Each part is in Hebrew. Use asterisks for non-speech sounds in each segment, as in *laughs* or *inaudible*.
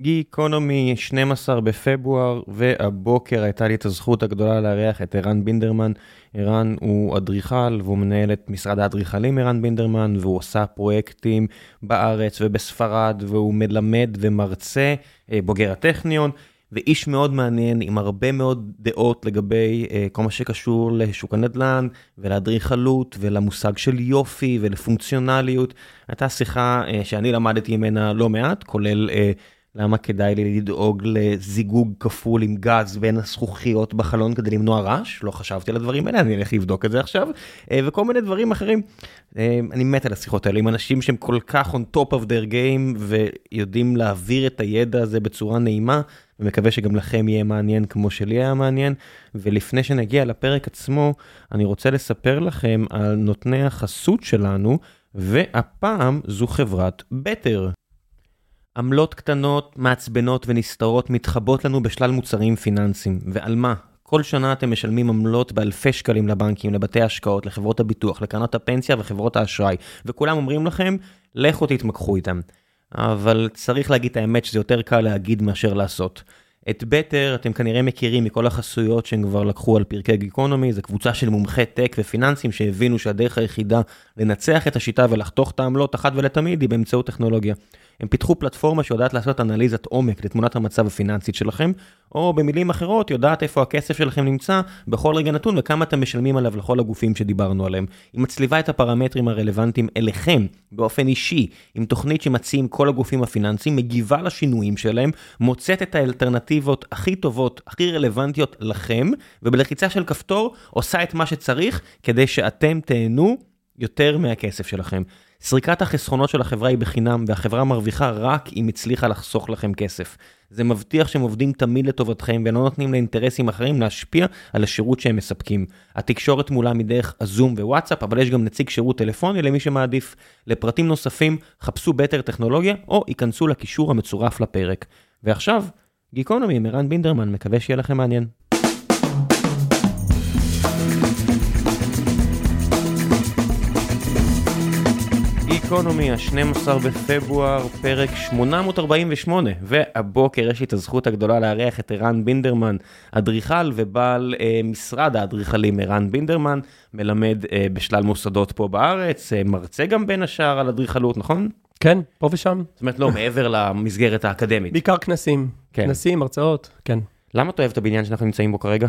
גיקונומי 12 בפברואר, והבוקר הייתה לי את הזכות הגדולה לארח את ערן בינדרמן. ערן הוא אדריכל והוא מנהל את משרד האדריכלים ערן בינדרמן, והוא עושה פרויקטים בארץ ובספרד, והוא מלמד ומרצה, בוגר הטכניון. ואיש מאוד מעניין עם הרבה מאוד דעות לגבי כל מה שקשור לשוק הנדל"ן ולאדריכלות ולמושג של יופי ולפונקציונליות. הייתה שיחה שאני למדתי ממנה לא מעט, כולל למה כדאי לי לדאוג לזיגוג כפול עם גז בין הזכוכיות בחלון כדי למנוע רעש, לא חשבתי על הדברים האלה, אני אלך לבדוק את זה עכשיו, וכל מיני דברים אחרים. אני מת על השיחות האלה עם אנשים שהם כל כך on top of their game ויודעים להעביר את הידע הזה בצורה נעימה. ומקווה שגם לכם יהיה מעניין כמו שלי היה מעניין. ולפני שנגיע לפרק עצמו, אני רוצה לספר לכם על נותני החסות שלנו, והפעם זו חברת בטר. עמלות קטנות, מעצבנות ונסתרות מתחבות לנו בשלל מוצרים פיננסיים, ועל מה? כל שנה אתם משלמים עמלות באלפי שקלים לבנקים, לבתי השקעות, לחברות הביטוח, לקרנות הפנסיה וחברות האשראי, וכולם אומרים לכם, לכו תתמקחו איתם. אבל צריך להגיד את האמת שזה יותר קל להגיד מאשר לעשות. את בטר אתם כנראה מכירים מכל החסויות שהם כבר לקחו על פרקי גיקונומי, זו קבוצה של מומחי טק ופיננסים שהבינו שהדרך היחידה לנצח את השיטה ולחתוך את העמלות אחת ולתמיד היא באמצעות טכנולוגיה. הם פיתחו פלטפורמה שיודעת לעשות אנליזת עומק לתמונת המצב הפיננסית שלכם, או במילים אחרות יודעת איפה הכסף שלכם נמצא בכל רגע נתון וכמה אתם משלמים עליו לכל הגופים שדיברנו עליהם. היא מצליבה את הפרמטרים הרלוונטיים אליכם באופן אישי, עם תוכנית שמציעים כל הגופים הפיננסיים, מגיבה לשינויים שלהם, מוצאת את האלטרנטיבות הכי טובות, הכי רלוונטיות לכם, ובלחיצה של כפתור עושה את מה שצריך כדי שאתם תהנו יותר מהכסף שלכם. סריקת החסכונות של החברה היא בחינם, והחברה מרוויחה רק אם הצליחה לחסוך לכם כסף. זה מבטיח שהם עובדים תמיד לטובתכם ולא נותנים לאינטרסים אחרים להשפיע על השירות שהם מספקים. התקשורת מולה מדרך הזום ווואטסאפ, אבל יש גם נציג שירות טלפוני למי שמעדיף. לפרטים נוספים, חפשו בטר טכנולוגיה או ייכנסו לקישור המצורף לפרק. ועכשיו, גיקונומי עם ערן בינדרמן, מקווה שיהיה לכם מעניין. גיקונומי, ה-12 בפברואר, פרק 848, והבוקר יש לי את הזכות הגדולה לארח את ערן בינדרמן, אדריכל ובעל אה, משרד האדריכלים ערן בינדרמן, מלמד אה, בשלל מוסדות פה בארץ, אה, מרצה גם בין השאר על אדריכלות, נכון? כן, פה ושם. זאת אומרת, לא, מעבר למסגרת האקדמית. בעיקר כנסים, כן. כנסים, הרצאות, כן. למה אתה אוהב את הבניין שאנחנו נמצאים בו כרגע?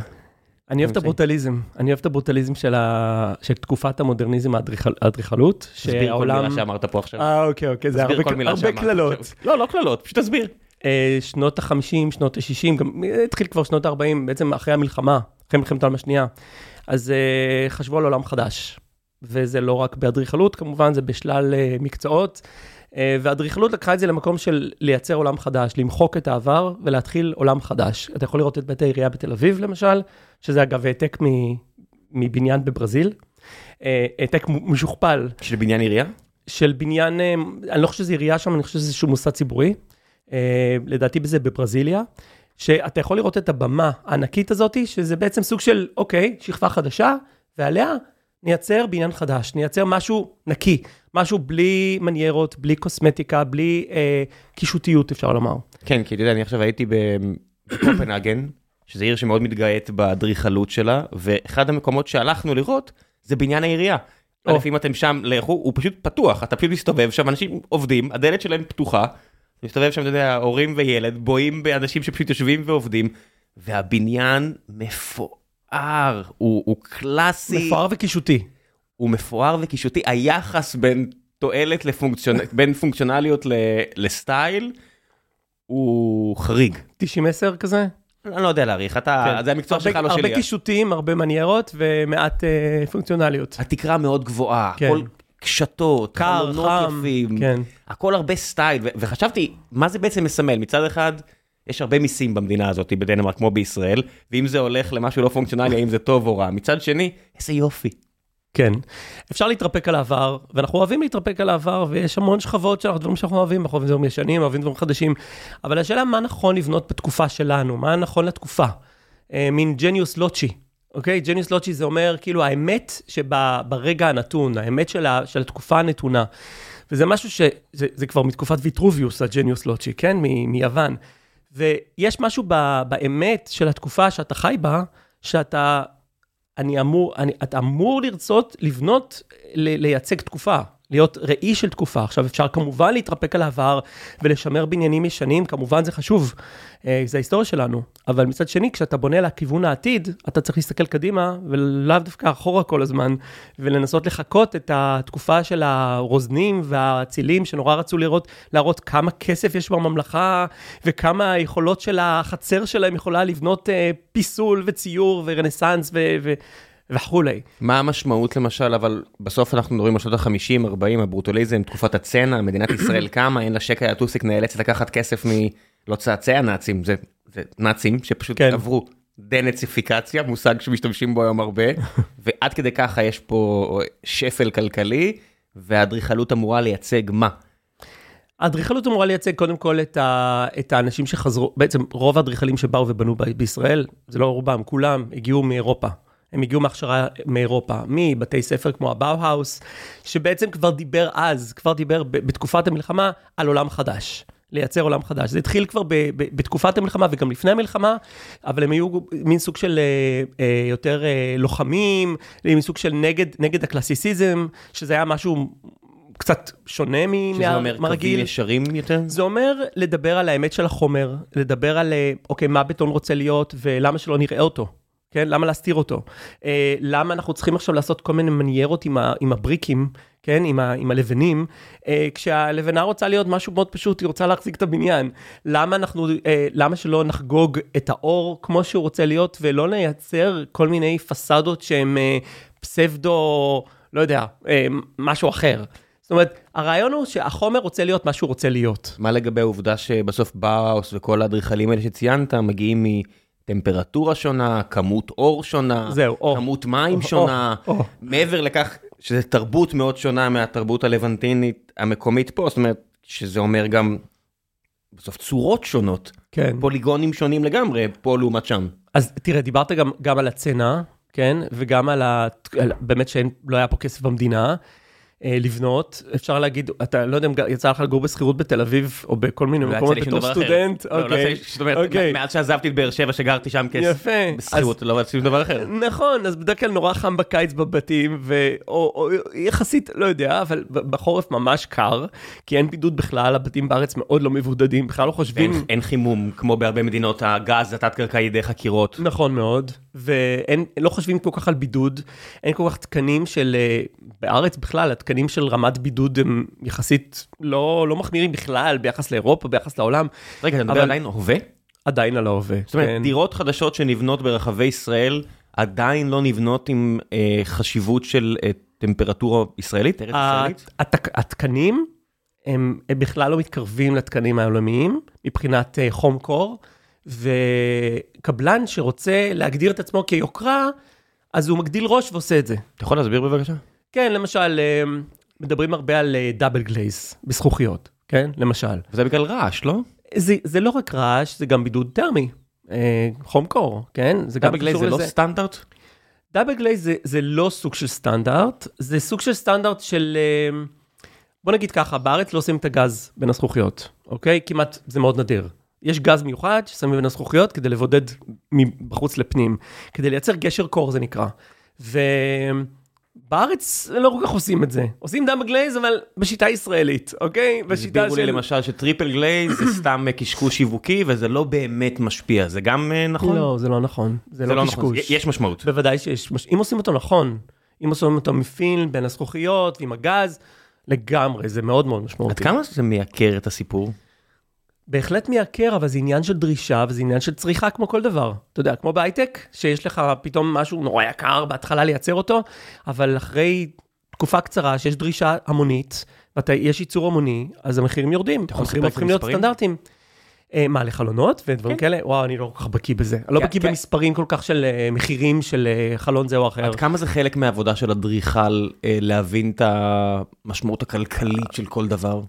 אני אוהב את נמצאים. הברוטליזם, אני אוהב את הברוטליזם של, ה... של תקופת המודרניזם האדריכל- האדריכלות, תסביר כל מילה שאמרת פה עכשיו. אה, אוקיי, אוקיי, זה הרבה, קללות. לא, לא קללות, פשוט תסביר. אה, שנות ה-50, שנות ה-60, גם התחיל כבר שנות ה-40, בעצם אחרי המלחמה, אחרי מלחמת העולם השנייה. אז אה, חשבו על עולם חדש. וזה לא רק באדריכלות, כמובן, זה בשלל אה, מקצועות. ואדריכלות לקחה את זה למקום של לייצר עולם חדש, למחוק את העבר ולהתחיל עולם חדש. אתה יכול לראות את בית העירייה בתל אביב, למשל, שזה אגב העתק מבניין בברזיל. אה, העתק משוכפל של בניין עירייה? של בניין, אה, אני לא חושב שזה עירייה שם, אני חושב שזה איזשהו מוסד ציבורי. אה, לדעתי זה בברזיליה, שאתה יכול לראות את הבמה הענקית הזאת, שזה בעצם סוג של, אוקיי, שכבה חדשה, ועליה נייצר בניין חדש, נייצר משהו נקי, משהו בלי מניירות, בלי קוסמטיקה, בלי אה, קישוטיות, אפשר לומר. כן, כי אתה יודע, אני עכשיו הייתי ב- *coughs* בקופנהגן, שזו עיר שמאוד מתגאית באדריכלות שלה, ואחד המקומות שהלכנו לראות זה בניין העירייה. א', אם אתם שם, לכו, הוא פשוט פתוח, אתה פשוט מסתובב שם, אנשים עובדים, הדלת שלהם פתוחה, מסתובב שם, אתה יודע, הורים וילד, בואים באנשים שפשוט יושבים ועובדים, והבניין מפואר, הוא, הוא קלאסי, מפואר וקישוטי. הוא מפואר וקישוטי, היחס בין תועלת לפונקציונ... בין פונקציונליות ל... לסטייל, הוא חריג. 90-10 כזה? אני לא יודע להעריך, אתה, כן. זה המקצוע הרבה- שלך, לא הרבה שלי. קישוטים, הרבה מניירות ומעט אה, פונקציונליות. התקרה מאוד גבוהה, כן. הכל קשתות, קר, חם, יפים, כן. הכל הרבה style, ו- וחשבתי, מה זה בעצם מסמל? מצד אחד, יש הרבה מיסים במדינה הזאת, בדנמרק כמו בישראל, ואם זה הולך למשהו לא פונקציונלי, האם זה טוב או רע? מצד שני, איזה יופי. כן. אפשר להתרפק על העבר, ואנחנו אוהבים להתרפק על העבר, ויש המון שכבות של דברים שאנחנו אוהבים, אנחנו אוהבים דברים ישנים, אוהבים דברים חדשים, אבל השאלה מה נכון לבנות בתקופה שלנו, מה נכון לתקופה. אה, מין genius loci, אוקיי? genius loci זה אומר כאילו האמת שברגע הנתון, האמת של, ה, של התקופה הנתונה. וזה משהו שזה זה כבר מתקופת ויטרוביוס, ה genius loci, כן? מ, מיוון. ויש משהו ב, באמת של התקופה שאתה חי בה, שאתה אני אמור, אני, אתה אמור לרצות לבנות, ל, לייצג תקופה. להיות ראי של תקופה. עכשיו, אפשר כמובן להתרפק על העבר ולשמר בניינים ישנים, כמובן זה חשוב, אה, זה ההיסטוריה שלנו. אבל מצד שני, כשאתה בונה לכיוון העתיד, אתה צריך להסתכל קדימה, ולאו דווקא אחורה כל הזמן, ולנסות לחקות את התקופה של הרוזנים והאצילים, שנורא רצו לראות, להראות כמה כסף יש בממלכה, וכמה היכולות של החצר שלהם יכולה לבנות אה, פיסול וציור ורנסאנס ו... ו- וכולי. מה המשמעות למשל, אבל בסוף אנחנו מדברים על שנות ה-50, 40, הברוטוליזם, תקופת הצנע, מדינת ישראל קמה, אין לה שקע הטוסיק נאלצת לקחת כסף מלא צאצאי הנאצים, זה, זה נאצים שפשוט כן. עברו דנאציפיקציה, מושג שמשתמשים בו היום הרבה, *laughs* ועד כדי ככה יש פה שפל כלכלי, והאדריכלות אמורה לייצג מה? האדריכלות אמורה לייצג קודם כל את, ה, את האנשים שחזרו, בעצם רוב האדריכלים שבאו ובנו בישראל, זה לא רובם, כולם הגיעו מאירופה. הם הגיעו מהכשרה מאירופה, מבתי ספר כמו הבאוהאוס, שבעצם כבר דיבר אז, כבר דיבר בתקופת המלחמה על עולם חדש. לייצר עולם חדש. זה התחיל כבר ב, ב, בתקופת המלחמה וגם לפני המלחמה, אבל הם היו מין סוג של אה, אה, יותר אה, לוחמים, מין סוג של נגד, נגד הקלאסיסיזם, שזה היה משהו קצת שונה מהרגיל. שזה אומר קווים ישרים יותר? זה אומר לדבר על האמת של החומר, לדבר על, אה, אוקיי, מה בטון רוצה להיות ולמה שלא נראה אותו. כן? למה להסתיר אותו? אה, למה אנחנו צריכים עכשיו לעשות כל מיני מניירות עם, ה, עם הבריקים, כן? עם, ה, עם הלבנים, אה, כשהלבנה רוצה להיות משהו מאוד פשוט, היא רוצה להחזיק את הבניין. למה אנחנו, אה, למה שלא נחגוג את האור כמו שהוא רוצה להיות, ולא נייצר כל מיני פסדות שהן אה, פסבדו, לא יודע, אה, משהו אחר. זאת אומרת, הרעיון הוא שהחומר רוצה להיות מה שהוא רוצה להיות. מה לגבי העובדה שבסוף באוס וכל האדריכלים האלה שציינת מגיעים מ... טמפרטורה שונה, כמות אור שונה, זהו, או, כמות מים או, שונה, או, או. מעבר לכך שזו תרבות מאוד שונה מהתרבות הלבנטינית המקומית פה, זאת אומרת שזה אומר גם בסוף צורות שונות, כן. פוליגונים שונים לגמרי, פה לעומת שם. אז תראה, דיברת גם, גם על הצנע, כן, וגם על ה... באמת שלא היה פה כסף במדינה. אה, לבנות, אפשר להגיד, אתה לא יודע אם יצא לך לגור בשכירות בתל אביב, או בכל מיני לא מקומות בתור סטודנט, לא, לא אוקיי, אוקיי. מאז שעזבתי את באר שבע שגרתי שם בשכירות, לא רציתי דבר אחר. נכון, אז בדרך כלל נורא חם בקיץ בבתים, או יחסית, לא יודע, אבל בחורף ממש קר, כי אין בידוד בכלל, הבתים בארץ מאוד לא מבודדים, בכלל לא חושבים... אין חימום, כמו בהרבה מדינות, הגז התת-קרקעי דרך הקירות. נכון מאוד, ולא חושבים כל כך על בידוד, אין כל כך תקנים של, אה, בארץ בכלל, התקנים של רמת בידוד הם יחסית לא, לא מחמירים בכלל ביחס לאירופה, ביחס לעולם. רגע, אתה מדבר אבל... עדיין הווה? עדיין על ההווה. זאת אומרת, כן. דירות חדשות שנבנות ברחבי ישראל עדיין לא נבנות עם אה, חשיבות של אה, טמפרטורה ישראלית, ארץ ישראלית? הת, התקנים הם, הם בכלל לא מתקרבים לתקנים העולמיים מבחינת אה, חום קור, וקבלן שרוצה להגדיר את עצמו כיוקרה, אז הוא מגדיל ראש ועושה את זה. אתה יכול להסביר בבקשה? כן, למשל, אה, מדברים הרבה על double אה, glaze בזכוכיות, כן? למשל. וזה בגלל רעש, לא? זה, זה לא רק רעש, זה גם בידוד טרמי, אה, חום קור, כן? זה double glaze זה לא לזה. לא סטנדרט? double glaze זה, זה לא סוג של סטנדרט, זה סוג של סטנדרט של... אה, בוא נגיד ככה, בארץ לא עושים את הגז בין הזכוכיות, אוקיי? כמעט, זה מאוד נדיר. יש גז מיוחד ששמים בין הזכוכיות כדי לבודד מבחוץ לפנים, כדי לייצר גשר קור זה נקרא. ו... בארץ לא כל כך עושים את זה. עושים double glaze, אבל בשיטה ישראלית, אוקיי? בשיטה של... הסבירו לי למשל ש triple glaze זה סתם קשקוש שיווקי, וזה לא באמת משפיע. זה גם אה, נכון? לא, זה לא נכון. זה, זה לא, לא נכון. קשקוש. נכון. יש משמעות. בוודאי שיש. אם עושים אותו נכון, אם עושים אותו מפין בין הזכוכיות ועם הגז, לגמרי, זה מאוד מאוד משמעותי. עד כמה זה מייקר את הסיפור? בהחלט מייקר, אבל זה עניין של דרישה וזה עניין של צריכה כמו כל דבר. אתה יודע, כמו בהייטק, שיש לך פתאום משהו נורא יקר בהתחלה לייצר אותו, אבל אחרי תקופה קצרה שיש דרישה המונית, ויש ייצור המוני, אז המחירים יורדים, המחירים הופכים להיות סטנדרטיים. אה, מה, לחלונות ודברים כן. כאלה? וואו, אני לא כל כך בקיא בזה. אני לא כן, בקיא כן. במספרים כל כך של אה, מחירים של אה, חלון זה או אחר. עד כמה זה חלק מהעבודה של אדריכל להבין את המשמעות הכלכלית של כל דבר?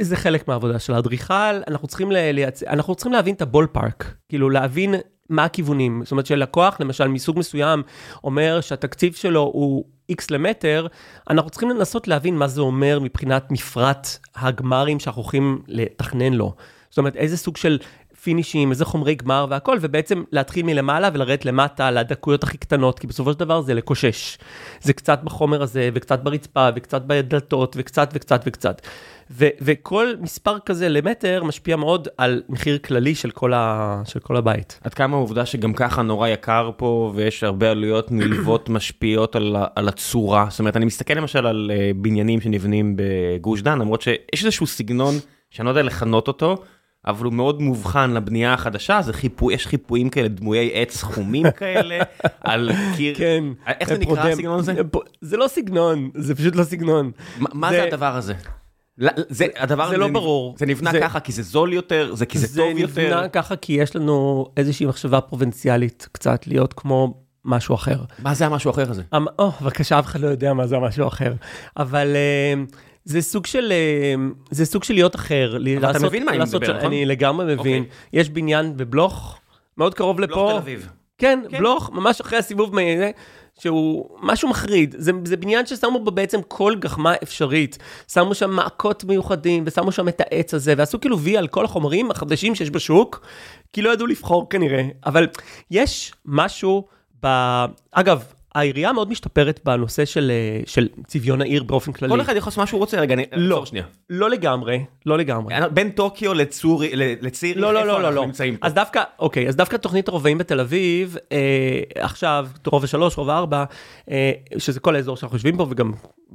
זה חלק מהעבודה של האדריכל, אנחנו צריכים לייצ... אנחנו צריכים להבין את הבול פארק, כאילו להבין מה הכיוונים. זאת אומרת שלקוח, למשל, מסוג מסוים, אומר שהתקציב שלו הוא X למטר, אנחנו צריכים לנסות להבין מה זה אומר מבחינת מפרט הגמרים שאנחנו הולכים לתכנן לו. זאת אומרת, איזה סוג של פינישים, איזה חומרי גמר והכל, ובעצם להתחיל מלמעלה ולרדת למטה לדקויות הכי קטנות, כי בסופו של דבר זה לקושש. זה קצת בחומר הזה, וקצת ברצפה, וקצת בדלתות, וקצת וקצת וקצת. ו- וכל מספר כזה למטר משפיע מאוד על מחיר כללי של כל, ה- של כל הבית. עד כמה העובדה שגם ככה נורא יקר פה ויש הרבה עלויות נלוות *clears throat* משפיעות על, על הצורה, זאת אומרת אני מסתכל למשל על uh, בניינים שנבנים בגוש דן, למרות שיש איזשהו סגנון שאני לא יודע לכנות אותו. אבל הוא מאוד מובחן לבנייה החדשה, זה חיפו, יש חיפויים כאלה, דמויי עץ חומים כאלה, *laughs* על קיר, כן. איך זה נקרא הסגנון הזה? זה לא סגנון, זה פשוט לא סגנון. מה, זה... הדבר הזה? זה, הדבר זה לא ברור. זה נבנה ככה כי זה זול יותר, זה כי זה, זה טוב יותר. זה נבנה ככה כי יש לנו איזושהי מחשבה פרובינציאלית קצת, להיות כמו משהו אחר. מה זה המשהו אחר הזה? או, בבקשה, אף אחד לא יודע מה זה המשהו אחר. אבל... זה סוג של, זה סוג של להיות אחר. אבל לעשות, אתה מבין מה אני מדבר, נכון? אני לגמרי מבין. Okay. יש בניין בבלוך, מאוד קרוב לפה. בלוך תל אביב. כן, כן, בלוך, ממש אחרי הסיבוב, מזה, שהוא משהו מחריד. זה, זה בניין ששמו בו בעצם כל גחמה אפשרית. שמו שם מעקות מיוחדים, ושמו שם את העץ הזה, ועשו כאילו וי על כל החומרים החדשים שיש בשוק, כי לא ידעו לבחור כנראה. אבל יש משהו ב... אגב, העירייה מאוד משתפרת בנושא של, אה, של צביון העיר באופן כללי. כל אחד יכול לעשות מה שהוא רוצה, רגע, אני... לא, שנייה. לא לגמרי, לא לגמרי. בין טוקיו לצורי, לצירי, לא, לא, לא, לא, לא. נמצאים פה? אז דווקא, אוקיי, אז דווקא תוכנית הרובעים בתל אביב, אה, עכשיו, רובע שלוש, רובע ארבע, אה, שזה כל האזור שאנחנו יושבים בו, וגם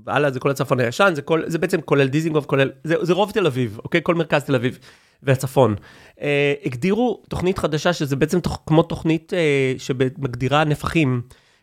הלאה זה כל הצפון הישן, זה, כל, זה בעצם כולל דיזינגוף, כולל, זה, זה רוב תל אביב, אוקיי? כל מרכז תל אביב. והצפון. אה, הגדירו תוכנית חדשה שזה בעצם תוך, כמו תוכנית אה, שמגדירה נפחים.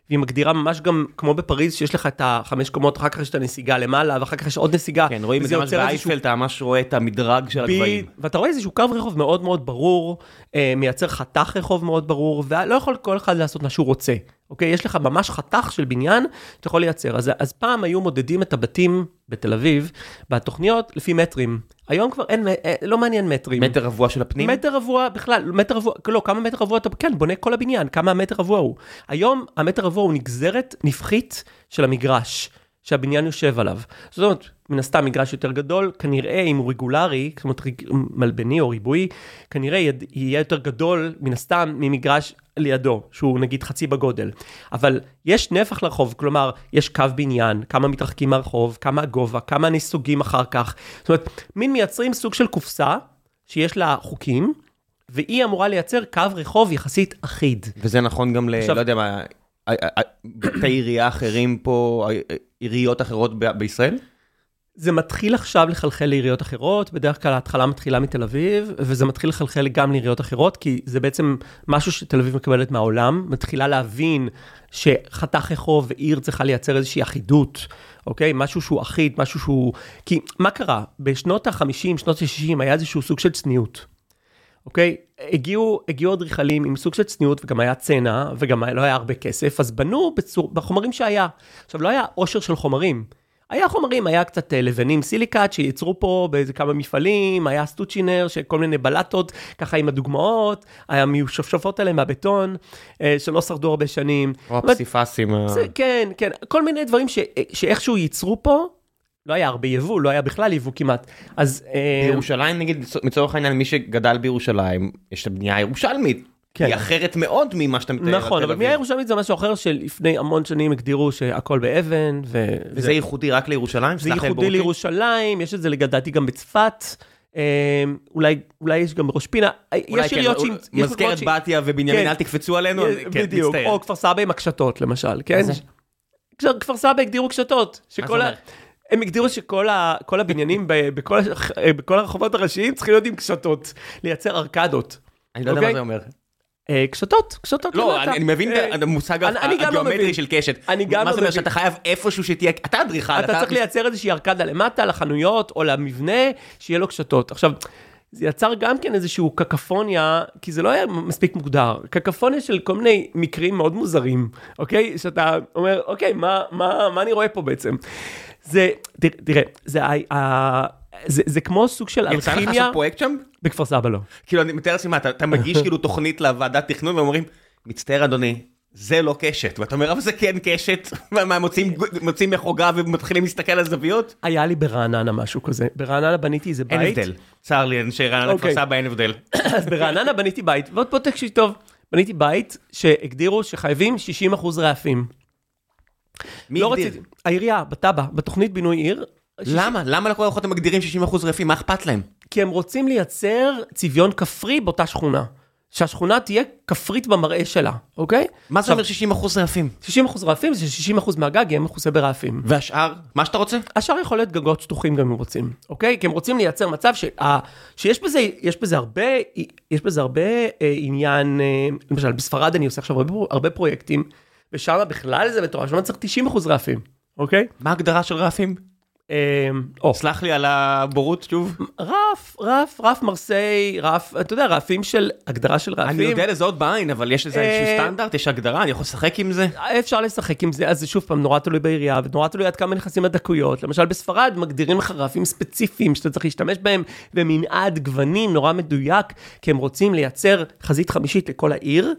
והיא מגדירה ממש גם, כמו בפריז, שיש לך את החמש קומות, אחר כך יש את הנסיגה למעלה, ואחר כך יש עוד נסיגה. כן, רואים את זה ממש באייפל, אתה ממש רואה את המדרג של הגבהים. ואתה רואה איזשהו קו רחוב מאוד מאוד ברור, אה, מייצר חתך רחוב מאוד ברור, ולא יכול כל אחד לעשות מה שהוא רוצה. אוקיי? יש לך ממש חתך של בניין, אתה יכול לייצר. אז, אז פעם היו מודדים את הבתים בתל אביב, בתוכניות, לפי מטרים. היום כבר אין, אה, לא מעניין מטרים. מטר רבוע של הפנים? מטר רבוע, בכלל, מטר רבוע, לא, כמה מטר רבוע אתה, כן, בונה כל הבניין, כמה המטר רבוע הוא. היום המטר רבוע הוא נגזרת נפחית של המגרש. שהבניין יושב עליו. זאת אומרת, מן הסתם מגרש יותר גדול, כנראה אם הוא רגולרי, זאת אומרת מלבני או ריבועי, כנראה יהיה יותר גדול מן הסתם ממגרש לידו, שהוא נגיד חצי בגודל. אבל יש נפח לרחוב, כלומר, יש קו בניין, כמה מתרחקים מהרחוב, כמה הגובה, כמה נסוגים אחר כך. זאת אומרת, מין מייצרים סוג של קופסה שיש לה חוקים, והיא אמורה לייצר קו רחוב יחסית אחיד. וזה נכון גם ל... עכשיו, לא יודע מה... בתי עירייה אחרים פה, עיריות אחרות בישראל? זה מתחיל עכשיו לחלחל לעיריות אחרות, בדרך כלל ההתחלה מתחילה מתל אביב, וזה מתחיל לחלחל גם לעיריות אחרות, כי זה בעצם משהו שתל אביב מקבלת מהעולם, מתחילה להבין שחתך רחוב ועיר צריכה לייצר איזושהי אחידות, אוקיי? משהו שהוא אחיד, משהו שהוא... כי מה קרה? בשנות ה-50, שנות ה-60 היה איזשהו סוג של צניעות. אוקיי? הגיעו, הגיעו אדריכלים עם סוג של צניעות וגם היה צנע וגם לא היה הרבה כסף, אז בנו בצור, בחומרים שהיה. עכשיו, לא היה עושר של חומרים. היה חומרים, היה קצת אה, לבנים סיליקט שייצרו פה באיזה כמה מפעלים, היה סטוצ'ינר, כל מיני בלטות, ככה עם הדוגמאות, היה מיושפשפות עליהם מהבטון, אה, שלא שרדו הרבה שנים. או הפסיפסים. כן, כן, כל מיני דברים ש, שאיכשהו ייצרו פה, לא היה הרבה יבוא, לא היה בכלל יבוא כמעט. אז... אה, בירושלים נגיד, לצורך העניין, מי שגדל בירושלים, יש את הבנייה הירושלמית. כן. היא אחרת מאוד ממה שאתה מתאר. נכון, אבל בנייה ירושלמית זה משהו אחר שלפני המון שנים הגדירו שהכל באבן. ו... וזה ייחודי רק לירושלים? זה ייחודי לירושלים, יש את זה לדעתי גם בצפת. אה, אולי, אולי יש גם בראש פינה, יש כן, עיריות ש... מזכרת בתיה ובנימין, כן, אל תקפצו עלינו, כן, בדיוק, או כפר סבא עם הקשתות למשל, כן? כפר סבא הגדירו קשתות, שכל ה... הם הגדירו שכל ה, הבניינים ב, בכל, בכל הרחובות הראשיים צריכים להיות עם קשתות, לייצר ארקדות. אני לא יודע מה אוקיי? זה אומר. אה, קשתות, קשתות לא, אני מבין את אה, המושג לא הגיאומטרי של קשת. אני גם לא מבין. מה זאת אומרת שאתה חייב איפשהו שתהיה, אתה אדריכל. אתה צריך לייצר איזושהי ארקדה למטה, לחנויות או למבנה, שיהיה לו קשתות. עכשיו, זה יצר גם כן איזשהו קקפוניה, כי זה לא היה מספיק מוגדר, קקפוניה של כל מיני מקרים מאוד מוזרים, אוקיי? שאתה אומר, אוקיי, מה, מה, מה אני רואה פה בעצם? זה, תראה, זה, זה, זה כמו סוג של יצא לך אלכימיה, לעשות פרויקט שם? בכפר סבא לא. כאילו אני מתאר לעצמי מה, אתה, אתה מגיש כאילו תוכנית לוועדת תכנון ואומרים, מצטער אדוני, זה לא קשת, ואתה אומר אבל זה כן קשת, *laughs* ומה מוצאים, מחוגה ומתחילים להסתכל על זוויות? היה לי ברעננה משהו כזה, ברעננה בניתי איזה אין בית, הבדל, צר לי, אנשי רעננה כפר אוקיי. סבא אין הבדל. *coughs* אז ברעננה בניתי בית, ועוד פה תקשיב טוב, בניתי בית שהגדירו שחייבים 60% רעפים. מי לא הגדיר? רציתי, העירייה, בתב"ע, בתוכנית בינוי עיר, למה? למה לכל הרוחות הם מגדירים 60% רעפים? מה אכפת להם? כי הם רוצים לייצר צביון כפרי באותה שכונה. שהשכונה תהיה כפרית במראה שלה, אוקיי? מה זה אומר 60% רעפים? 60% רעפים זה ש-60% מהגג יהיה מכוסה ברעפים. והשאר? מה שאתה רוצה? השאר יכול להיות גגות שטוחים גם אם רוצים, אוקיי? כי הם רוצים לייצר מצב שה, שיש בזה, יש בזה הרבה, יש בזה הרבה אה, עניין, אה, למשל בספרד אני עושה עכשיו הרבה, הרבה פרויקטים, ושם בכלל זה מטורף, שם צריך 90% רעפים, אוקיי? מה ההגדרה של רעפים? אה, או, סלח לי על הבורות שוב. רף, רף, רף מרסיי, רף, אתה יודע, רפים של, הגדרה של רפים. אני יודע לזהות בעין, אבל יש לזה איזשהו אה, סטנדרט? יש הגדרה? אני יכול לשחק עם זה? אפשר לשחק עם זה, אז זה שוב פעם נורא תלוי בעירייה, ונורא תלוי עד כמה נכנסים לדקויות. למשל בספרד מגדירים לך רפים ספציפיים שאתה צריך להשתמש בהם, ומנעד גוונים נורא מדויק, כי הם רוצים לייצר חזית חמישית לכל העיר,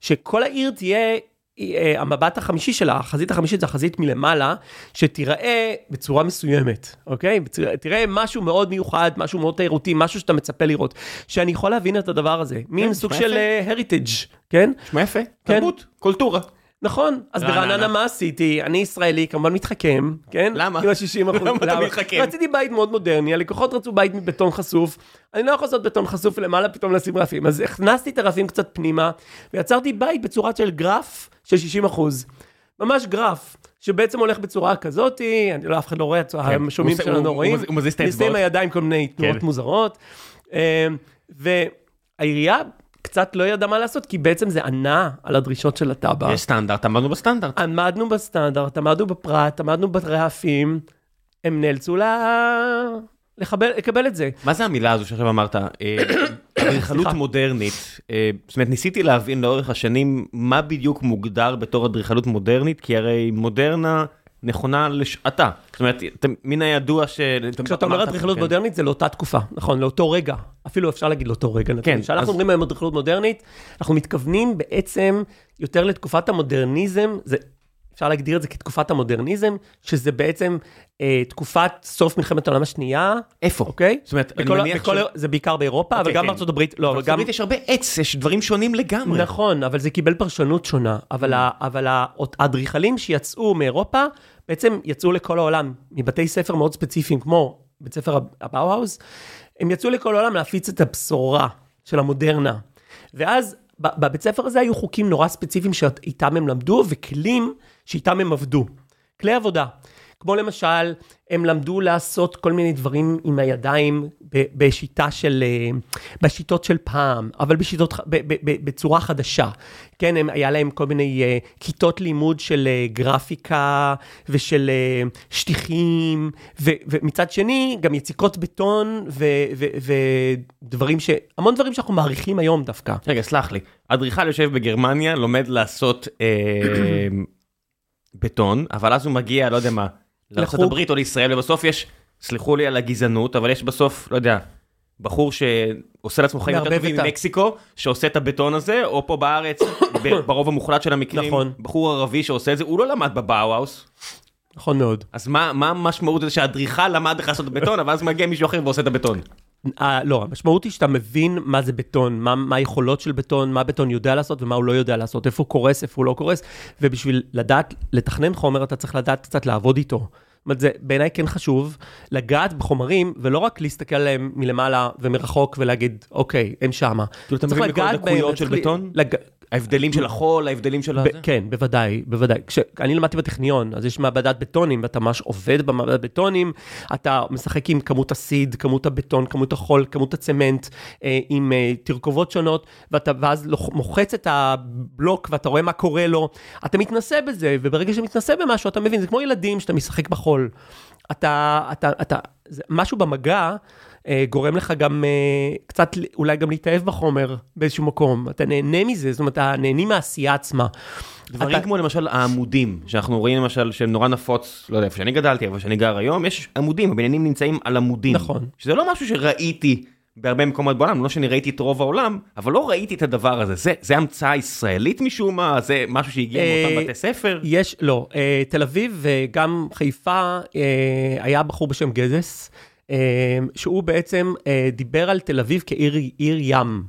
שכל העיר תהיה... אה, המבט החמישי שלה, החזית החמישית זה החזית מלמעלה, שתיראה בצורה מסוימת, אוקיי? תראה משהו מאוד מיוחד, משהו מאוד תיירותי, משהו שאתה מצפה לראות. שאני יכול להבין את הדבר הזה, מין סוג נשמע של. הריטג', כן? נשמע יפה. כן. תרבות, קולטורה. נכון, אז רעננה. ברעננה מה עשיתי? אני ישראלי, כמובן מתחכם, כן? למה? עם ה-60 אחוז. למה אתה מתחכם? רציתי בית מאוד מודרני, הלקוחות רצו בית מבטון חשוף, אני לא יכול לעשות בטון חשוף ולמעלה פתאום לשים רפים, אז הכנסתי את הרפים קצת פנימה, ויצרתי בית בצורה של גרף של 60 אחוז. ממש גרף. שבעצם הולך בצורה כזאתי, אני לא, אף אחד לא רואה, השומעים הוא- שלנו לא רואים, הוא מזיז את אני עושה עם האצבעות. הידיים כל מיני תנועות כן. מוזרות, אה, והעירייה קצת לא ידעה מה לעשות, כי בעצם זה ענה על הדרישות של התב"ע. יש סטנדרט, עמדנו בסטנדרט. עמדנו בסטנדרט, עמדנו בפרט, עמדנו ברעפים, הם נאלצו לה... לחבל, לקבל את זה. מה זה המילה הזו שעכשיו אמרת? אה, *coughs* אדריכלות. מודרנית. אה, זאת אומרת, ניסיתי להבין לאורך השנים מה בדיוק מוגדר בתור אדריכלות מודרנית, כי הרי מודרנה נכונה לשעתה. זאת אומרת, מן הידוע ש... כשאתה אומר אדריכלות כן. מודרנית זה לאותה תקופה, נכון, לאותו רגע. אפילו אפשר להגיד לאותו רגע. כן, כשאנחנו אומרים היום אדריכלות מודרנית, אנחנו מתכוונים בעצם יותר לתקופת המודרניזם, זה... אפשר להגדיר את זה כתקופת המודרניזם, שזה בעצם אה, תקופת סוף מלחמת העולם השנייה, איפה? אוקיי? זאת אומרת, אני בכל, מניח בכל, ש- זה בעיקר באירופה, אבל אוקיי, גם כן. בארצות הברית, לא, אבל בארצות גם... הברית יש הרבה עץ, יש דברים שונים לגמרי. נכון, אבל זה קיבל פרשנות שונה. אבל, ה, אבל האדריכלים שיצאו מאירופה, בעצם יצאו לכל העולם, מבתי ספר מאוד ספציפיים, כמו בית ספר הבאוהאוז, הם יצאו לכל העולם להפיץ את הבשורה של המודרנה. ואז בבית ספר הזה היו חוקים נורא ספציפיים שאיתם הם למדו, וכלים שאיתם הם עבדו. כלי עבודה. כמו למשל, הם למדו לעשות כל מיני דברים עם הידיים בשיטה של, אה, בשיטות של פעם, אבל בשיטות, ב- ב- ב- בצורה חדשה. כן, הם, היה להם כל מיני uh, כיתות לימוד של uh, גרפיקה ושל uh, שטיחים, ו, ומצד שני, גם יציקות בטון ו, ו, ודברים ש... המון דברים שאנחנו מעריכים היום דווקא. רגע, סלח לי. אדריכל יושב בגרמניה, לומד לעשות אה, בטון, אבל אז הוא מגיע, לא יודע מה. הברית או לישראל, ובסוף יש, סלחו לי על הגזענות, אבל יש בסוף, לא יודע, בחור שעושה לעצמו חיים יותר טובים ממקסיקו, שעושה את הבטון הזה, או פה בארץ, *coughs* ברוב המוחלט של המקרים, נכון. בחור ערבי שעושה את זה, הוא לא למד בבאו-האוס, נכון מאוד. אז מה מה המשמעות זה שהאדריכל למד איך לעשות בטון, אבל אז מגיע מישהו אחר ועושה את הבטון? אה, לא, המשמעות היא שאתה מבין מה זה בטון, מה, מה היכולות של בטון, מה בטון יודע לעשות ומה הוא לא יודע לעשות, איפה הוא קורס, איפה הוא לא קורס, ובשביל לדעת לתכנן חומר, אתה צריך לדעת קצת לעבוד איתו. זאת אומרת, זה בעיניי כן חשוב לגעת בחומרים, ולא רק להסתכל עליהם מלמעלה ומרחוק ולהגיד, אוקיי, הם שמה. כאילו, אתה מבין בכל הדקויות של בטון? לג... ההבדלים של החול, ההבדלים של ב- הזה? כן, בוודאי, בוודאי. כשאני למדתי בטכניון, אז יש מעבדת בטונים, ואתה ממש עובד במעבדת בטונים, אתה משחק עם כמות הסיד, כמות הבטון, כמות החול, כמות הצמנט, אה, עם אה, תרכובות שונות, ואתה ואז מוחץ את הבלוק ואתה רואה מה קורה לו. אתה מתנסה בזה, וברגע שאתה מתנסה במשהו, אתה מבין, זה כמו ילדים שאתה משחק בחול. אתה, אתה, אתה, זה משהו במגע, גורם לך גם אה, קצת אולי גם להתאהב בחומר באיזשהו מקום. אתה נהנה מזה, זאת אומרת, אתה נהנה מהעשייה עצמה. דברים אתה- כמו למשל העמודים, שאנחנו רואים למשל שהם נורא נפוץ, לא יודע איפה שאני גדלתי, איפה שאני גר היום, יש עמודים, הבניינים נמצאים על עמודים. נכון. שזה לא משהו שראיתי בהרבה מקומות בעולם, לא שאני ראיתי את רוב העולם, אבל לא ראיתי את הדבר הזה. זה, זה המצאה ישראלית משום מה? זה משהו שהגיע אה, מאותם בתי ספר? יש, לא, אה, תל אביב וגם חיפה, אה, היה בחור בשם גזס, אה, שהוא בעצם אה, דיבר על תל אביב כעיר עיר ים.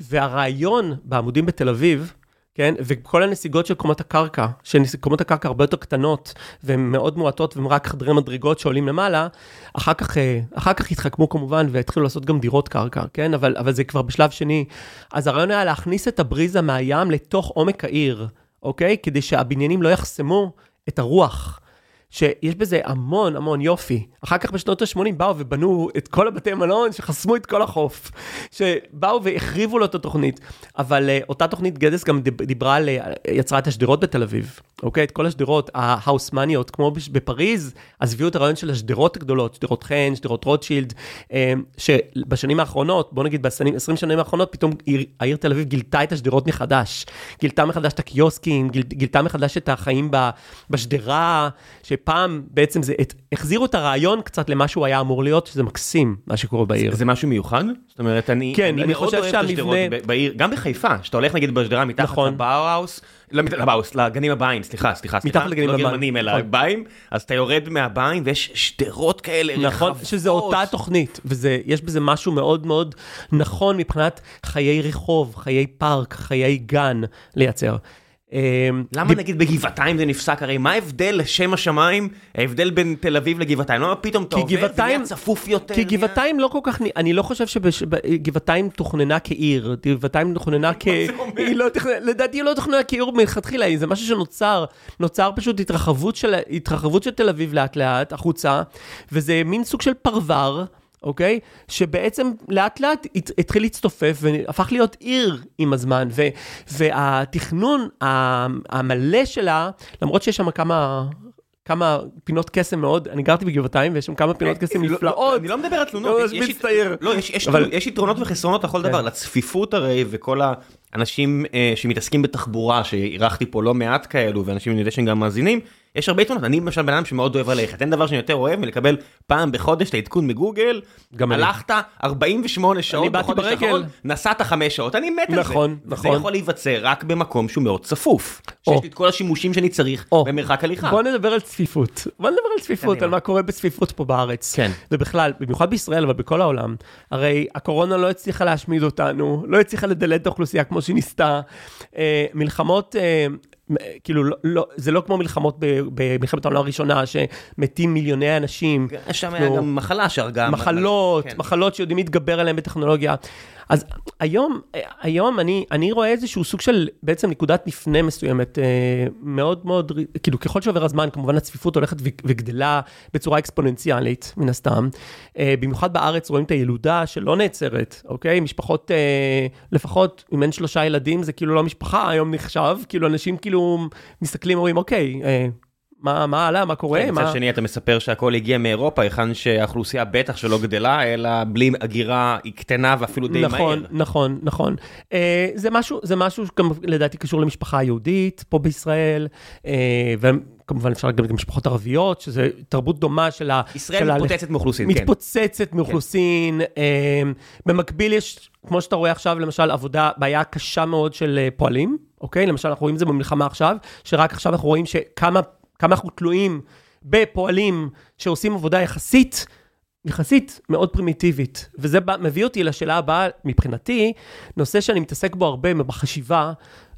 והרעיון בעמודים בתל אביב, כן, וכל הנסיגות של קומות הקרקע, שקומות הקרקע הרבה יותר קטנות, והן מאוד מועטות, והן רק חדרי מדרגות שעולים למעלה, אחר כך, אה, אחר כך התחכמו כמובן, והתחילו לעשות גם דירות קרקע, כן, אבל, אבל זה כבר בשלב שני. אז הרעיון היה להכניס את הבריזה מהים לתוך עומק העיר, אוקיי? כדי שהבניינים לא יחסמו את הרוח. שיש בזה המון המון יופי. אחר כך בשנות ה-80 באו ובנו את כל הבתי מלון שחסמו את כל החוף. שבאו והחריבו לו את התוכנית. אבל uh, אותה תוכנית גדס גם דיב- דיברה על, uh, יצרה את השדרות בתל אביב. אוקיי? את כל השדרות ההאוסמניות, כמו בפריז, אז הביאו את הרעיון של השדרות הגדולות, שדרות חן, שדרות רוטשילד, uh, שבשנים האחרונות, בוא נגיד ב-20 שנים האחרונות, פתאום עיר, העיר תל אביב גילתה את השדרות מחדש. גילתה מחדש את הקיוסקים, גיל, גילתה מחדש את החיים בשדרה, שפעם בעצם זה, החזירו את הרעיון קצת למה שהוא היה אמור להיות, שזה מקסים, מה שקורה בעיר. זה משהו מיוחד? זאת אומרת, אני, כן, אני מאוד חושב אוהב את השדרות בעיר, גם בחיפה, שאתה הולך נגיד בשדרה מתחת נכון. לבאוהאוס, לא לבאוהאוס, לגנים הבאים, סליחה, סליחה, סליחה, מתחת לגנים לא הבאים, גרמנים אלא נכון. הבאים, אז אתה יורד מהבאים ויש שדרות כאלה נכון, רחבות. שזה אותה תוכנית, ויש בזה משהו מאוד מאוד נכון מבחינת חיי רחוב, חיי פארק, חיי גן לייצר. אמ, למה נגיד בגבעתיים זה נפסק? הרי מה ההבדל לשם השמיים, ההבדל בין תל אביב לגבעתיים? למה פתאום אתה כי עובר, זה גבעתיים- נהיה צפוף יותר? כי גבעתיים לא כל כך, אני לא חושב שגבעתיים תוכננה כעיר, גבעתיים תוכננה *laughs* כ... זה אומר? לא לדעתי היא לא תוכננה כעיר מלכתחילה, זה משהו שנוצר, נוצר פשוט התרחבות של, התרחבות של תל אביב לאט לאט החוצה, וזה מין סוג של פרבר. אוקיי? שבעצם לאט לאט הת- התחיל להצטופף והפך להיות עיר עם הזמן. ו, והתכנון ה- המלא שלה, למרות שיש שם כמה... כמה פינות קסם מאוד, אני גרתי בגבעתיים ויש שם כמה פינות קסם לא, לא, נפלאות. אני לא מדבר על תלונות. לא, יש- מצטער. לא, יש- יש אבל- יש יתרונות וחסרונות לכל כן. דבר. לצפיפות הרי וכל האנשים אה, שמתעסקים בתחבורה, שאירחתי פה לא מעט כאלו, ואנשים אני יודע שהם גם מאזינים, יש הרבה יתרונות. אני למשל בן אדם שמאוד אוהב ללכת. אין דבר שאני יותר אוהב מלקבל פעם בחודש את העדכון מגוגל. גם. הלכת 48 שעות בחודש. האחרון, נסעת 5 שעות, אני מת על זה. נכון, נכון. יכול להיווצר רק במקום שהוא מאוד צפוף. או. שיש לי את כל השימושים שאני צריך או. במרחק הליכה. בוא נדבר על צפיפות. בוא נדבר על צפיפות. על מה קורה בצפיפות פה בארץ. כן. ובכלל, במיוחד בישראל, אבל בכל העולם. הרי הקורונה לא הצליחה להשמיד אותנו, לא הצליחה לדלת את האוכלוסייה כמו שהיא ניסתה. אה, מלחמות, אה, כאילו, לא, לא, זה לא כמו מלחמות במלחמת העולם הראשונה, שמתים מיליוני אנשים. שם היה. גם מחלה שהרגה. מחלות, כן. מחלות שיודעים להתגבר עליהן בטכנולוגיה. אז היום, היום אני, אני רואה איזשהו סוג של בעצם נקודת מפנה מסוימת, אה, מאוד מאוד, כאילו ככל שעובר הזמן, כמובן הצפיפות הולכת וגדלה בצורה אקספוננציאלית, מן הסתם. אה, במיוחד בארץ רואים את הילודה שלא נעצרת, אוקיי? משפחות, אה, לפחות אם אין שלושה ילדים, זה כאילו לא משפחה היום נחשב, כאילו אנשים כאילו מסתכלים, אומרים, אוקיי, מה, מה עלה, מה קורה? כן, מה... מצד שני אתה מספר שהכל הגיע מאירופה, היכן שהאוכלוסייה בטח שלא גדלה, אלא בלי הגירה היא קטנה ואפילו די נכון, מהר. נכון, נכון. אה, זה משהו, זה משהו שגם לדעתי קשור למשפחה היהודית פה בישראל, אה, וכמובן אפשר גם משפחות ערביות, שזה תרבות דומה של ה... ישראל של ה- מתפוצצת מאוכלוסין, כן. מתפוצצת מאוכלוסין. אה, במקביל יש, כמו שאתה רואה עכשיו, למשל, עבודה, בעיה קשה מאוד של פועלים, אוקיי? למשל, אנחנו רואים את זה במלחמה עכשיו, שרק עכשיו אנחנו רואים שכמה כמה אנחנו תלויים בפועלים שעושים עבודה יחסית, יחסית מאוד פרימיטיבית. וזה מביא אותי לשאלה הבאה, מבחינתי, נושא שאני מתעסק בו הרבה בחשיבה,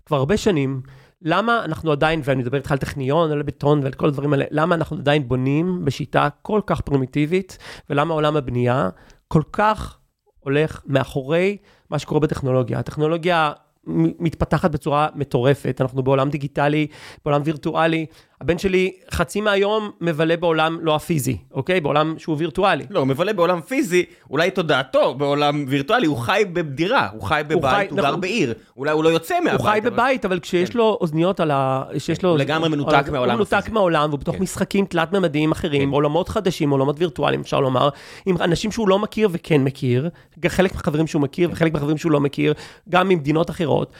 כבר הרבה שנים, למה אנחנו עדיין, ואני מדבר איתך על טכניון, על בטון ועל כל הדברים האלה, למה אנחנו עדיין בונים בשיטה כל כך פרימיטיבית, ולמה עולם הבנייה כל כך הולך מאחורי מה שקורה בטכנולוגיה. הטכנולוגיה מתפתחת בצורה מטורפת, אנחנו בעולם דיגיטלי, בעולם וירטואלי, הבן שלי חצי מהיום מבלה בעולם לא הפיזי, אוקיי? בעולם שהוא וירטואלי. לא, הוא מבלה בעולם פיזי, אולי תודעתו בעולם וירטואלי, הוא חי בדירה, הוא חי בבית, הוא גר נכון. בעיר, אולי הוא לא יוצא מהבית. הוא חי אבל- בבית, אבל כשיש לו אוזניות על ה... שיש לו... הוא לגמרי מנותק הוא מהעולם מנותק הפיזי. מהעולם, והוא בתוך כן. משחקים תלת-ממדיים אחרים, כן. עולמות חדשים, עולמות וירטואליים, אפשר לומר, עם אנשים שהוא לא מכיר וכן מכיר, חלק מהחברים שהוא מכיר וחלק מהחברים שהוא לא מכיר, גם ממדינות אחרות,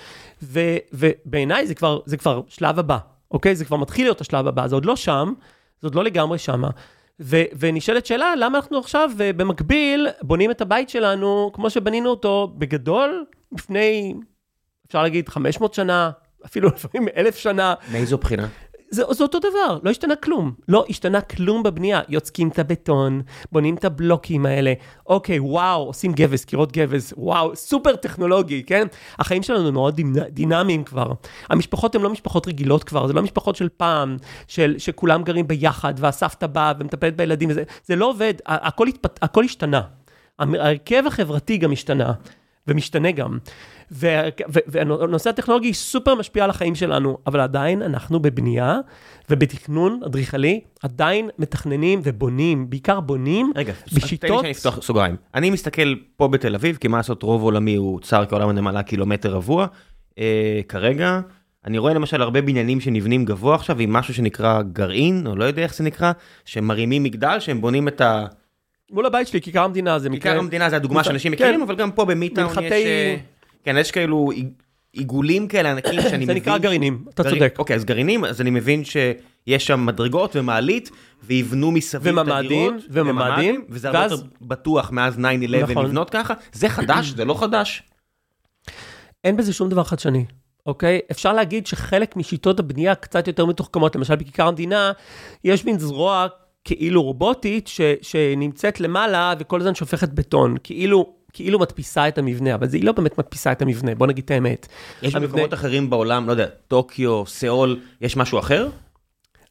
ובעיניי זה כבר, זה כבר שלב הבא, אוקיי? זה כבר מתחיל להיות השלב הבא, זה עוד לא שם, זה עוד לא לגמרי שמה. ו- ונשאלת שאלה, למה אנחנו עכשיו אה, במקביל בונים את הבית שלנו כמו שבנינו אותו בגדול לפני, אפשר להגיד 500 שנה, אפילו *laughs* לפעמים אלף שנה, מאיזו בחינה? זה, זה אותו דבר, לא השתנה כלום. לא השתנה כלום בבנייה. יוצקים את הבטון, בונים את הבלוקים האלה. אוקיי, וואו, עושים גבס, קירות גבס, וואו, סופר טכנולוגי, כן? החיים שלנו מאוד דינ- דינמיים כבר. המשפחות הן לא משפחות רגילות כבר, זה לא משפחות של פעם, של, שכולם גרים ביחד, והסבתא באה ומטפלת בילדים, זה, זה לא עובד, הכל, התפת, הכל השתנה. ההרכב החברתי גם השתנה, ומשתנה גם. והנושא הטכנולוגי סופר משפיע על החיים שלנו, אבל עדיין אנחנו בבנייה ובתכנון אדריכלי, עדיין מתכננים ובונים, בעיקר בונים, רגע, תן לי בשיטות... שאני אפתח סוגריים. אני מסתכל פה בתל אביב, כי מה לעשות, רוב עולמי הוא צר כעולם הנמלה קילומטר רבוע. אה, כרגע, אני רואה למשל הרבה בניינים שנבנים גבוה עכשיו, עם משהו שנקרא גרעין, או לא יודע איך זה נקרא, שמרימים מגדל, שהם בונים את ה... מול הבית שלי, כיכר המדינה, זה מקרה... כיכר המדינה זה הדוגמה שאנשים כן. מכירים, אבל גם פה במיטאון יש... כן, יש כאלו עיג- עיגולים כאלה ענקים *coughs* שאני מבין... זה נקרא גרעינים, אתה צודק. אוקיי, אז גרעינים, אז אני מבין שיש שם מדרגות ומעלית, ויבנו מסביב את וממ"דים, הדירות. וממ"דים, וזה הרבה יותר בטוח מאז 9-11 נכון. לבנות ככה. זה חדש? זה לא חדש? אין בזה שום דבר חדשני, אוקיי? אפשר להגיד שחלק משיטות הבנייה קצת יותר מתוחכמות, למשל בכיכר המדינה, יש מין זרוע כאילו רובוטית ש, שנמצאת למעלה וכל הזמן שופכת בטון, כאילו, כאילו מדפיסה את המבנה, אבל זה- היא לא באמת מדפיסה את המבנה, בוא נגיד את האמת. יש המבנה- במקומות אחרים בעולם, לא יודע, טוקיו, סאול, יש משהו אחר?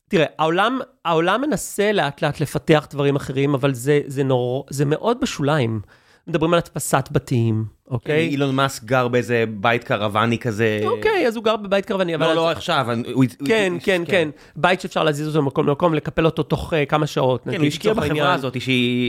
תראה, העולם, העולם מנסה לאט לאט לפתח דברים אחרים, אבל זה, זה, נור, זה מאוד בשוליים. מדברים על הדפסת בתים, אוקיי? אילון מאסק גר באיזה בית קרוואני כזה. אוקיי, אז הוא גר בבית קרווני, אבל... לא, לא עכשיו. כן, הוא- כן, כן. בית שאפשר להזיז אותו ממקום למקום, לקפל אותו תוך אה, כמה שעות. כן, הוא השקיע בחברה. הזאת,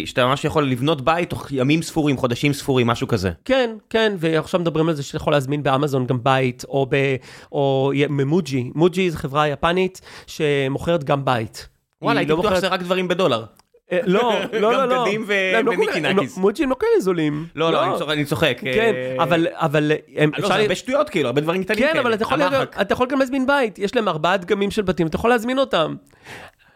שאתה ממש יכול לבנות בית תוך ימים ספורים, חודשים ספורים, משהו כזה. כן, כן, ועכשיו מדברים על זה שאתה יכול להזמין באמזון גם בית, או, ב, או י- ממוג'י. מוג'י זו חברה יפנית שמוכרת גם בית. וואלה, הייתי לא בטוח שזה רק דברים בדולר. אה, *laughs* לא, לא, גם לא, לא. ו- הם לא לא- נקיס. מוג'י הם לא כאלה זולים. לא, לא, אני צוחק-. כן, אה, אבל, אבל, הם, לא, זה הרבה שטויות כאילו, הרבה דברים קטנים כאלה. כן, אבל. אתה יכול גם להזמין בית, יש להם ארבעה דגמים של בתים, אתה יכול להזמין אותם.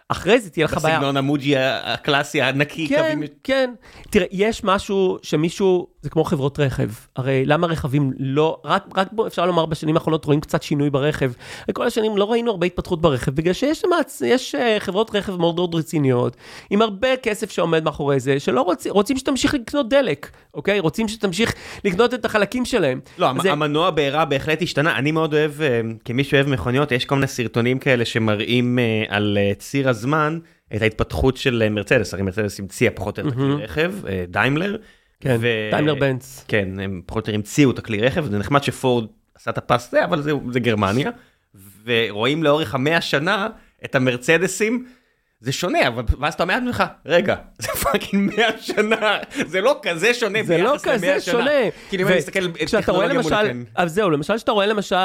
אחרי זה תהיה לך בעיה. בסגנון המוג'י הקלאסי, הנקי. כן, קווים- כן. תראה, יש משהו שמישהו, זה כמו חברות רכב. הרי למה רכבים לא, רק, רק בו, אפשר לומר בשנים האחרונות רואים קצת שינוי ברכב. כל השנים לא ראינו הרבה התפתחות ברכב, בגלל שיש יש אה, חברות רכב מאוד מאוד רציניות, עם הרבה כסף שעומד מאחורי זה, שלא רוצים, רוצים שתמשיך לקנות דלק, אוקיי? רוצים שתמשיך לקנות את החלקים שלהם. לא, זה- המנוע בעירה בהחלט השתנה. אני מאוד אוהב, אה, כמי שאוהב מכוניות, יש כל מיני סרטונים כאלה שמראים אה, על ציר הזמן את ההתפתחות של אה, מרצדס, הרי מרצדס המציאה פחות או יותר את הכלי רכב, אה, דיימלר. כן, ו- דיימלר בנץ. כן, הם פחות או יותר המציאו את הכלי רכב, זה נחמד שפורד עשה את הפס זה, אבל זה, זה גרמניה. ורואים לאורך המאה שנה את המרצדסים, זה שונה, אבל ואז אתה אומר לעצמך, רגע, *laughs* זה fucking 100 שנה, זה לא כזה שונה זה לא ביחס ל-100 כזה. שונה. כאילו אם אני מסתכל על כשאתה טכנולוגיה מול כן. אז זהו, למשל שאתה רואה למשל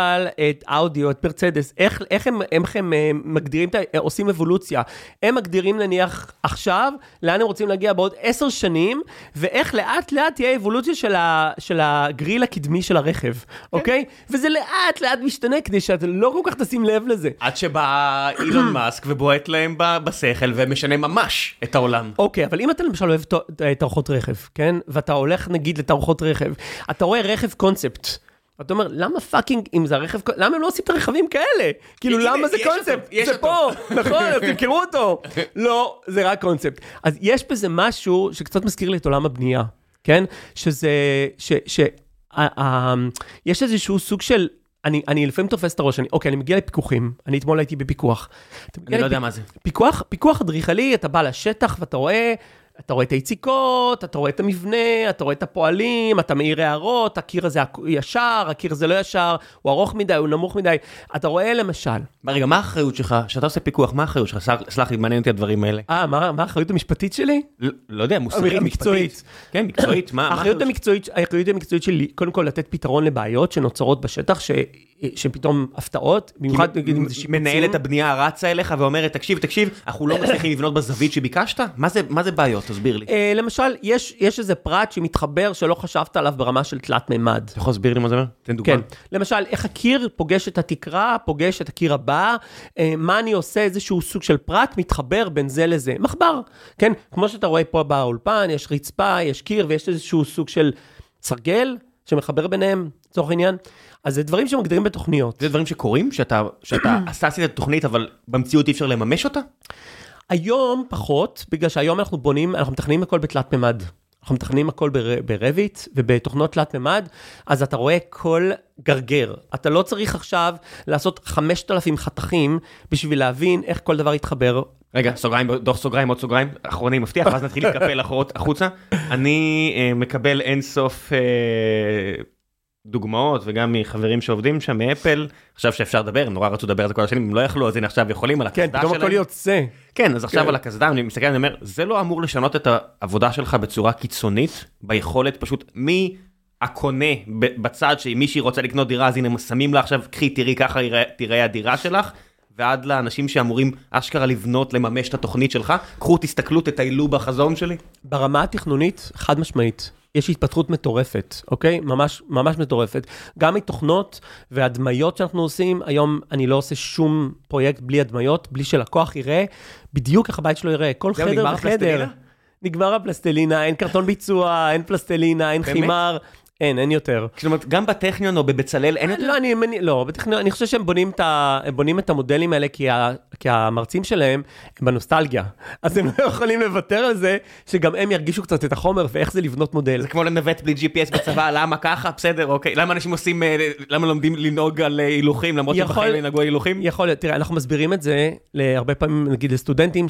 את אאודי או את מרצדס, איך, איך, הם, איך הם אה, מגדירים, עושים אבולוציה. הם מגדירים נניח עכשיו, לאן הם רוצים להגיע בעוד עשר שנים, ואיך לאט לאט תהיה אבולוציה של, ה, של הגריל הקדמי של הרכב, אוקיי? וזה לאט לאט משתנה כדי שאתה לא כל כך תשים לב לזה. עד שבא אילון *clears throat* מאסק ובועט להם ב- בשכל ומשנה ממש את העולם. אוקיי, אבל אם אתה למשל אוהב ת- תערוכות רכב, כן? ואתה הולך נגיד לתערוכות רכב, אתה רואה רכב קונספט. אתה אומר, למה fucking, אם זה הרכב, למה הם לא עושים את הרכבים כאלה? כאילו, למה זה קונספט? זה. פה, נכון, אז תמכרו אותו. *laughs* לא, זה רק קונספט. אז יש בזה משהו שקצת מזכיר לי את עולם הבנייה, כן? שזה, ש, יש איזשהו סוג של, אני, אני לפעמים תופס את הראש, אני, אוקיי, אני מגיע לפיקוחים, אני אתמול הייתי בפיקוח. אני לא לפיק- יודע מה זה. פיקוח, פיקוח אדריכלי, אתה בא לשטח ואתה רואה אתה רואה את היציקות, אתה רואה את המבנה, אתה רואה את הפועלים, אתה מעיר הערות, הקיר הזה ישר, הקיר הזה לא ישר, הוא ארוך מדי, הוא נמוך מדי. אתה רואה למשל... רגע, מה האחריות שלך? כשאתה עושה פיקוח, מה האחריות שלך? סלח לי, מעניין אותי הדברים האלה. אה, מה האחריות המשפטית שלי? לא, לא יודע, מוסרית, מקצועית. כן, מקצועית, מה... האחריות המקצועית, האחריות המקצועית שלי, קודם כל לתת פתרון לבעיות שנוצרות בשטח, ש... שפתאום הפתעות, במיוחד נגיד אם זה שיפוצים. מנהלת הבנייה רצה אליך ואומרת, תקשיב, תקשיב, אנחנו לא *coughs* מצליחים לבנות בזווית שביקשת? מה זה, מה זה בעיות? תסביר לי. Uh, למשל, יש, יש איזה פרט שמתחבר שלא חשבת עליו ברמה של תלת מימד. אתה יכול להסביר לי מה זה אומר? תן דוגמה. כן. למשל, איך הקיר פוגש את התקרה, פוגש את הקיר הבא, uh, מה אני עושה, איזשהו סוג של פרט מתחבר בין זה לזה. מחבר, כן? כמו שאתה רואה פה באולפן, יש רצפה, יש קיר ויש איזשהו סוג של סרגל שמחבר ביניהם, לצורך העניין. אז זה דברים שמגדירים בתוכניות. זה דברים שקורים? שאתה, שאתה עשה *clears throat* עשית את התוכנית, אבל במציאות אי אפשר לממש אותה? היום פחות, בגלל שהיום אנחנו בונים, אנחנו מתכננים הכל בתלת מימד. אנחנו מתכננים הכל ברביט ובתוכנות תלת מימד, אז אתה רואה כל גרגר. אתה לא צריך עכשיו לעשות 5,000 חתכים בשביל להבין איך כל דבר יתחבר. רגע, סוגריים, דוח סוגריים, עוד סוגריים, אחרוני מבטיח, ואז נתחיל להתקפל *laughs* החוצה. אני uh, מקבל אינסוף uh, דוגמאות וגם מחברים שעובדים שם מאפל עכשיו שאפשר לדבר נורא רצו לדבר על זה כל השנים הם לא יכלו אז הנה עכשיו יכולים על הקסדה שלהם. כן, הכל יוצא. כן אז עכשיו כן. על הקסדה אני מסתכל אני אומר זה לא אמור לשנות את העבודה שלך בצורה קיצונית ביכולת פשוט מי הקונה בצד שאם מישהי רוצה לקנות דירה אז הנה שמים לה עכשיו קחי תראי ככה תראה הדירה שלך. ועד לאנשים שאמורים אשכרה לבנות לממש את התוכנית שלך קחו תסתכלו תטיילו בחזון שלי. ברמה התכנונית חד משמעית יש התפתחות מטורפת, אוקיי? ממש, ממש מטורפת. גם מתוכנות והדמיות שאנחנו עושים, היום אני לא עושה שום פרויקט בלי הדמיות, בלי שלקוח יראה בדיוק איך הבית שלו יראה. כל חדר וחדר. נגמר הפלסטלינה, אין קרטון ביצוע, אין פלסטלינה, אין חימר. אין, אין יותר. אומרת, גם בטכניון או בבצלאל אין יותר? לא, אני, לא, בטכניון, אני חושב שהם בונים את, ה, בונים את המודלים האלה כי, ה, כי המרצים שלהם הם בנוסטלגיה. אז הם לא יכולים לוותר על זה, שגם הם ירגישו קצת את החומר ואיך זה לבנות מודל. זה כמו לנווט בלי GPS בצבא, *laughs* למה ככה? בסדר, אוקיי. למה אנשים עושים, אה, למה לומדים לנהוג על אה, הילוכים, למרות שבחיים ינהגו על הילוכים? יכול להיות, תראה, אנחנו מסבירים את זה להרבה פעמים, נגיד לסטודנטים,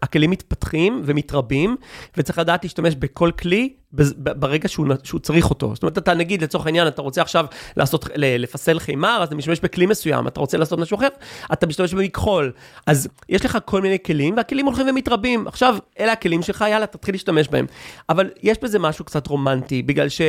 שהכלים מתפתחים ומתרבים, וצריך לדעת להשתמש בכל כלי ברגע שהוא, שהוא צריך אותו. זאת אומרת, אתה נגיד, לצורך העניין, אתה רוצה עכשיו לעשות, לפסל חימר, אז אתה משתמש בכלי מסוים, אתה רוצה לעשות משהו אחר, אתה משתמש במכחול. אז יש לך כל מיני כלים, והכלים הולכים ומתרבים. עכשיו, אלה הכלים שלך, יאללה, תתחיל להשתמש בהם. אבל יש בזה משהו קצת רומנטי, בגלל ש...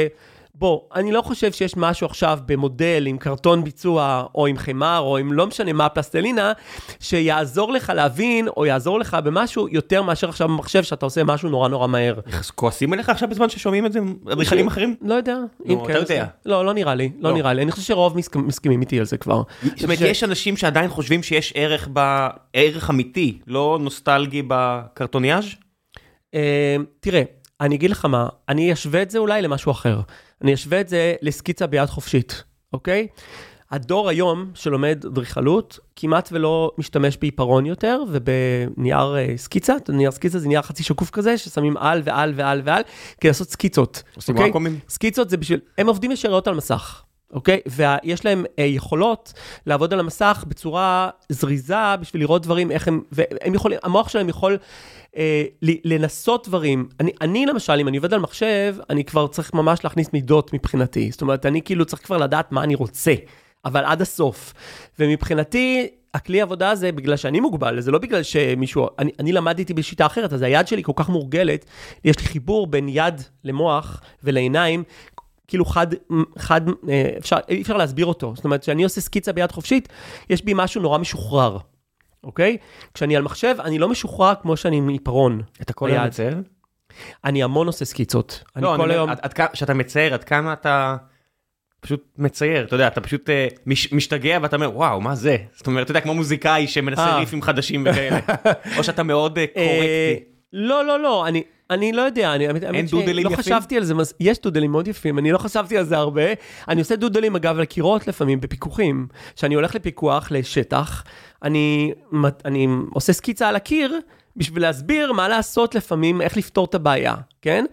בוא, אני לא חושב שיש משהו עכשיו במודל עם קרטון ביצוע, או עם חמר, או עם לא משנה מה הפלסטלינה, שיעזור לך להבין, או יעזור לך במשהו יותר מאשר עכשיו במחשב, שאתה עושה משהו נורא נורא מהר. כועסים עליך עכשיו בזמן ששומעים את זה, אדריכלים אחרים? לא יודע. נו, אתה יודע. לא, לא נראה לי, לא, לא נראה לי. אני חושב שרוב מסכימים איתי על זה כבר. זאת אומרת, יש אנשים שעדיין חושבים שיש ערך ב... ערך אמיתי, לא נוסטלגי בקרטוניאז'? אה, תראה, אני אגיד לך מה, אני אשווה את זה אולי למשהו אחר. אני אשווה את זה לסקיצה ביד חופשית, אוקיי? הדור היום שלומד אדריכלות כמעט ולא משתמש בעיפרון יותר ובנייר אה, סקיצה, נייר סקיצה זה נייר חצי שקוף כזה ששמים על ועל ועל ועל כדי לעשות סקיצות. עושים אוקיי? וואקומים? סקיצות זה בשביל, הם עובדים ישירות על מסך. אוקיי? ויש להם אה, יכולות לעבוד על המסך בצורה זריזה בשביל לראות דברים, איך הם, והם יכולים, המוח שלהם יכול אה, לנסות דברים. אני, אני למשל, אם אני עובד על מחשב, אני כבר צריך ממש להכניס מידות מבחינתי. זאת אומרת, אני כאילו צריך כבר לדעת מה אני רוצה, אבל עד הסוף. ומבחינתי, הכלי עבודה הזה, בגלל שאני מוגבל, זה לא בגלל שמישהו, אני, אני למדתי בשיטה אחרת, אז היד שלי כל כך מורגלת, יש לי חיבור בין יד למוח ולעיניים, כאילו חד, חד, אה, אפשר, אי אפשר להסביר אותו. זאת אומרת, כשאני עושה סקיצה ביד חופשית, יש בי משהו נורא משוחרר. אוקיי? כשאני על מחשב, אני לא משוחרר כמו שאני עם עיפרון. אתה כל היום מצייר? אני המון עושה סקיצות. לא, אני כל היום... כשאתה מצייר, עד כמה אתה פשוט מצייר, אתה יודע, אתה פשוט uh, מש, משתגע ואתה אומר, וואו, מה זה? זאת אומרת, אתה יודע, כמו מוזיקאי שמנסה אה. ריפים חדשים וכאלה. *laughs* או שאתה מאוד uh, קורקטי. לא, לא, לא, אני, אני לא יודע, אני, אין דודלים לא יפים? לא חשבתי על זה, יש דודלים מאוד יפים, אני לא חשבתי על זה הרבה. אני עושה דודלים, אגב, על קירות לפעמים, בפיקוחים. כשאני הולך לפיקוח, לשטח, אני, אני עושה סקיצה על הקיר, בשביל להסביר מה לעשות לפעמים, איך לפתור את הבעיה, כן?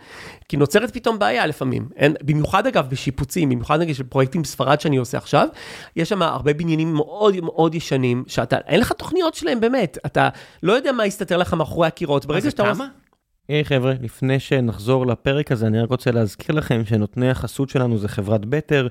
כי נוצרת פתאום בעיה לפעמים. אין, במיוחד אגב בשיפוצים, במיוחד נגיד של פרויקטים בספרד שאני עושה עכשיו, יש שם הרבה בניינים מאוד מאוד ישנים, שאתה, אין לך תוכניות שלהם באמת, אתה לא יודע מה יסתתר לך מאחורי הקירות. ברגע שאתה... מה זה תמה? היי חבר'ה, לפני שנחזור לפרק הזה, אני רק רוצה להזכיר לכם שנותני החסות שלנו זה חברת בטר,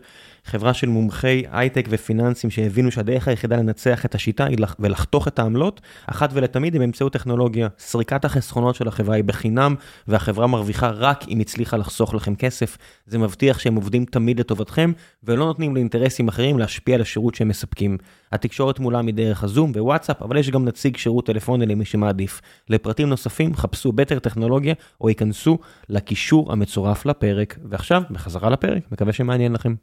חברה של מומחי הייטק ופיננסים שהבינו שהדרך היחידה לנצח את השיטה היא ולחתוך את העמלות, אחת ולתמיד היא באמצעות טכנולוגיה. סריקת החסכונות של החברה היא בחינם, והחברה מרוויחה רק אם הצליחה לחסוך לכם כסף. זה מבטיח שהם עובדים תמיד לטובתכם, ולא נותנים לאינטרסים אחרים להשפיע על השירות שהם מספקים. התקשורת מולה מדרך הזום ווואטסאפ, אבל יש גם נציג שירות טלפוני למי שמעדיף. לפרטים נוספים, חפשו בטר טכנולוגיה, או ייכנסו לקישור המצורף לפרק. ועכשיו, בחזרה לפרק, מקווה שמעניין לכם.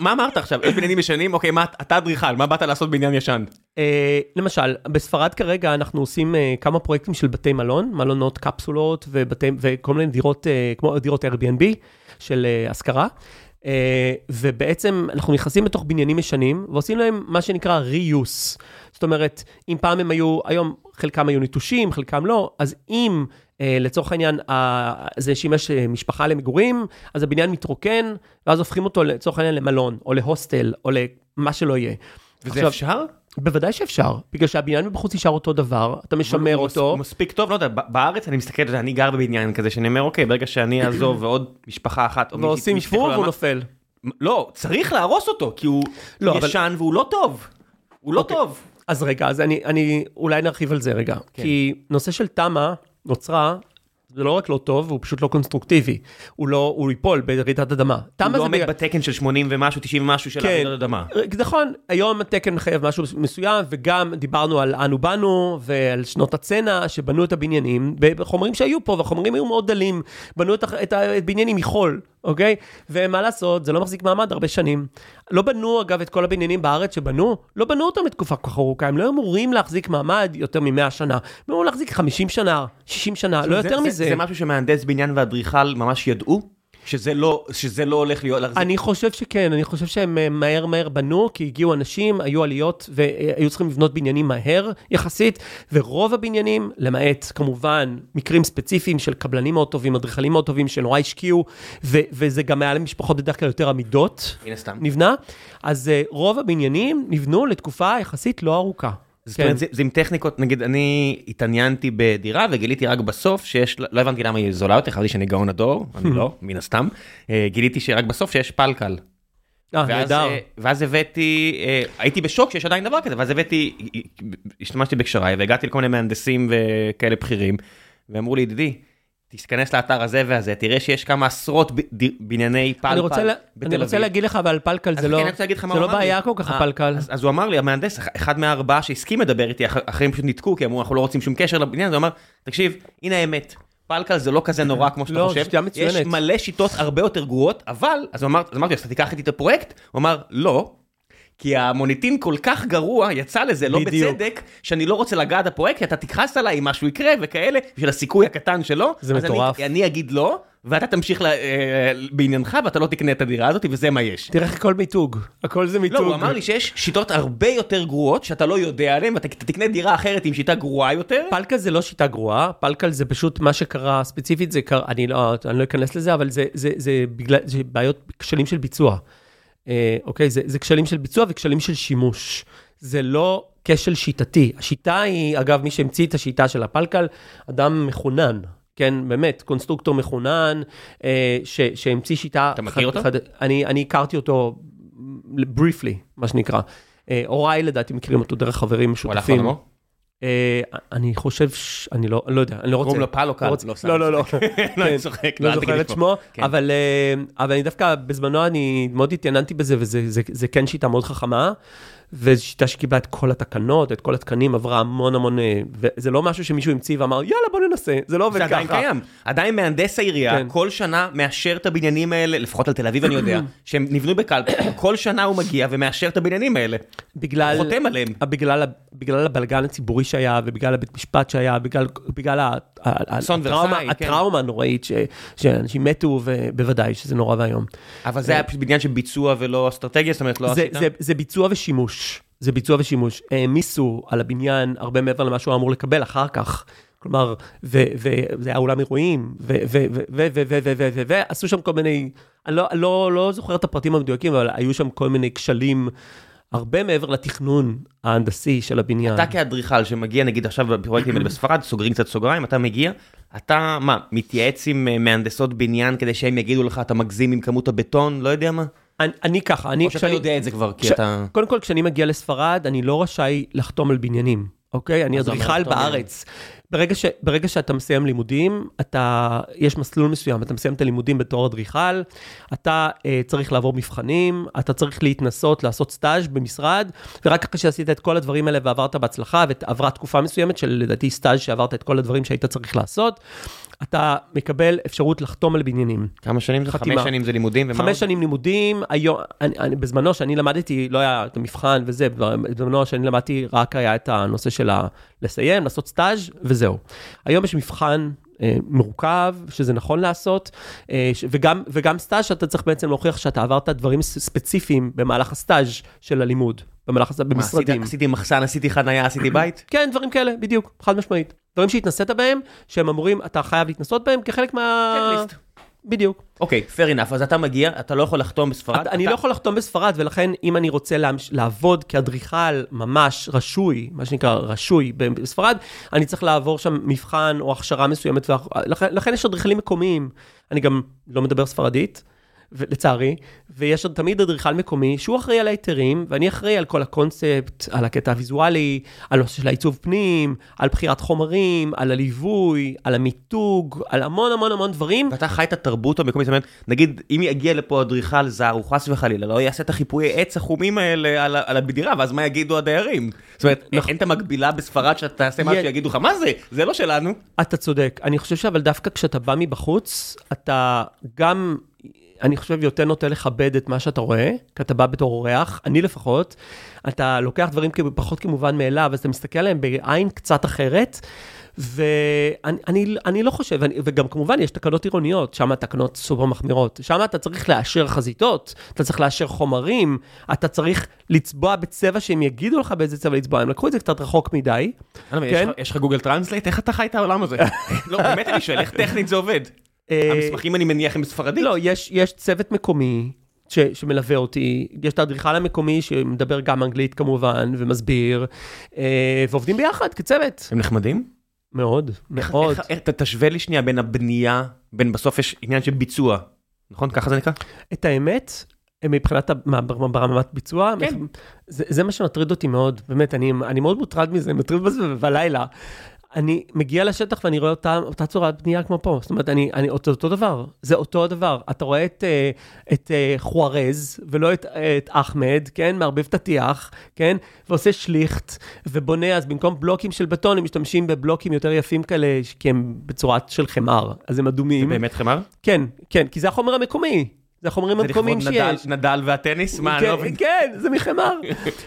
מה אמרת עכשיו? יש בניינים ישנים? אוקיי, מה, אתה אדריכל, מה באת לעשות בעניין ישן? אה, למשל, בספרד כרגע אנחנו עושים אה, כמה פרויקטים של בתי מלון, מלונות קפסולות וכל מיני דירות, אה, כמו דירות Airbnb של השכרה. ובעצם אנחנו נכנסים לתוך בניינים ישנים ועושים להם מה שנקרא reuse. זאת אומרת, אם פעם הם היו, היום חלקם היו נטושים, חלקם לא, אז אם לצורך העניין, זה שימש אה, משפחה למגורים, אז הבניין מתרוקן, ואז הופכים אותו לצורך העניין למלון, או להוסטל, או למה שלא יהיה. וזה עכשיו, אפשר? בוודאי שאפשר, בגלל שהבניין מבחוץ נשאר אותו דבר, אתה משמר אותו. הוא מספיק טוב, לא יודע, בארץ אני מסתכל, אני גר בבניין כזה, שאני אומר, אוקיי, ברגע שאני אעזוב ועוד משפחה אחת, ועושים שפור והוא נופל. לא, צריך להרוס אותו, כי הוא לא, ישן אבל... והוא לא טוב. הוא לא אוקיי. טוב. אז רגע, אז אני, אני אולי נרחיב על זה רגע. כן. כי נושא של תמ"א נוצרה, זה לא רק לא טוב, הוא פשוט לא קונסטרוקטיבי. הוא לא, הוא ייפול ברעידת אדמה. הוא לא עומד בגלל... בתקן של 80 ומשהו, 90 ומשהו של כן, רעידת אדמה. נכון, היום התקן מחייב משהו מסוים, וגם דיברנו על אנו באנו ועל שנות הצנע, שבנו את הבניינים, בחומרים שהיו פה, והחומרים היו מאוד דלים, בנו את, את הבניינים מחול. אוקיי? ומה לעשות, זה לא מחזיק מעמד הרבה שנים. לא בנו, אגב, את כל הבניינים בארץ שבנו, לא בנו אותם לתקופה כל כך ארוכה, הם לא אמורים להחזיק מעמד יותר מ-100 שנה. הם אמורים להחזיק 50 שנה, 60 שנה, לא יותר זה, מזה. זה, זה משהו שמהנדס בניין ואדריכל ממש ידעו? שזה לא, שזה לא הולך להיות... אני חושב שכן, אני חושב שהם אה, מהר מהר בנו, כי הגיעו אנשים, היו עליות והיו צריכים לבנות בניינים מהר יחסית, ורוב הבניינים, למעט כמובן מקרים ספציפיים של קבלנים מאוד טובים, אדריכלים מאוד טובים שנורא השקיעו, ו- וזה גם היה למשפחות בדרך כלל יותר עמידות, נבנה, אז uh, רוב הבניינים נבנו לתקופה יחסית לא ארוכה. אומרת, זה, זה עם טכניקות, נגיד, אני התעניינתי בדירה וגיליתי רק בסוף שיש, לא הבנתי למה היא זולה יותר, חשבתי שאני גאון הדור, *laughs* אני לא, מן הסתם. אה, גיליתי שרק בסוף שיש פלקל. אה, נהדר. אה, ואז הבאתי, אה, הייתי בשוק שיש עדיין דבר כזה, ואז הבאתי, השתמשתי בקשריי והגעתי לכל מיני מהנדסים וכאלה בכירים, ואמרו לי, ידידי, תיכנס לאתר הזה והזה, תראה שיש כמה עשרות בנייני פלפל בתל אביב. אני רוצה להגיד לך, אבל פלקל זה לא, זה לא בעיה כל כך אה, הפלקל. אז הוא אמר לי, המהנדס, אחד מהארבעה שהסכים לדבר איתי, אחרים פשוט ניתקו, כי אמרו, אנחנו לא רוצים שום קשר לבניין, אז הוא אמר, תקשיב, הנה האמת. פלקל זה לא כזה נורא כמו שאתה לא, חושב, יש מלא שיטות הרבה יותר גרועות, אבל, אז אמרתי אז אתה תיקח איתי את הפרויקט? הוא אמר, לא, כי המוניטין כל כך גרוע, יצא לזה, לא בדיוק. בצדק, שאני לא רוצה לגעת בפרויקט, כי אתה תכעס עליי אם משהו יקרה וכאלה, בשביל הסיכוי הקטן שלו. זה מטורף. אני, אני אגיד לא, ואתה תמשיך לה, אה, בעניינך ואתה לא תקנה את הדירה הזאת, וזה מה יש. תראה איך הכל מיתוג, הכל זה מיתוג. לא, הוא אמר לי שיש שיטות הרבה יותר גרועות, שאתה לא יודע עליהן, ואתה תקנה דירה אחרת עם שיטה גרועה יותר. פלקל זה לא שיטה גרועה, פלקל זה פשוט מה שקרה ספציפית, זה קרה, אני לא, אני לא אכנס לזה, אבל זה, זה, זה בגלל, זה בעיות, כשלים של ביצוע. אה, אוקיי? זה, זה כשלים של ביצוע וכשלים של שימוש. זה לא כשל שיטתי. השיטה היא, אגב, מי שהמציא את השיטה של הפלקל, אדם מחונן. כן, באמת, קונסטרוקטור מחונן, אה, ש, שהמציא שיטה... אתה מכיר אותו? חד, אני, אני הכרתי אותו briefly, מה שנקרא. אה, הוריי לדעתי מכירים אותו דרך חברים משותפים. הוא הלך? Uh, אני חושב, ש... אני לא, לא יודע, אני לא רוצה. קוראים לו פלו קל, לא, לא, לא. לא, *laughs* אני צוחק, לא זוכר את שמו, כן. אבל אבל אני דווקא, בזמנו אני מאוד התעניינתי בזה, וזה כן שיטה מאוד חכמה. וזו שיטה שקיבלה את כל התקנות, את כל התקנים, עברה המון המון, אה, וזה לא משהו שמישהו המציא ואמר, יאללה בוא ננסה, זה לא עובד ככה. זה עדיין קיים, עדיין מהנדס העירייה, כן. כל שנה מאשר את הבניינים האלה, לפחות על תל אביב אני יודע, *clears throat* שהם נבנו בקלפי, כל שנה הוא מגיע ומאשר את הבניינים האלה. בגלל... חותם עליהם. בגלל, בגלל הבלגן הציבורי שהיה, ובגלל הבית משפט שהיה, בגלל, בגלל הטראומה, כן. הטראומה הנוראית, שאנשים מתו, ובוודאי שזה נורא ואיום. אבל זה היה פשוט בניין של ביצוע ולא אסטרטגיה, זאת אומרת לא השיטה? זה ביצוע ושימוש. שימוש, זה ביצוע ושימוש. העמיסו על הבניין הרבה מעבר למה שהוא אמור לקבל אחר כך. כלומר, וזה היה אולם אירועים, ועשו שם כל מיני, אני לא, לא, לא זוכר את הפרטים המדויקים, אבל היו שם כל מיני כשלים הרבה מעבר לתכנון ההנדסי של הבניין. אתה כאדריכל שמגיע נגיד עכשיו בפרויקטים האלה בספרד, סוגרים קצת סוגריים, אתה מגיע, אתה מה, מתייעץ עם אה, מהנדסות בניין כדי שהם יגידו לך אתה מגזים עם כמות הבטון, לא יודע מה? אני, אני ככה, אני... או שאתה יודע את זה כבר, כי כש- אתה... קודם כל, כשאני מגיע לספרד, אני לא רשאי לחתום על בניינים, אוקיי? אני אדריכל בארץ. ברגע, ש, ברגע שאתה מסיים לימודים, אתה, יש מסלול מסוים, אתה מסיים את הלימודים בתור אדריכל, אתה אה, צריך לעבור מבחנים, אתה צריך להתנסות, לעשות סטאז' במשרד, ורק אחרי שעשית את כל הדברים האלה ועברת בהצלחה, ועברה תקופה מסוימת של לדעתי סטאז' שעברת את כל הדברים שהיית צריך לעשות, אתה מקבל אפשרות לחתום על בניינים. כמה שנים זה? חתימה. חמש שנים זה לימודים? ומה עוד? חמש שנים לימודים, היום, אני, אני, בזמנו שאני למדתי, לא היה את המבחן וזה, בזמנו שאני למדתי רק היה את הנושא של ה- לסיים, לעשות סטאז' וזהו. היום יש מבחן אה, מורכב, שזה נכון לעשות, אה, ש- וגם, וגם סטאז' שאתה צריך בעצם להוכיח שאתה עברת דברים ספציפיים במהלך הסטאז' של הלימוד, במהלך הסטאז' מה, עשית- במשרדים. עשיתי מחסן, עשיתי חנייה, עשיתי *clears throat* בית? כן, דברים כאלה, בדיוק, חד משמעית. דברים שהתנסית בהם, שהם אמורים, אתה חייב להתנסות בהם כחלק מה... צ'קליסט. בדיוק. אוקיי, fair enough, אז אתה מגיע, אתה לא יכול לחתום בספרד. אתה, אני אתה- לא יכול לחתום בספרד, ולכן אם אני רוצה להמש, לעבוד כאדריכל ממש רשוי, מה שנקרא רשוי בספרד, אני צריך לעבור שם מבחן או הכשרה מסוימת, ולכן לכן יש אדריכלים מקומיים. אני גם לא מדבר ספרדית. לצערי, ויש עוד תמיד אדריכל מקומי שהוא אחראי על ההיתרים, ואני אחראי על כל הקונספט, על הקטע הוויזואלי, על נושא של העיצוב פנים, על בחירת חומרים, על הליווי, על המיתוג, על המון המון המון דברים. ואתה חי את התרבות המקומית, זאת אומרת, נגיד, אם יגיע לפה אדריכל זר, הוא חס וחלילה, לא יעשה את החיפויי עץ החומים האלה על, על הדירה, ואז מה יגידו הדיירים? זאת אומרת, נכון. אין את המקבילה בספרד שאתה תעשה משהו, יש. יגידו לך, מה זה? זה לא שלנו. אתה צודק. אני חושב שאבל דווקא כשאתה בא מבחוץ, אתה גם, אני חושב, יותר נוטה לכבד את מה שאתה רואה, כי אתה בא בתור אורח, אני לפחות, אתה לוקח דברים פחות כמובן מאליו, אז אתה מסתכל עליהם בעין קצת אחרת. ואני אני, אני לא חושב, אני, וגם כמובן יש תקנות עירוניות, שם התקנות סופר מחמירות. שם אתה צריך לאשר חזיתות, אתה צריך לאשר חומרים, אתה צריך לצבוע בצבע שהם יגידו לך באיזה צבע לצבוע. הם לקחו את זה קצת רחוק מדי. כן. יש לך Google Translate? איך אתה חי את העולם הזה? *laughs* לא, באמת אני שואל, איך טכנית זה עובד? אה, המסמכים אני מניח הם בספרדית? לא, יש, יש צוות מקומי ש, שמלווה אותי, יש את האדריכל המקומי שמדבר גם אנגלית כמובן, ומסביר, אה, ועובדים ביחד כצוות. הם נחמדים? מאוד, מאוד. איך- איך- ת- תשווה לי שנייה בין הבנייה, בין בסוף יש עניין של ביצוע, נכון? ככה זה נקרא? את האמת, מבחינת ברמת ביצוע, כן. זה, זה מה שמטריד אותי מאוד, באמת, אני, אני מאוד מוטרד מזה, מטריד בזה בלילה. אני מגיע לשטח ואני רואה אותה, אותה צורת בנייה כמו פה, זאת אומרת, אני, אני אותו, אותו דבר, זה אותו דבר. אתה רואה את, אה, את אה, חוארז ולא את, את אחמד, כן, מערבב את הטיח, כן, ועושה שליכט ובונה, אז במקום בלוקים של בטון, הם משתמשים בבלוקים יותר יפים כאלה, כי הם בצורת של חמר, אז הם זה אדומים. באמת חמר? כן, כן, כי זה החומר המקומי, זה החומרים זה לכבוד המקומיים נדל- שיש. והטניס? מה, אני כן, לא מבין. כן, זה מחמר.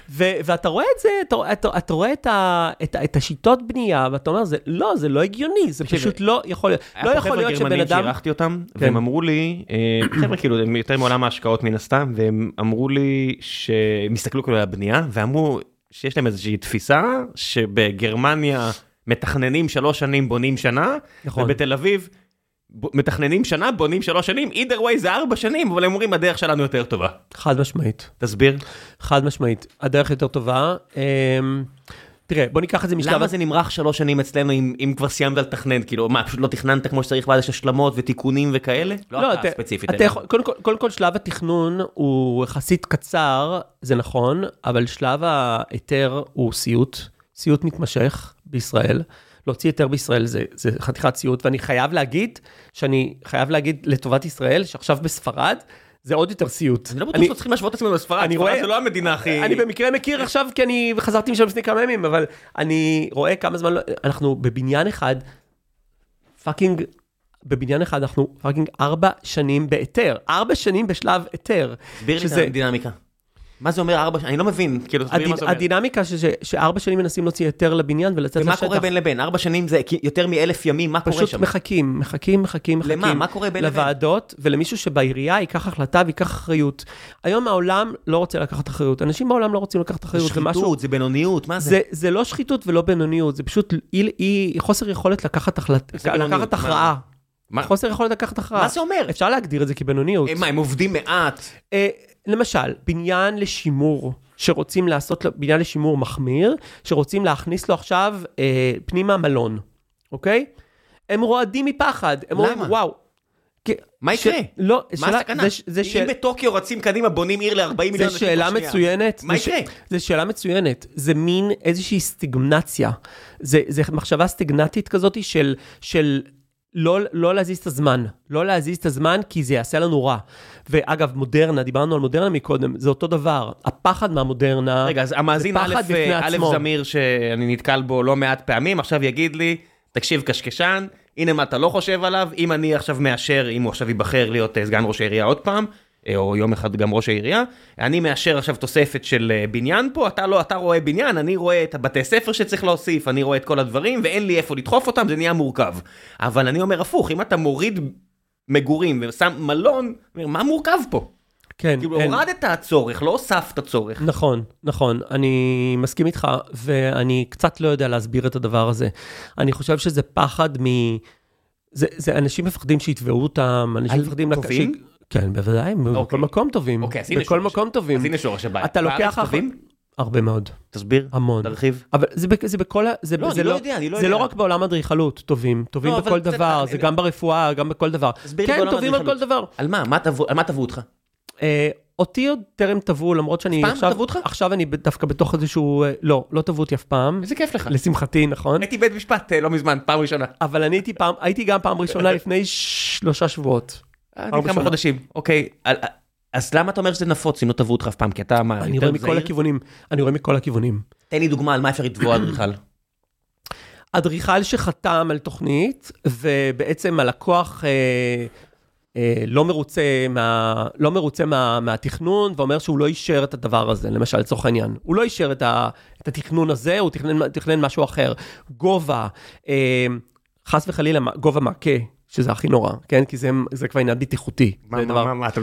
ואתה רואה את זה, אתה, רואה את, השיטות בנייה, ואתה אומר, לא, זה לא הגיוני, זה פשוט לא יכול להיות. לא יכול להיות שבן אדם... שאירחתי אותם, כן. והם אמרו לי, אה, חבר'ה כאילו, הם יותר מעולם ההשקעות מן הסתם, והם אמרו לי שהם הסתכלו כאילו על הבנייה, ואמרו שיש להם איזושהי תפיסה שבגרמניה מתכננים שלוש שנים, בונים שנה, נכון. ובתל אביב מתכננים שנה, בונים שלוש שנים, either way זה ארבע שנים, אבל הם אומרים הדרך שלנו יותר טובה. חד משמעית, תסביר. חד משמעית. הדרך יותר טובה. אמ, תראה, בוא ניקח את זה משלב... למה זה נמרח שלוש שנים אצלנו אם, אם כבר סיימת לתכנן? כאילו, מה, פשוט לא תכננת כמו שצריך ואז יש השלמות ותיקונים וכאלה? לא, אתה ספציפית. אתה אלא. יכול, קודם, כל, קודם כל שלב התכנון הוא יחסית קצר, זה נכון, אבל שלב ההיתר הוא סיוט, סיוט מתמשך בישראל. להוציא היתר בישראל זה, זה חתיכת סיוט, ואני חייב להגיד, שאני חייב להגיד לטובת ישראל, שעכשיו בספרד, זה עוד יותר סיוט. אני לא בטוח שאנחנו צריכים להשוות את עצמנו לספרד, אני ספרד רואה- זה לא המדינה הכי... אני במקרה מכיר עכשיו, כי אני חזרתי משם לפני כמה ימים, אבל אני רואה כמה זמן, לא- אנחנו בבניין אחד, fucking, בבניין אחד אנחנו fucking ארבע שנים בהיתר, ארבע שנים בשלב היתר. תסביר לי את הדינמיקה. מה זה אומר ארבע שנים? אני לא מבין, כאילו, תסביר מה זה אומר. הדינמיקה שארבע שנים מנסים להוציא היתר לבניין ולצאת ומה לשטח. קורה בין לבין? ארבע שנים זה יותר מאלף ימים, מה קורה פשוט שם? מחכים, מחכים, מחכים, מחכים. למה? מה קורה בין לבין? לוועדות, ולמישהו שבעירייה ייקח החלטה וייקח אחריות. היום העולם לא רוצה לקחת אחריות, אנשים בעולם לא רוצים לקחת אחריות. זה שחיתות, זה בינוניות, מה זה? זה, לא שחיתות ולא בינוניות, זה פשוט חוסר יכולת לקחת? הכרעה. מה- חוסר יכולת לקחת הכרעה. מה זה אומר? אפשר להגדיר את זה כבינוניות. אה, מה, הם עובדים מעט? למשל, בניין לשימור שרוצים לעשות לו בניין לשימור מחמיר, שרוצים להכניס לו עכשיו אה, פנימה מלון, אוקיי? הם רועדים מפחד, הם למה? אומרים, וואו. מה יקרה? לא, מה שאלה- הסכנה? זה זה אם בטוקיו רצים קדימה, בונים עיר ל-40 מיליון זו אנשים שאלה תוך שנייה. מצוינת. מה יקרה? זו שאלה מצוינת. זה מין איזושהי סטיגנציה. זה, זה מחשבה סטיגנטית כזאת של, של לא, לא להזיז את הזמן. לא להזיז את הזמן כי זה יעשה לנו רע. ואגב, מודרנה, דיברנו על מודרנה מקודם, זה אותו דבר. הפחד מהמודרנה... רגע, אז המאזין א', בפני א'. זמיר שאני נתקל בו לא מעט פעמים, עכשיו יגיד לי, תקשיב קשקשן, הנה מה אתה לא חושב עליו, אם אני עכשיו מאשר, אם הוא עכשיו ייבחר להיות אה, סגן ראש העירייה עוד פעם, אה, או יום אחד גם ראש העירייה, אני מאשר עכשיו תוספת של אה, בניין פה, אתה לא, אתה רואה בניין, אני רואה את הבתי ספר שצריך להוסיף, אני רואה את כל הדברים, ואין לי איפה לדחוף אותם, זה נהיה מורכב. אבל אני אומר הפוך, אם אתה מוריד מגורים ושם מלון, מה מורכב פה? כן, כאילו אין. הורדת הצורך, לא הוספת צורך. נכון, נכון, אני מסכים איתך, ואני קצת לא יודע להסביר את הדבר הזה. אני חושב שזה פחד מ... זה, זה אנשים מפחדים שיתבעו אותם, אנשים מפחדים... לק- טובים? ש- כן, בוודאי, בכל אוקיי. מקום טובים. אוקיי, אז הנה בכל מקום טובים. אז הנה שורש הבעיה. אתה לוקח... טובים? הרבה מאוד, תסביר. המון. תרחיב. אבל זה, זה בכל ה... זה, לא, זה אני לא יודע, אני לא זה יודע. לא רק בעולם האדריכלות, טובים. טובים לא, בכל דבר, אני- זה גם ברפואה, גם בכל דבר. תסביר כן, טובים על כל. דבר. על מה? מה תבעו- על מה תבעו אותך? אה, אותי עוד טרם תבעו, למרות שאני פעם עכשיו... תבעו אותך? עכשיו אני דווקא בתוך איזשהו... אה, לא, לא תבעו אותי אף פעם. איזה כיף לך. לשמחתי, נכון? הייתי בית משפט אה, לא מזמן, פעם ראשונה. אבל אני הייתי פעם, הייתי גם פעם ראשונה *laughs* לפני שלושה שבועות. פעם כמה. חודשים. אוקיי, על- אז למה אתה אומר שזה נפוץ אם לא תבעו אותך אף פעם? כי אתה מה, אני רואה מכל? הכיוונים, אני רואה מכל הכיוונים. תן לי דוגמה על מה אפשר לתבוע אדריכל. אדריכל שחתם על תוכנית, ובעצם הלקוח אה, אה, לא מרוצה, מה, לא מרוצה מה, מהתכנון, ואומר שהוא לא אישר את הדבר הזה, למשל, לצורך העניין. הוא לא אישר את, ה, את התכנון הזה, הוא תכנן, תכנן משהו אחר. גובה, אה, חס וחלילה, מה- גובה מעקה. שזה הכי נורא, כן? כי זה, זה כבר עניין בטיחותי. מה, מה, מה, מה, אתה...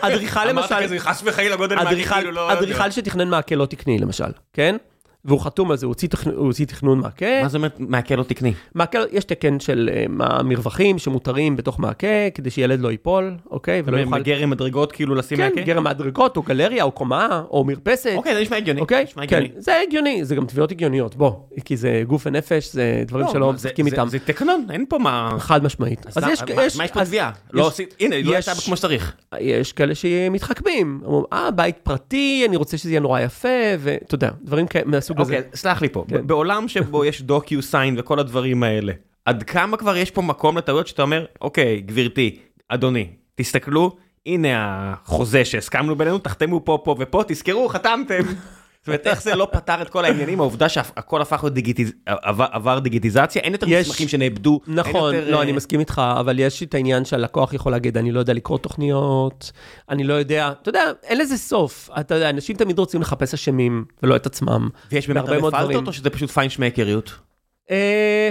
אדריכל למשל, אמרת כזה חס וחלילה גודל מעקה, כאילו לא... אדריכל שתכנן מעקה לא תקני למשל, כן? והוא חתום על זה, הוא הוציא, תכנון מעקה. מה זאת אומרת מעקה לא תקני? מעקה, יש תקן של אה, מרווחים שמותרים בתוך מעקה, כדי שילד לא ייפול, אוקיי? ולא יוכל... גרם מדרגות כאילו לשים כן, מעקה? גרם מדרגות, או גלריה, או קומה, או מרפסת. אוקיי, זה נשמע הגיוני. אוקיי? נשמע כן. זה הגיוני, זה גם תביעות הגיוניות, בוא. כי זה גוף ונפש, זה דברים לא, שלא משחקים איתם. זה תקנון, אין פה מה... חד משמעית. אז מה- מה יש פה תביעה? יש- לא עשית... הנה, לא יש- הייתה כמו שצריך. יש כאלה שמתחכמים, אומרים, אה, בית פרטי, אני רוצה שזה יהיה נורא יפה, ואתה יודע, דברים כאלה מהסוג הזה. אוקיי, סלח לי פה, כן. בעולם שבו יש דוקיו סיין וכל הדברים האלה, עד כמה כבר יש פה מקום לטעויות שאתה אומר, אוקיי, גברתי, אדוני, תסתכלו, הנה החוזה שהסכמנו בינינו, תחתמו פה, פה ופה, תזכרו, חתמתם. זאת אומרת, איך זה לא פתר את כל העניינים, העובדה שהכל הפך להיות דיגיטיז... עבר, דיגיטיזציה, אין יותר יש- מסמכים שנאבדו. נכון, יותר, לא, אה, אני מסכים איתך, אבל יש את העניין שהלקוח יכול להגיד, אני לא יודע לקרוא תוכניות, אני לא יודע, אתה יודע, אין לזה סוף. אתה יודע, אנשים תמיד רוצים לחפש אשמים, ולא את עצמם. ויש באמת הרבה מאוד פלטות, דברים. או שזה פשוט פיינשמקריות? אה,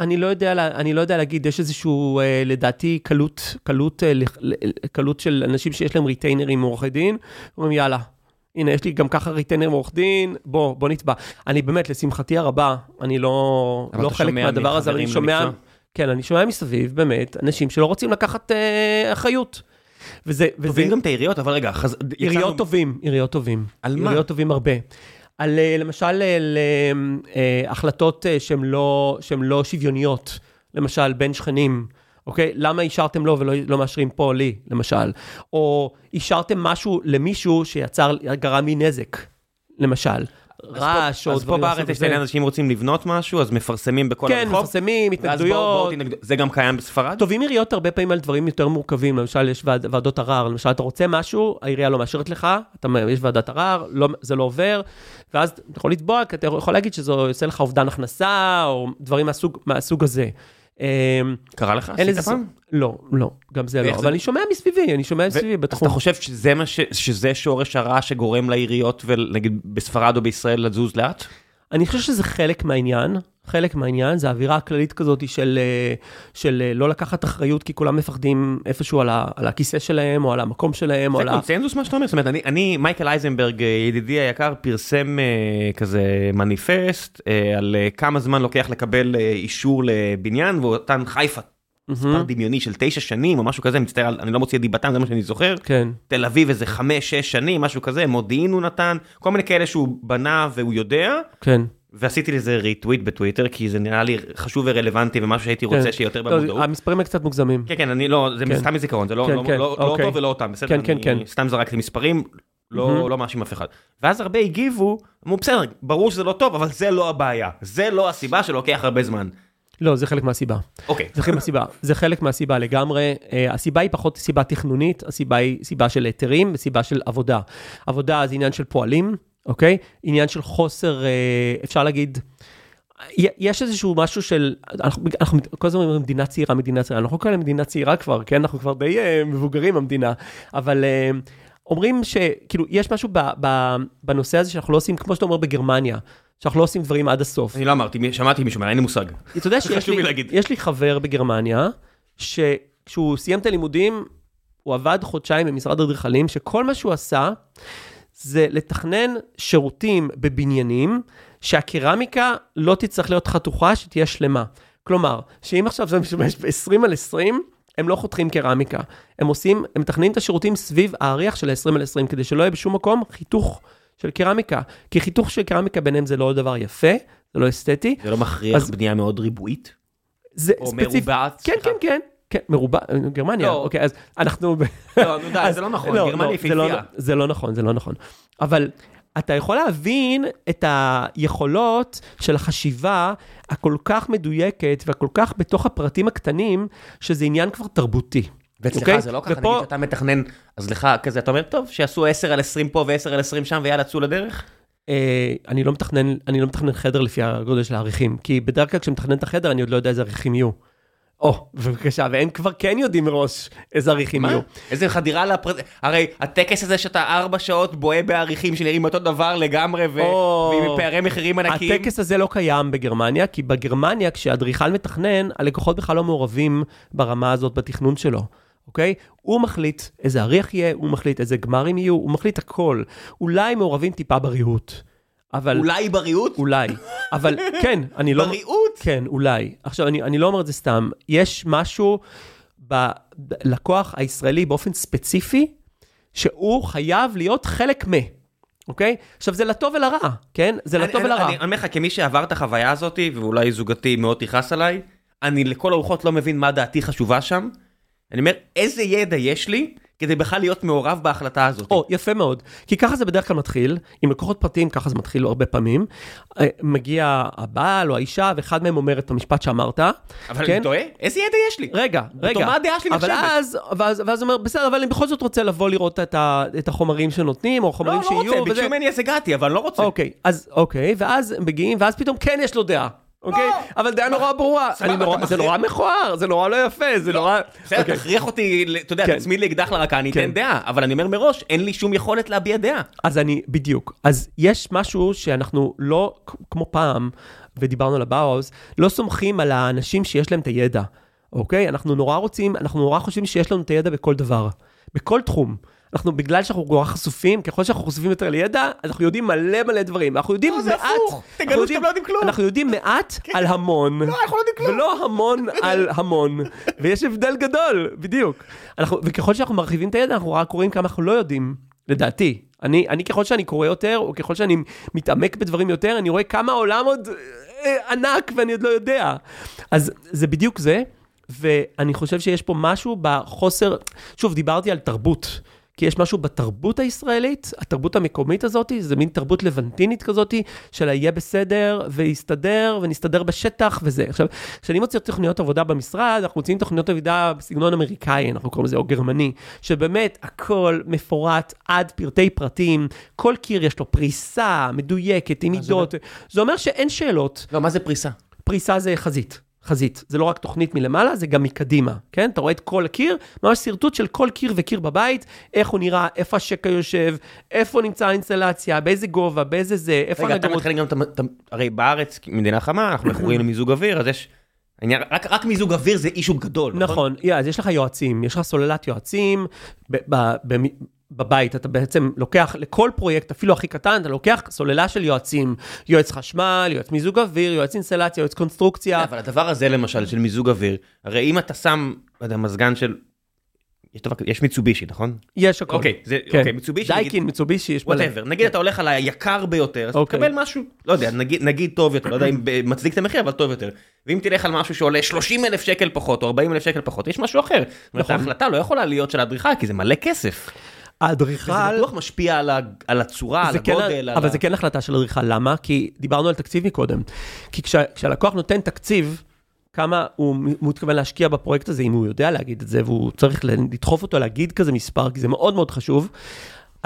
אני לא יודע, אני לא יודע להגיד, יש איזשהו, אה, לדעתי, קלות, קלות, אה, קלות של אנשים שיש להם ריטיינרים מעורכי דין, אומרים, יאללה. הנה, יש לי גם ככה retainer מעורך דין, בוא, בוא נתבע. אני באמת, לשמחתי הרבה, אני לא, לא חלק מהדבר הזה, אבל אני שומע, למקצוע? כן, אני שומע מסביב, באמת, אנשים שלא רוצים לקחת אה, אחריות. וזה, וזה, תובעים גם את העיריות, אבל רגע, חז... עיריות יצאנו- טובים, עיריות טובים. על מה? עיריות טובים הרבה. על אה, למשל על אה, אה, החלטות שהן לא, שהן לא שוויוניות, למשל בין שכנים, אוקיי? למה אישרתם לו ולא לא מאשרים פה לי, למשל? או אישרתם משהו למישהו שיצר, גרם לי נזק, למשל. רעש או אז פה דברים בארץ יש את. העניין הזה שאם רוצים לבנות משהו, אז מפרסמים בכל כן, הרחוב. מפרסמים, ואז בואו- התנגדויות. בואו תנגדו. זה גם קיים בספרד? תובעים עיריות הרבה פעמים על דברים יותר מורכבים, למשל יש ועד, ועדות ערר, למשל אתה רוצה משהו, העירייה לא מאשרת לך, אתה, יש ועדת ערר, לא, זה לא עובר, ואז אתה יכול לתבוע, כי אתה יכול להגיד שזה עושה לך אובדן הכנסה, או דברים מהסוג, מהסוג הזה. אמ, קרה לך? אין עשית לזה פעם? לא, לא, גם זה לא, אבל אני שומע מסביבי, אני שומע מסביבי אז בתחום. אתה חושב שזה מה ש... שזה שורש הרע שגורם לעיריות, ונגיד בספרד או בישראל לזוז לאט? אני חושב שזה חלק מהעניין, חלק מהעניין, זה האווירה הכללית כזאת של, אה, של אה, לא לקחת אחריות, כי כולם מפחדים איפשהו על, ה, על הכיסא שלהם, או על המקום שלהם, או זה על ה... קונצנזוס מה שאתה אומר? זאת אומרת, אני, אני מייקל אייזנברג, אה, ידידי היקר, פרסם כזה מניפסט על כמה זמן לוקח לקבל אישור לבניין, והוא נתן חיפה מספר דמיוני של תשע שנים או משהו כזה, מצטער, אני לא מוציא את דיבתם, זה מה שאני זוכר. כן. תל אביב איזה חמש, שש שנים, משהו כזה, מודיעין הוא נתן, כל מיני כאלה שהוא בנה והוא יודע, כן. ועשיתי לזה ריטוויט בטוויטר, כי זה נראה לי חשוב ורלוונטי ומשהו שהייתי כן. רוצה שיהיה יותר לא, במודעות. המספרים הם קצת מוגזמים. כן, כן, אני לא, זה כן. סתם מזיכרון, זה לא, כן, לא, כן, לא, אוקיי. אותו ולא אותם, בסדר? כן, כן, אני כן. סתם זרקתי מספרים, לא, מהמם. לא מאשים אף אחד. ואז הרבה הגיבו, אמרו, בסדר, ברור שזה לא טוב, אבל זה לא הבעיה. זה לא הסיבה שלוקח הרבה זמן. לא, זה חלק מהסיבה. אוקיי. זה חלק מהסיבה. *laughs* זה חלק מהסיבה לגמרי. אה, הסיבה היא פחות סיבה תכנונית, הסיבה היא סיבה של היתרים וסיבה של עבודה. עבודה זה עניין של פועלים, אוקיי? עניין של חוסר, אה, אפשר להגיד, יש איזשהו משהו של, אנחנו, אנחנו כל הזמן אומרים מדינה צעירה, מדינה צעירה, אנחנו לא כאלה מדינה צעירה כבר, כן? אנחנו כבר די אה, מבוגרים המדינה, אבל אה, אומרים שכאילו, יש משהו ב, ב, בנושא הזה שאנחנו לא עושים, כמו שאתה אומר בגרמניה, שאנחנו לא עושים דברים עד הסוף. אני לא אמרתי, שמעתי מישהו, אין לי מושג. אתה יודע שיש לי, לי. יש לי חבר בגרמניה, שכשהוא סיים את הלימודים, הוא עבד חודשיים במשרד אדריכלים, שכל מה שהוא עשה, זה לתכנן שירותים בבניינים, שהקרמיקה לא תצטרך להיות חתוכה, שתהיה שלמה. כלומר, שאם עכשיו זה משתמש ב-20 על 20, הם לא חותכים קרמיקה. הם עושים, הם מתכננים את השירותים סביב האריח של ה-20 על 20, כדי שלא יהיה בשום מקום חיתוך של קרמיקה. כי חיתוך של קרמיקה ביניהם זה לא דבר יפה, זה לא אסתטי. זה לא מכריח אז- בנייה מאוד ריבועית? זה או ספציפ... מרובעת? כן, סליחה. כן, כן. כן, מרובע, גרמניה, לא. אוקיי, אז אנחנו... לא, נו די, אז- זה לא *laughs* נכון, לא, גרמניה לא, זה לא- יפהפייה. זה לא נכון, זה לא נכון. אבל אתה יכול להבין את היכולות של החשיבה הכל כך מדויקת והכל כך בתוך הפרטים הקטנים, שזה עניין כבר תרבותי. ואצלך אוקיי? זה לא ככה, ופה- נגיד שאתה מתכנן, אז לך כזה, אתה אומר, טוב, שיעשו 10 על 20 פה ו-10 על 20 שם ויאללה, צאו לדרך? אה, אני לא מתכנן, אני לא מתכנן חדר לפי הגודל של העריכים, כי בדרך כלל כשמתכנן את החדר אני עוד לא יודע איזה עריכים יהיו. או, בבקשה, והם כבר כן יודעים מראש איזה עריכים? יהיו. איזה חדירה לפרט... הרי הטקס הזה שאתה ארבע שעות בוהה בעריכים שנראים אותו דבר לגמרי ו... או. ועם פערי מחירים ענקיים. הטקס הזה לא קיים בגרמניה, כי בגרמניה כשאדריכל מתכנן, הלקוחות בכלל לא מעורבים ברמה הזאת בתכנון שלו. אוקיי? הוא מחליט איזה אריח יהיה, הוא מחליט איזה גמרים יהיו, הוא מחליט הכל. אולי מעורבים טיפה בריהוט. אבל... אולי בריאות? אולי. אבל *laughs* כן, אני לא... בריאות? כן, אולי. עכשיו, אני, אני לא אומר את זה סתם. יש משהו בלקוח הישראלי באופן ספציפי, שהוא חייב להיות חלק מ... אוקיי? עכשיו, זה לטוב ולרע, כן? זה לטוב אני- ולרע. אני אני אומר לך, כמי שעבר את החוויה הזאת, ואולי זוגתי מאוד תכעס עליי, אני לכל הרוחות לא מבין מה דעתי חשובה שם. אני אומר, איזה ידע יש לי כדי בכלל להיות מעורב בהחלטה הזאת. או, יפה מאוד. כי ככה זה בדרך כלל מתחיל, עם לקוחות פרטיים ככה זה מתחיל הרבה פעמים. אה, מגיע הבעל או האישה, ואחד מהם אומר את המשפט שאמרת. אבל כן? אני טועה? איזה ידע יש לי? רגע, רגע. מה הדעה שלי אבל נחשבת? אז, ואז, ואז אומר, בסדר, אבל אני בכל זאת רוצה לבוא לראות את, ה, את החומרים שנותנים, או לא, חומרים לא שיהיו. רוצה, וזה- ביקשו ממני אז הגעתי, אבל לא רוצה. אוקיי, אז אוקיי, ואז מגיעים, ואז פתאום כן יש לו דעה. אוקיי? אבל דעה נורא ברורה. זה נורא מכוער, זה נורא לא יפה, זה נורא... בסדר, אוקיי. תכריח אותי, אתה יודע, כן. תצמיד לי אקדח לרקה, אני כן. אתן דעה, אבל אני אומר מראש, אין לי שום יכולת להביע דעה. אז אני, בדיוק. אז יש משהו שאנחנו לא, כמו פעם, ודיברנו על הבאוז, לא סומכים על האנשים שיש להם את הידע, אוקיי? אנחנו נורא רוצים, אנחנו נורא חושבים שיש לנו את הידע בכל דבר, בכל תחום. אנחנו, בגלל שאנחנו נורא חשופים, ככל שאנחנו חשופים יותר לידע, אנחנו יודעים מלא מלא דברים. אנחנו יודעים לא, זה מעט... הפוך. אנחנו תגלו שאתם לא יודעים כלום. אנחנו יודעים מעט על המון. לא, אנחנו לא יודעים כלום. ולא המון על המון. ויש הבדל גדול, בדיוק. אנחנו, וככל שאנחנו מרחיבים את הידע, אנחנו רק רואים כמה אנחנו לא יודעים, לדעתי. אני, אני ככל שאני קורא יותר, או ככל שאני מתעמק בדברים יותר, אני רואה כמה העולם עוד אה, ענק ואני עוד לא יודע. אז זה בדיוק זה, ואני חושב שיש פה משהו בחוסר, שוב, דיברתי על תרבות. כי יש משהו בתרבות הישראלית, התרבות המקומית הזאת, זה מין תרבות לבנטינית כזאת, של היהיה בסדר, ויסתדר, ונסתדר בשטח וזה. עכשיו, כשאני מוציא תוכניות עבודה במשרד, אנחנו מוציאים תוכניות עבודה בסגנון אמריקאי, אנחנו קוראים לזה, או גרמני, שבאמת הכל מפורט עד פרטי פרטים, כל קיר יש לו פריסה מדויקת, עם מידות. זה אומר שאין שאלות. לא, מה זה פריסה? פריסה זה חזית. חזית. זה לא רק תוכנית מלמעלה, זה גם מקדימה, כן? אתה רואה את כל הקיר, ממש שרטוט של כל קיר וקיר בבית, איך הוא נראה, איפה השקע יושב, איפה נמצא האינסטלציה, באיזה גובה, באיזה זה, איפה רגע, אתה הנגרות. מתחיל גם, את המ- את המ- הרי בארץ, מדינה חמה, אנחנו מכורים *coughs* למיזוג אוויר, אז יש... העניין- רק רק מיזוג אוויר זה אישו גדול, נכון? נכון, yeah, אז יש לך יועצים, יש לך סוללת יועצים, ב- ב- ב- בבית, אתה בעצם לוקח לכל פרויקט, אפילו הכי קטן, אתה לוקח סוללה של יועצים, יועץ חשמל, יועץ מיזוג אוויר, יועץ אינסטלציה, יועץ קונסטרוקציה. אבל הדבר הזה למשל של מיזוג אוויר, הרי אם אתה שם, לא יודע, מזגן של... יש, דבר, יש מיצובישי, נכון? יש הכל. אוקיי, זה, כן. אוקיי, מיצובישי, דייקין, מיצובישי, יש מלא. whatever, נגיד אתה הולך על היקר ביותר, אז אוקיי. תקבל משהו, לא יודע, נגיד, נגיד טוב יותר, לא יודע אם מצדיק את המחיר, אבל טוב יותר. ואם תלך על משהו שעולה 30 אלף שקל פחות, או 40 אלף שקל פחות, יש משהו אחר. נכון. ההחלטה לא יכולה להיות של האדריכל, כי זה מלא כסף. האדריכל... וזה בטוח משפיע על, ה, על הצורה, על זה כן, הגודל, על אבל ה... זה כן החלטה של אדריכל, למה? כי דיברנו על תקציב מקודם. כי כשה, כשהלקוח נותן תקציב, כמה הוא מתכוון להשקיע בפרויקט הזה, אם הוא יודע להגיד את זה, והוא צריך לדחוף אותו להגיד כזה מספר, כי זה מאוד מאוד חשוב,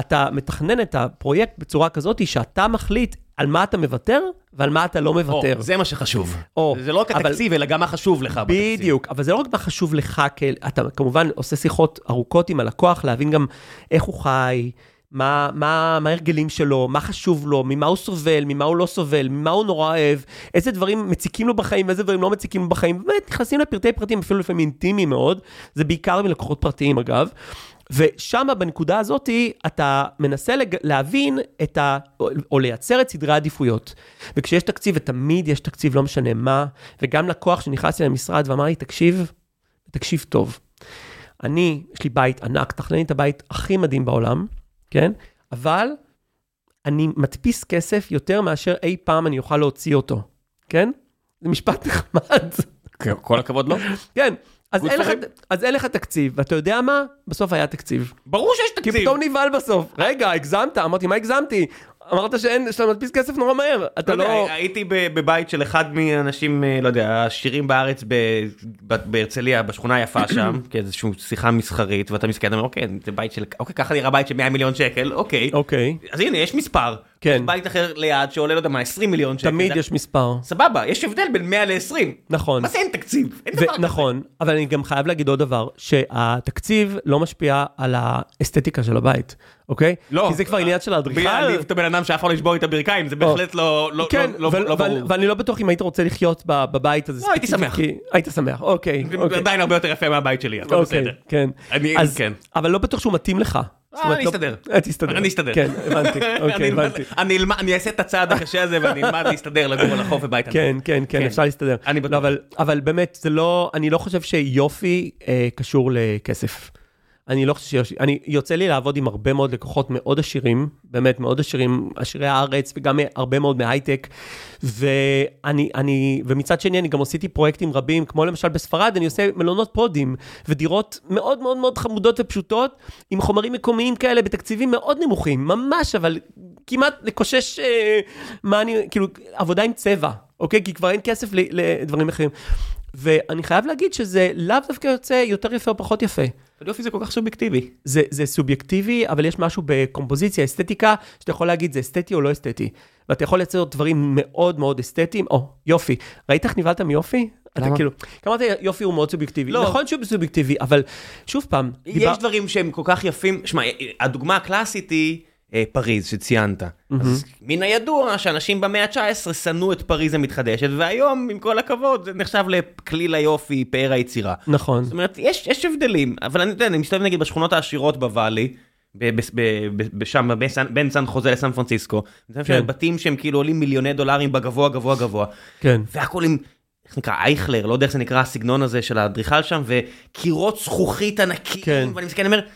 אתה מתכנן את הפרויקט בצורה כזאת שאתה מחליט על מה אתה מוותר ועל מה אתה לא או, מוותר. זה מה שחשוב. או, זה לא רק אבל- התקציב, אלא גם מה חשוב לך בתקציב. בדיוק, אבל זה לא רק מה חשוב לך, אתה כמובן עושה שיחות ארוכות עם הלקוח, להבין גם איך הוא חי, מה, מה, מה ההרגלים שלו, מה חשוב לו, ממה הוא סובל, ממה הוא לא סובל, ממה הוא נורא אוהב, איזה דברים מציקים לו בחיים, איזה דברים לא מציקים לו בחיים, באמת נכנסים לפרטי פרטים, אפילו לפעמים אינטימיים מאוד, זה בעיקר מלקוחות פרטיים אגב. ושם בנקודה הזאת אתה מנסה לג... להבין את ה... או- לייצר את סדרי העדיפויות. וכשיש תקציב, ותמיד יש תקציב, לא משנה מה, וגם לקוח שנכנס אלי למשרד ואמר לי, תקשיב, תקשיב טוב. אני, יש לי בית ענק, תכנן את הבית הכי מדהים בעולם, כן? אבל אני מדפיס כסף יותר מאשר אי פעם אני אוכל להוציא אותו, כן? זה משפט נחמד. כל הכבוד, לא? כן. אז אין, לך, אז אין לך תקציב, ואתה יודע מה? בסוף היה תקציב. ברור שיש כי תקציב. פתאום נבהל בסוף. רגע, הגזמת? אמרתי, מה הגזמתי? אמרת שאין, שאתה מדפיס כסף נורא מהר. אתה לא לא... הייתי בבית של אחד מהאנשים, אה, לא יודע, העשירים בארץ בהרצליה, בשכונה היפה שם, *clears throat* כאיזושהי שיחה מסחרית, ואתה מסתכל, אתה אומר, אוקיי, זה בית של, אוקיי, ככה נראה בית של 100 מיליון שקל, אוקיי. אוקיי, אז הנה, יש מספר. כן. בית אחר ליד שעולה, לא יודע מה, 20 מיליון שקל. תמיד יש מספר. סבבה, יש הבדל בין 100 ל-20. נכון. מה זה אין תקציב? אין דבר כזה. נכון, אבל אני גם חייב להגיד עוד דבר, שהתקציב לא משפיע על האסתטיקה של הבית, אוקיי? לא. כי זה כבר עניין של בלי האדריכל. להעליב את הבן אדם שאף אחד לא ישבור את הברכיים, זה בהחלט לא לא- כן, לא- לא ו- ברור. ואני לא בטוח אם היית רוצה לחיות בבית הזה. לא, הייתי שמח. היית שמח, אוקיי. זה אוקיי. עדיין הרבה יותר יפה מהבית שלי, אבל אוקיי, בסדר. כן. אני, אז- כן. אבל לא בטוח שהוא מתאים לך. אני לא- אסתדר. אה, תסתדר. אני אסתדר. כן, הבנתי, *laughs* אוקיי, הבנתי. אני אעשה את הצעד הקשה הזה ואני אלמד להסתדר לגור על החוף בבית. כן, כן, כן, כן. אפשר להסתדר. לא, אבל, אבל באמת, זה לא, אני לא חושב שיופי אה, קשור לכסף. אני לא חושב שיופי, אני, יוצא לי לעבוד עם הרבה מאוד לקוחות מאוד עשירים, באמת מאוד עשירים, עשירי הארץ, וגם הרבה מאוד מהייטק, ואני, אני, ומצד שני, אני גם עשיתי פרויקטים רבים, כמו למשל בספרד, אני עושה מלונות פודים, ודירות מאוד מאוד מאוד חמודות ופשוטות, עם חומרים מקומיים כאלה, בתקציבים מאוד נמוכים, ממש, אבל כמעט לקושש, אה, מה אני, כאילו, עבודה עם צבע, אוקיי? כי כבר אין כסף לדברים אחרים. ואני חייב להגיד שזה לאו דווקא יוצא יותר יפה או פחות יפה. אבל יופי זה כל כך סובייקטיבי. זה, זה סובייקטיבי, אבל יש משהו בקומפוזיציה, אסתטיקה, שאתה יכול להגיד זה אסתטי או לא אסתטי. ואתה יכול לייצר דברים מאוד מאוד אסתטיים, או, יופי. ראית איך נבהלת מיופי? אתה? כאילו, כמה אתה יופי הוא מאוד סובייקטיבי. לא. נכון שהוא סובייקטיבי, אבל שוב פעם, דיבר- יש דברים שהם כל כך יפים, שמע, הדוגמה הקלאסית היא פריז שציינת. אז מן הידוע שאנשים במאה ה-19 שנאו את פריז המתחדשת, והיום, עם כל הכבוד, זה נחשב לכליל היופי, פאר היצירה. נכון. זאת אומרת, יש, יש הבדלים, אבל אני יודע, אני מסתובב נגיד בשכונות העשירות בוואלי, בשם, בין סן- חוזה לסן פרנסיסקו, כן. בתים שהם כאילו עולים מיליוני דולרים בגבוה גבוה גבוה, כן. והכל עם, איך נקרא, אייכלר, לא יודע איך זה נקרא הסגנון הזה של האדריכל שם, וקירות זכוכית ענקיים, כן. ואני מסתכל, אני אומר, "וואלה,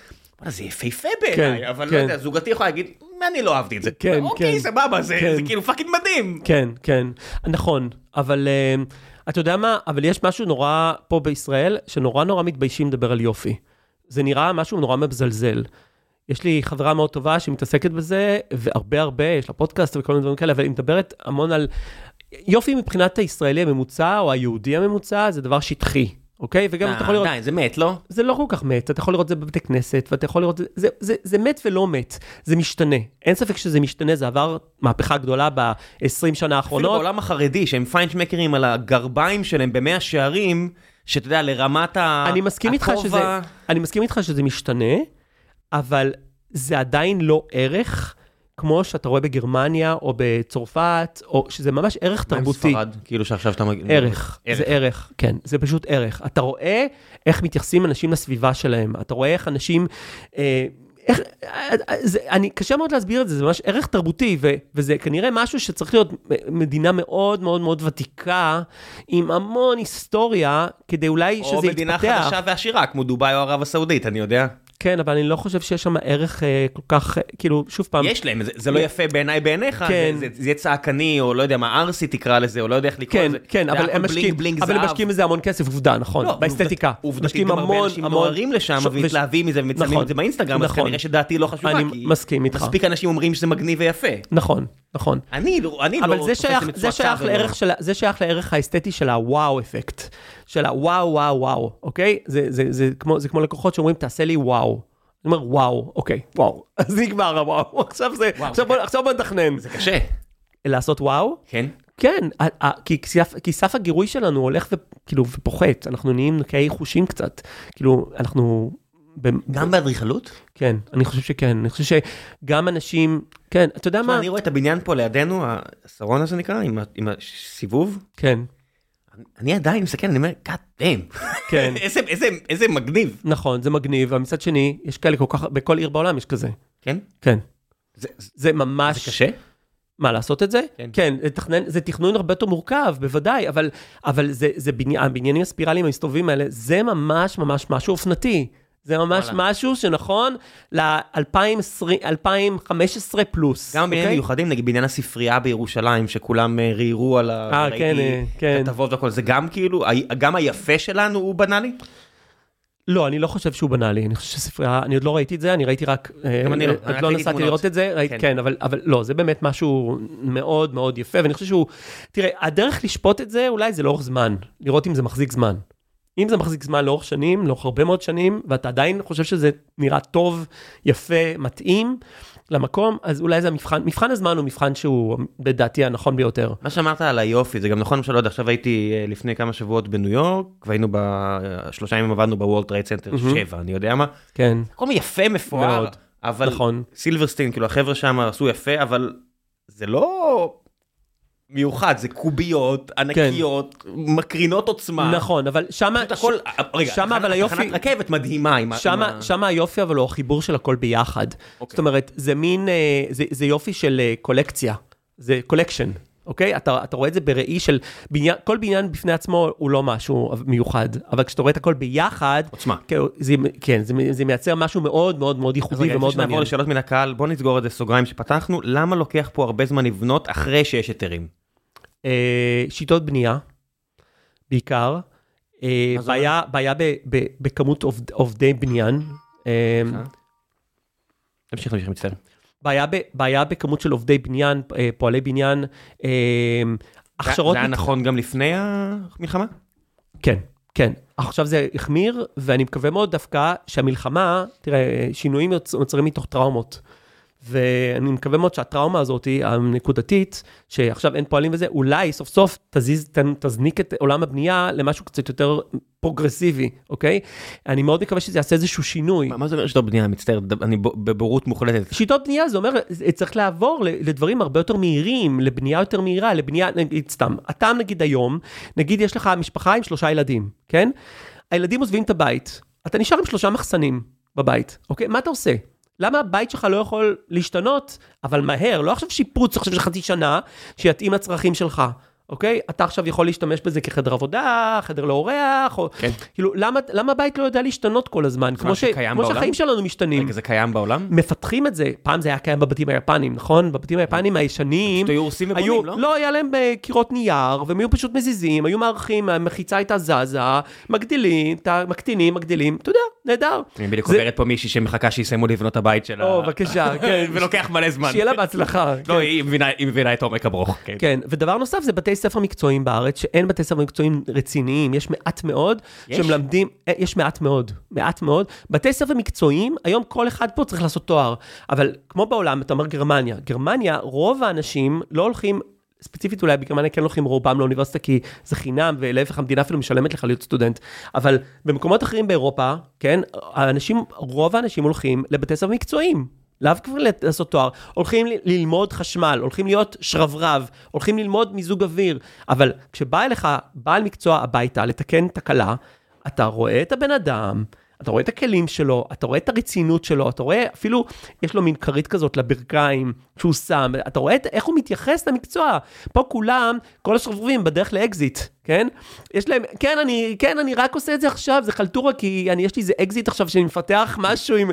זה יפהפה בעיניי, כן, אבל לא כן. יודע, זוגתי יכולה להגיד, אני לא אהבתי את זה. כן, אוקיי, כן. סבבה, זה כן. זה כאילו fucking מדהים. כן, כן, נכון, אבל uh, אתה יודע מה, אבל יש משהו נורא פה בישראל, שנורא נורא מתביישים לדבר על יופי. זה נראה משהו נורא מזלזל. יש לי חברה מאוד טובה שמתעסקת בזה, והרבה הרבה, יש לה פודקאסט וכל מיני דברים כאלה, אבל היא מדברת המון על... יופי מבחינת הישראלי הממוצע, או היהודי הממוצע, זה דבר שטחי, אוקיי? וגם אתה יכול לראות... אה, די, זה מת, לא? זה לא כל כך מת, אתה יכול לראות זה בבתי כנסת, ואתה יכול לראות, זה, זה, זה מת ולא מת, זה משתנה. אין ספק שזה משתנה, זה עבר מהפכה גדולה ב-20 שנה אפילו האחרונות. בעולם החרדי, שהם פיינשמקרים על הגרביים שלהם במאה שערים, שאתה יודע, לרמת ה... אני מסכים איתך הכובע- שזה, אני מסכים איתך שזה משתנה, אבל זה עדיין לא ערך, כמו שאתה רואה בגרמניה או בצרפת, או שזה ממש ערך מה עם תרבותי. ספרד? כאילו שעכשיו אתה מגיע... ערך, זה ערך, כן, זה פשוט ערך. אתה רואה איך מתייחסים אנשים לסביבה שלהם, אתה רואה איך אנשים, אה, איך, זה, אני, קשה מאוד להסביר את זה, זה ממש ערך תרבותי, ו, וזה כנראה משהו שצריך להיות מדינה מאוד מאוד מאוד ותיקה, עם המון היסטוריה, כדי אולי שזה יתפתח. או מדינה חדשה ועשירה, כמו דובאי או ערב הסעודית, אני יודע. כן, אבל אני לא חושב שיש שם ערך אה, כל כך, אה, כאילו, שוב פעם... יש להם, זה, זה לא יפה בעיניי בעיניך, כן. זה, זה, זה יהיה צעקני, או לא יודע מה, ארסי תקרא לזה, או לא יודע איך לקרוא כן, לזה. כן, אבל הם משקיעים, אבל הם. משקיעים בזה המון כסף, עובדה, נכון, לא, באסתטיקה. עובדתית גם הרבה המון, אנשים המון. נוהרים לשם ש- ומתלהבים מזה ומצלמים נכון, את זה באינסטגרם, אז נכון. כנראה שדעתי לא חשובה, אני כי מסכים איתך. מספיק אנשים אומרים שזה מגניב ויפה. נכון, נכון. אני לא אני לא אבל זה תופס את זה לערך של, ה- זה שייך לערך האסתטי של הוואו אפקט. של הוואו, וואו, וואו, אוקיי? זה, זה, זה, כמו, זה כמו לקוחות שאומרים, תעשה לי וואו. אני אומר, וואו, אוקיי, וואו. *laughs* אז נגמר הוואו. *laughs* עכשיו זה, וואו, עכשיו זה בוא, עכשיו בוא נתכנן. זה קשה. לעשות וואו? כן? כן, כי כי סף הגירוי שלנו הולך וכאילו ופוחת, אנחנו נהיים נקי חושים קצת. כאילו, אנחנו... גם באדריכלות? כן, אני חושב שכן, אני חושב שגם אנשים, כן, אתה יודע מה? אני רואה את הבניין פה לידינו, השרון הזה נקרא, עם הסיבוב. כן, אני עדיין מסתכל, אני אומר, God damn. כן. *laughs* איזה- איזה- איזה מגניב. נכון, זה מגניב, אבל מצד שני, יש כאלה כל כך, בכל עיר בעולם יש כזה. כן? כן. זה- זה זה ממש... זה קשה? מה, לעשות את זה? כן. כן, לתכנן, זה תכנון הרבה יותר מורכב, בוודאי, אבל, אבל זה, זה בניין, הבניינים הספירליים המסתובבים האלה, זה ממש ממש משהו אופנתי. זה ממש וואלה. משהו שנכון ל-2015 פלוס. גם בניינים אוקיי? מיוחדים, נגיד בניין הספרייה בירושלים, שכולם אה, ראיירו על ה... אה, כן, אה, כן. כתבות והכל, זה גם כאילו, גם היפה שלנו הוא בנאלי? לא, אני לא חושב שהוא בנאלי, אני חושב שספרייה, אני עוד לא ראיתי את זה, אני ראיתי רק, אה, גם אני לא, עוד לא נסעתי. לראות את זה, ראיתי, כן. כן, אבל, אבל לא, זה באמת משהו מאוד מאוד יפה, ואני חושב שהוא, תראה, הדרך לשפוט את זה אולי זה לאורך זמן, לראות אם זה מחזיק זמן. אם זה מחזיק זמן לאורך שנים, לאורך הרבה מאוד שנים, ואתה עדיין חושב שזה נראה טוב, יפה, מתאים למקום, אז אולי זה המבחן, מבחן הזמן הוא מבחן שהוא לדעתי הנכון ביותר. מה שאמרת על היופי, זה גם נכון, למשל, לא יודע, עכשיו הייתי אה, לפני כמה שבועות בניו יורק, והיינו בשלושה ימים עבדנו ב-World Trade Center מהמם. 7, אני יודע מה, כן, הכל יפה, מפואר, מאוד. אבל נכון. סילברסטין, כאילו החבר'ה שם עשו יפה, אבל זה לא מיוחד, זה קוביות ענקיות, מקרינות עוצמה. נכון, אבל שמה, הכל, רגע, שמה, אבל היופי- תחנת רכבת מדהימה עם שמה, שמה היופי אבל הוא החיבור של הכל ביחד. אוקיי. זאת אומרת, זה מין, אה, זה, זה יופי של אה, קולקציה, זה collection, אוקיי? אתה, אתה רואה את זה בראי של בניין, כל בניין בפני עצמו הוא לא משהו מיוחד, אבל כשאתה רואה את הכל ביחד, עוצמה. כן, זה, כן, זה, זה מייצר משהו מאוד מאוד מאוד אז ייחודי רגע, לפני ומאוד שנעבור מעניין. לשאלות מן הקהל, בוא נסגור את זה סוגריים שפתחנו, למה לוקח פה הרבה זמן לבנות אחרי שיש היתרים? אה, שיטות בנייה, בעיקר. אה, בעיה, בעיה ב, ב, בכמות עובד, עובדי בניין. אה, תמשיך, תמשיך, מצטער. בעיה, ב, בעיה בכמות של עובדי בניין, אה, פועלי בניין, אה, הכשרות... זה היה מת- נכון גם לפני המלחמה? כן, כן. עכשיו זה החמיר, ואני מקווה מאוד דווקא שהמלחמה, תראה, שינויים יוצ- נוצרים מתוך טראומות. ואני מקווה מאוד שהטראומה הזאת, הנקודתית, שעכשיו אין פועלים וזה, אולי סוף סוף תזיז, תזניק את עולם הבנייה למשהו קצת יותר פרוגרסיבי, אוקיי? אני מאוד מקווה שזה יעשה איזשהו שינוי. מה מה זה אומר שיטות בנייה? מצטער, אני בבורות מוחלטת. שיטות בנייה זה אומר, צריך לעבור לדברים הרבה יותר מהירים, לבנייה יותר מהירה, לבנייה, נגיד סתם, אתה נגיד היום, נגיד יש לך משפחה עם שלושה ילדים, כן? הילדים עוזבים את הבית, אתה נשאר עם שלושה מחסנים בבית, אוקיי? מה אתה עושה? למה הבית שלך לא יכול להשתנות, אבל מהר, לא עכשיו שיפוץ עכשיו של חצי שנה, שיתאים לצרכים שלך, אוקיי? אתה עכשיו יכול להשתמש בזה כחדר עבודה, חדר לאורח, או... כן. כאילו, למה, למה הבית לא יודע להשתנות כל הזמן? כמו, ש... כמו בעולם? שהחיים שלנו משתנים. רגע, זה קיים בעולם? מפתחים את זה, פעם זה היה קיים בבתים היפנים, נכון? בבתים היפנים הישנים, פשוט היו הורסים היו, ובונים, לא? לא, היה להם אה, קירות נייר, והם היו פשוט מזיזים, היו מארחים, המחיצה הייתה זזה, מגדילים, ת- מקטינים, מגדילים, אתה יודע, נהדר. אני בדיוק זה- עוברת פה מישהי שמחכה שיסיימו לבנות הבית שלה. או, בבקשה, *laughs* כן. ולוקח מלא זמן. שיהיה לה בהצלחה. לא, כן. היא מבינה- היא מבינה את עומק הברוך. כן. כן, ודבר נוסף זה בתי ספר מקצועיים בארץ, שאין בתי ספר מקצועיים רציניים, יש מעט מאוד, יש? שמלמדים, אה, יש מעט מאוד, מעט מאוד. בתי ספר מקצועיים, היום כל אחד פה צריך לעשות תואר, אבל כמו בעולם, אתה אומר גרמניה, גרמניה, רוב האנשים לא הולכים... ספציפית אולי בגרמניה כן הולכים רובם לאוניברסיטה כי זה חינם ולהפך המדינה אפילו משלמת לך להיות סטודנט אבל במקומות אחרים באירופה כן האנשים רוב האנשים הולכים לבתי ספר מקצועיים לאו כבר לעשות תואר, הולכים ללמוד חשמל, הולכים להיות שרברב, הולכים ללמוד מיזוג אוויר, אבל כשבא אליך בעל מקצוע הביתה לתקן תקלה, אתה רואה את הבן אדם, אתה רואה את הכלים שלו, אתה רואה את הרצינות שלו, אתה רואה, אפילו יש לו מין כרית כזאת לברכיים שהוא שם, אתה רואה את, איך הוא מתייחס למקצוע. פה כולם, כל השרברבים בדרך לאקזיט, כן? יש להם, כן, אני, כן, אני רק עושה את זה עכשיו, זה חלטורה, כי אני, יש לי איזה אקזיט עכשיו שאני מפתח משהו עם...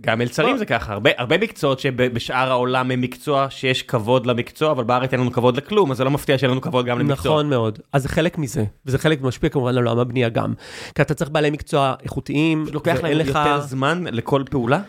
גם מלצרים זה ככה, הרבה, הרבה מקצועות שבשאר העולם הם מקצוע שיש כבוד למקצוע, אבל בארץ אין לנו כבוד לכלום, אז זה לא מפתיע שאין לנו כבוד גם למקצוע. נכון מאוד, אז זה חלק מזה, וזה חלק משפיע כמובן על עולם הבנייה גם. כי אתה צריך בעלי מקצוע איכותיים, לוקח להם ואין לך... יותר זמן לכל פעולה?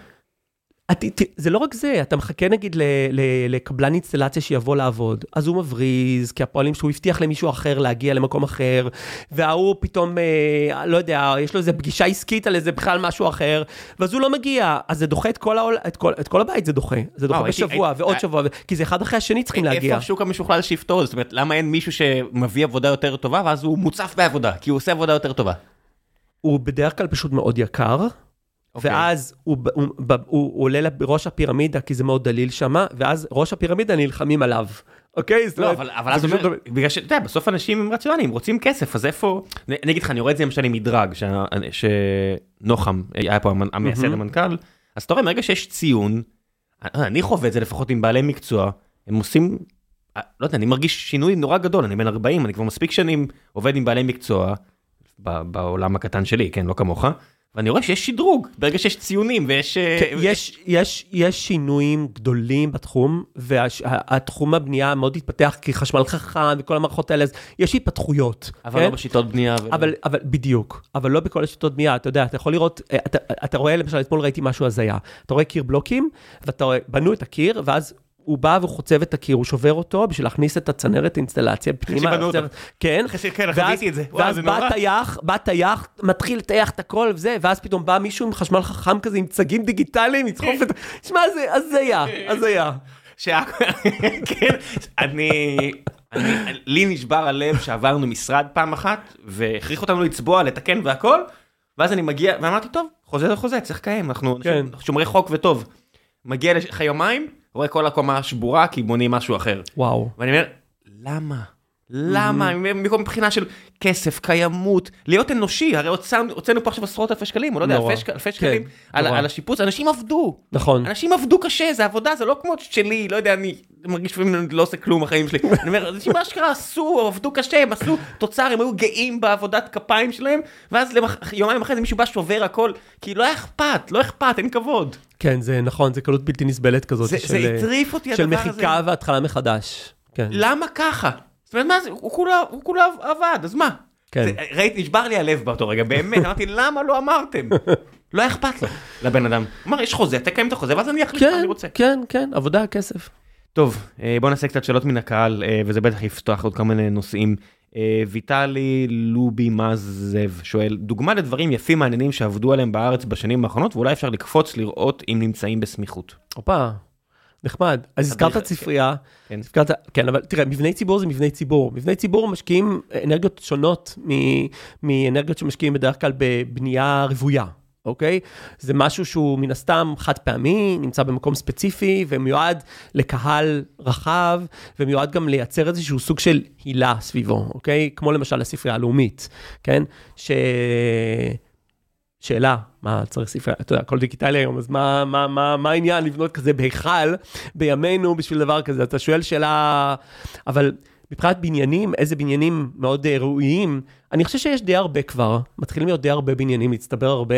את- ת- זה לא רק זה, אתה מחכה נגיד ל- ל- לקבלן אינסטלציה שיבוא לעבוד, אז הוא מבריז, כי הפועלים שהוא הבטיח למישהו אחר להגיע למקום אחר, וההוא פתאום, אה, לא יודע, יש לו איזה פגישה עסקית על איזה בכלל משהו אחר, ואז הוא לא מגיע, אז זה דוחה את כל, העול, את כל, את כל הבית, זה דוחה, זה דוחה הייתי- בשבוע הייתי- ועוד אה, שבוע, ו- כי זה אחד אחרי השני צריכים להגיע. איפה השוק המשוכלל שיפתור? זאת אומרת, למה אין מישהו שמביא עבודה יותר טובה, ואז הוא מוצף בעבודה, כי הוא עושה עבודה יותר טובה? הוא בדרך כלל פשוט מאוד יקר, אוקיי. ואז הוא, הוא, ב- הוא, הוא עולה לראש הפירמידה, כי זה מאוד דליל שמה, ואז ראש הפירמידה נלחמים עליו. אוקיי? זאת לא, אומרת, אבל, אבל אז זה אומר, בגלל שאתה יודע, בסוף אנשים הם רציונליים, רוצים כסף, אז איפה... אני אגיד לך, אני רואה את זה למשל עם מדרג, שנוחם היה פה המייסד. המנכ"ל, אז אתה רואה, מרגע שיש ציון, אני חווה את זה לפחות עם בעלי מקצוע, הם עושים, אה, לא יודע, אני מרגיש שינוי נורא גדול, אני בן 40, אני כבר מספיק שנים עובד עם בעלי מקצוע, ב- בעולם הקטן שלי, כן, לא כמוך, ואני רואה שיש שדרוג, ברגע שיש ציונים ויש... אה, כן, יש, יש, יש שינויים גדולים בתחום, והתחום הבנייה מאוד התפתח, כי חשמל חכם וכל המערכות האלה, אז יש התפתחויות. אבל כן? לא בשיטות בנייה. ו- אבל, אבל בדיוק, אבל לא בכל השיטות בנייה, אתה יודע, אתה יכול לראות, אה, אתה, אתה רואה, למשל, אתמול ראיתי משהו הזיה, אתה רואה קיר בלוקים, ואתה רואה, בנו את הקיר, ואז הוא בא והוא חוצב את הקיר, הוא שובר אותו בשביל להכניס את הצנרת אינסטלציה פנימה. שבנו אותו. כן, אחרי כן, חוויתי את זה. ואז בא. טייח, בא טייח, מתחיל לטייח את הכל וזה, ואז פתאום בא מישהו עם חשמל חכם כזה, עם צגים דיגיטליים, ידחוף את... שמע, זה הזיה, הזיה. כן, אני... לי נשבר הלב שעברנו משרד פעם אחת, והכריח אותנו לצבוע, לתקן והכל, ואז אני מגיע, ואמרתי, טוב, חוזה זה חוזה, צריך לקיים, אנחנו כן. שומרי חוק וטוב. מגיע לך יומיים, רואה כל הקומה שבורה, כי בונים משהו אחר. וואו. ואני אומר, למה? למה? מכל מבחינה של כסף, קיימות, להיות אנושי, הרי הוצאנו פה עכשיו עשרות אלפי שקלים, או לא יודע. אלפי כן, שקלים, על נורא. על השיפוץ, אנשים עבדו. נכון. אנשים עבדו קשה, זה עבודה, זה לא כמו שלי, לא יודע, אני מרגיש לפעמים לא עושה כלום בחיים שלי. אני אומר, אנשים אשכרה עשו, עבדו קשה, הם עשו תוצר, הם היו גאים בעבודת כפיים שלהם, ואז למח- יומיים אחרי זה מישהו בא שובר הכל, כי לא היה אכפת, לא אכפת, אין כבוד. כן, זה נכון, זה קלות בלתי נסבלת כזאת. זה של. מחיקה והתחלה מחדש. כן. למה ככה? זאת אומרת, מה זה, הוא כולה, הוא כולה עבד, אז מה? כן. זה- ראיתי, נשבר לי הלב באותו רגע, באמת, אמרתי, למה לא אמרתם? *laughs* לא היה אכפת לו, לבן אדם. אמר, יש חוזה, תקיים את החוזה, ואז אני אחליט מה כן, אני רוצה. כן, כן, עבודה, כסף. טוב, אה, בוא נעשה קצת שאלות מן הקהל, אה, וזה בטח יפתח עוד מיני נושאים. אה, ויטלי לובי מזב שואל, דוגמה לדברים יפים מעניינים שעבדו עליהם בארץ בשנים האחרונות, ואולי אפשר לקפוץ לראות אם נמצאים בסמיכות. הופה, נחמד. אז הזכרת את ספרייה, כן. הזכרת, כן, אבל תראה, מבני ציבור זה מבני ציבור. מבני ציבור משקיעים אנרגיות שונות מ- מאנרגיות שמשקיעים בדרך כלל בבנייה רוויה. אוקיי? זה משהו שהוא מן הסתם חד פעמי, נמצא במקום ספציפי ומיועד לקהל רחב, ומיועד גם לייצר איזשהו סוג של הילה סביבו, אוקיי? כמו למשל הספרייה הלאומית, כן? ש... שאלה, מה צריך ספרייה, אתה יודע, הכל דיגיטלי היום, אז מה, מה, מה, מה העניין לבנות כזה בהיכל בימינו בשביל דבר כזה? אתה שואל שאלה, אבל מבחינת בניינים, איזה בניינים מאוד אה, ראויים, אני חושב שיש די הרבה כבר, מתחילים להיות די הרבה בניינים, להצטבר הרבה,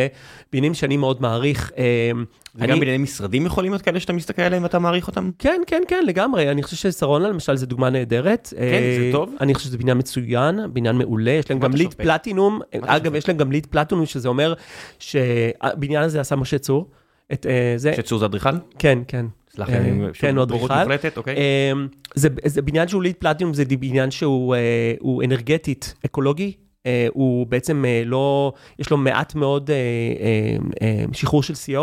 בניינים שאני מאוד מעריך. אה, וגם אני- בענייני משרדים יכולים להיות כאלה שאתה מסתכל עליהם ואתה מעריך אותם? כן, כן, כן, לגמרי. אני חושב ששרונה למשל זה דוגמה נהדרת. כן, זה אה, טוב. אני חושב שזה בניין מצוין, בניין מעולה, יש להם גם ליד? פלטינום. אגב? יש להם גם ליד פלטינום, שזה אומר שהבניין הזה עשה משה צור. את אה, זה, שצור זה אדריכל? כן, כן. סלח לי, אה, כן. מוחלטת, אוקיי? אמ, זה, זה בניין שהוא ליד פלטינום, זה בניין שהוא אה, אנרגטית אקולוגי. אה, הוא בעצם לא, יש לו מעט מאוד שחרור של CO,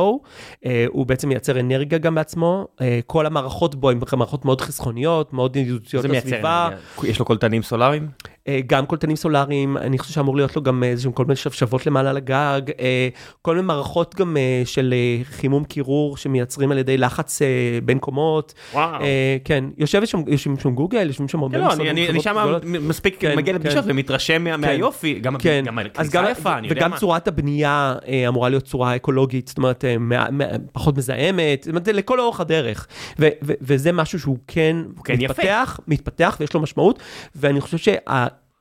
הוא בעצם מייצר אנרגיה גם בעצמו, כל המערכות בו הן מערכות מאוד חסכוניות, מאוד ידידותיות זה מייצר לסביבה. יש לו קולטנים סולאריים? אה, גם קולטנים סולאריים, אני חושב שאמור להיות לו גם איזשהם כל מיני שבשבות למעלה לגג, אה, כל מיני מערכות גם אה, של אה, חימום קירור שמייצרים על ידי לחץ אה, בין קומות. וואו. אה, כן, יושבת שם, יושבים שם גוגל, יושבים שם הרבה כן, לא, משרדים, אני- אני שם. מספיק כן, מגיע כן. לפגישות ומתרשם מה- מהיופי, גם כן, גם הכניסה יפה, אני יודע וגם מה. צורת הבנייה אה, אמורה להיות צורה אקולוגית, זאת אומרת, אה, פחות מזהמת, זאת אומרת, לכל אורך הדרך. ו- ו- וזה משהו שהוא כן, כן יפה. מתפתח, מתפתח ויש לו משמעות, ואני חושב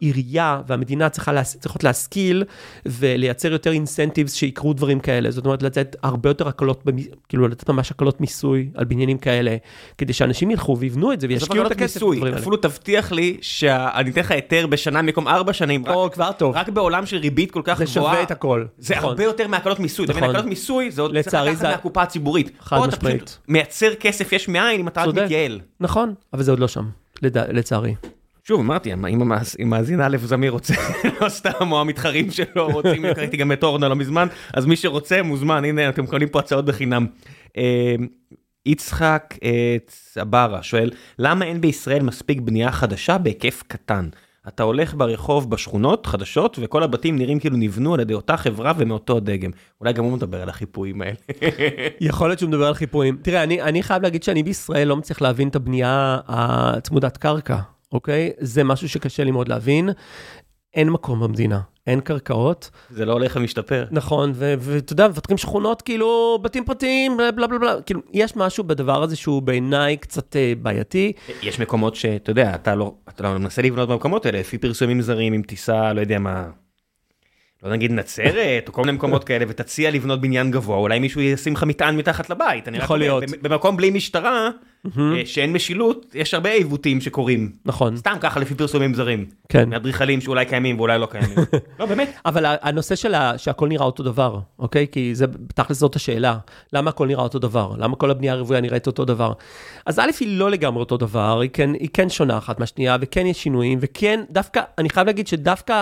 שהעירייה והמדינה צריכה להס- צריכות להשכיל ולייצר יותר אינסנטיבס שיקרו דברים כאלה, זאת אומרת, לתת הרבה יותר הקלות, במ- כאילו לתת ממש הקלות מיסוי על בניינים כאלה, כדי שאנשים ילכו ויבנו את זה וישקיעו את הכסף מיסוי. אפילו תבטיח לי שאני אתן לך היתר בשנה במקום ארבע שנים, רק- או, כבר טוב. רק בעולם של ריבית כל כך זה גבוהה. שווה את הכל. זה נכון. הרבה יותר מהקלות מיסוי, נכון. הקלות מיסוי זה עוד צריך לצערי לקחת זה- מהקופה הציבורית. חד משמעית. מייצר כסף יש מאין אם אתה רק. מתייעל. נכון, אבל זה עוד לא שם, לדע- לצערי. שוב, אמרתי, אם מאזין א' זמיר רוצה, *laughs* לא סתם, או המתחרים שלו רוצים, *laughs* ראיתי גם את אורנה לא מזמן, אז מי שרוצה מוזמן, הנה אתם מקבלים פה הצעות בחינם. אה, יצחק אה, צברה שואל, למה אין בישראל מספיק בנייה חדשה בהיקף קטן? אתה הולך ברחוב בשכונות חדשות וכל הבתים נראים כאילו נבנו על ידי אותה חברה ומאותו הדגם. אולי גם הוא מדבר על החיפויים האלה. *laughs* יכול להיות שהוא מדבר על חיפויים. תראה, אני, אני חייב להגיד שאני בישראל לא מצליח להבין את הבנייה הצמודת קרקע, אוקיי? זה משהו שקשה לי מאוד להבין. אין מקום במדינה, אין קרקעות, זה לא הולך ומשתפר. נכון, ואתה יודע, מפתחים שכונות, כאילו, בתים פרטיים, בלה בלה בלה. כאילו, יש משהו בדבר הזה שהוא בעיניי קצת אה, בעייתי. יש מקומות שאתה יודע, אתה לא, אתה לא מנסה לבנות במקומות האלה, לפי פרסומים זרים, עם טיסה, לא יודע מה, לא נגיד נצרת, או כל מיני מקומות *laughs* כאלה, ותציע לבנות בניין גבוה, אולי מישהו ישים לך מטען מתחת לבית. יכול להיות. במ- במקום בלי משטרה, שאין משילות, יש הרבה עיוותים שקורים. נכון, סתם ככה לפי פרסומים זרים. כן. מאדריכלים שאולי קיימים ואולי לא קיימים. *laughs* לא, באמת. אבל הנושא של שהכל נראה אותו דבר, אוקיי? כי זה, תכל'ס זאת השאלה. למה הכל נראה אותו דבר? למה כל הבנייה הרוויה נראית אותו דבר? אז א', היא לא לגמרי אותו דבר, היא כן, היא כן שונה אחת מהשנייה, וכן יש שינויים, וכן, דווקא, אני חייב להגיד שדווקא...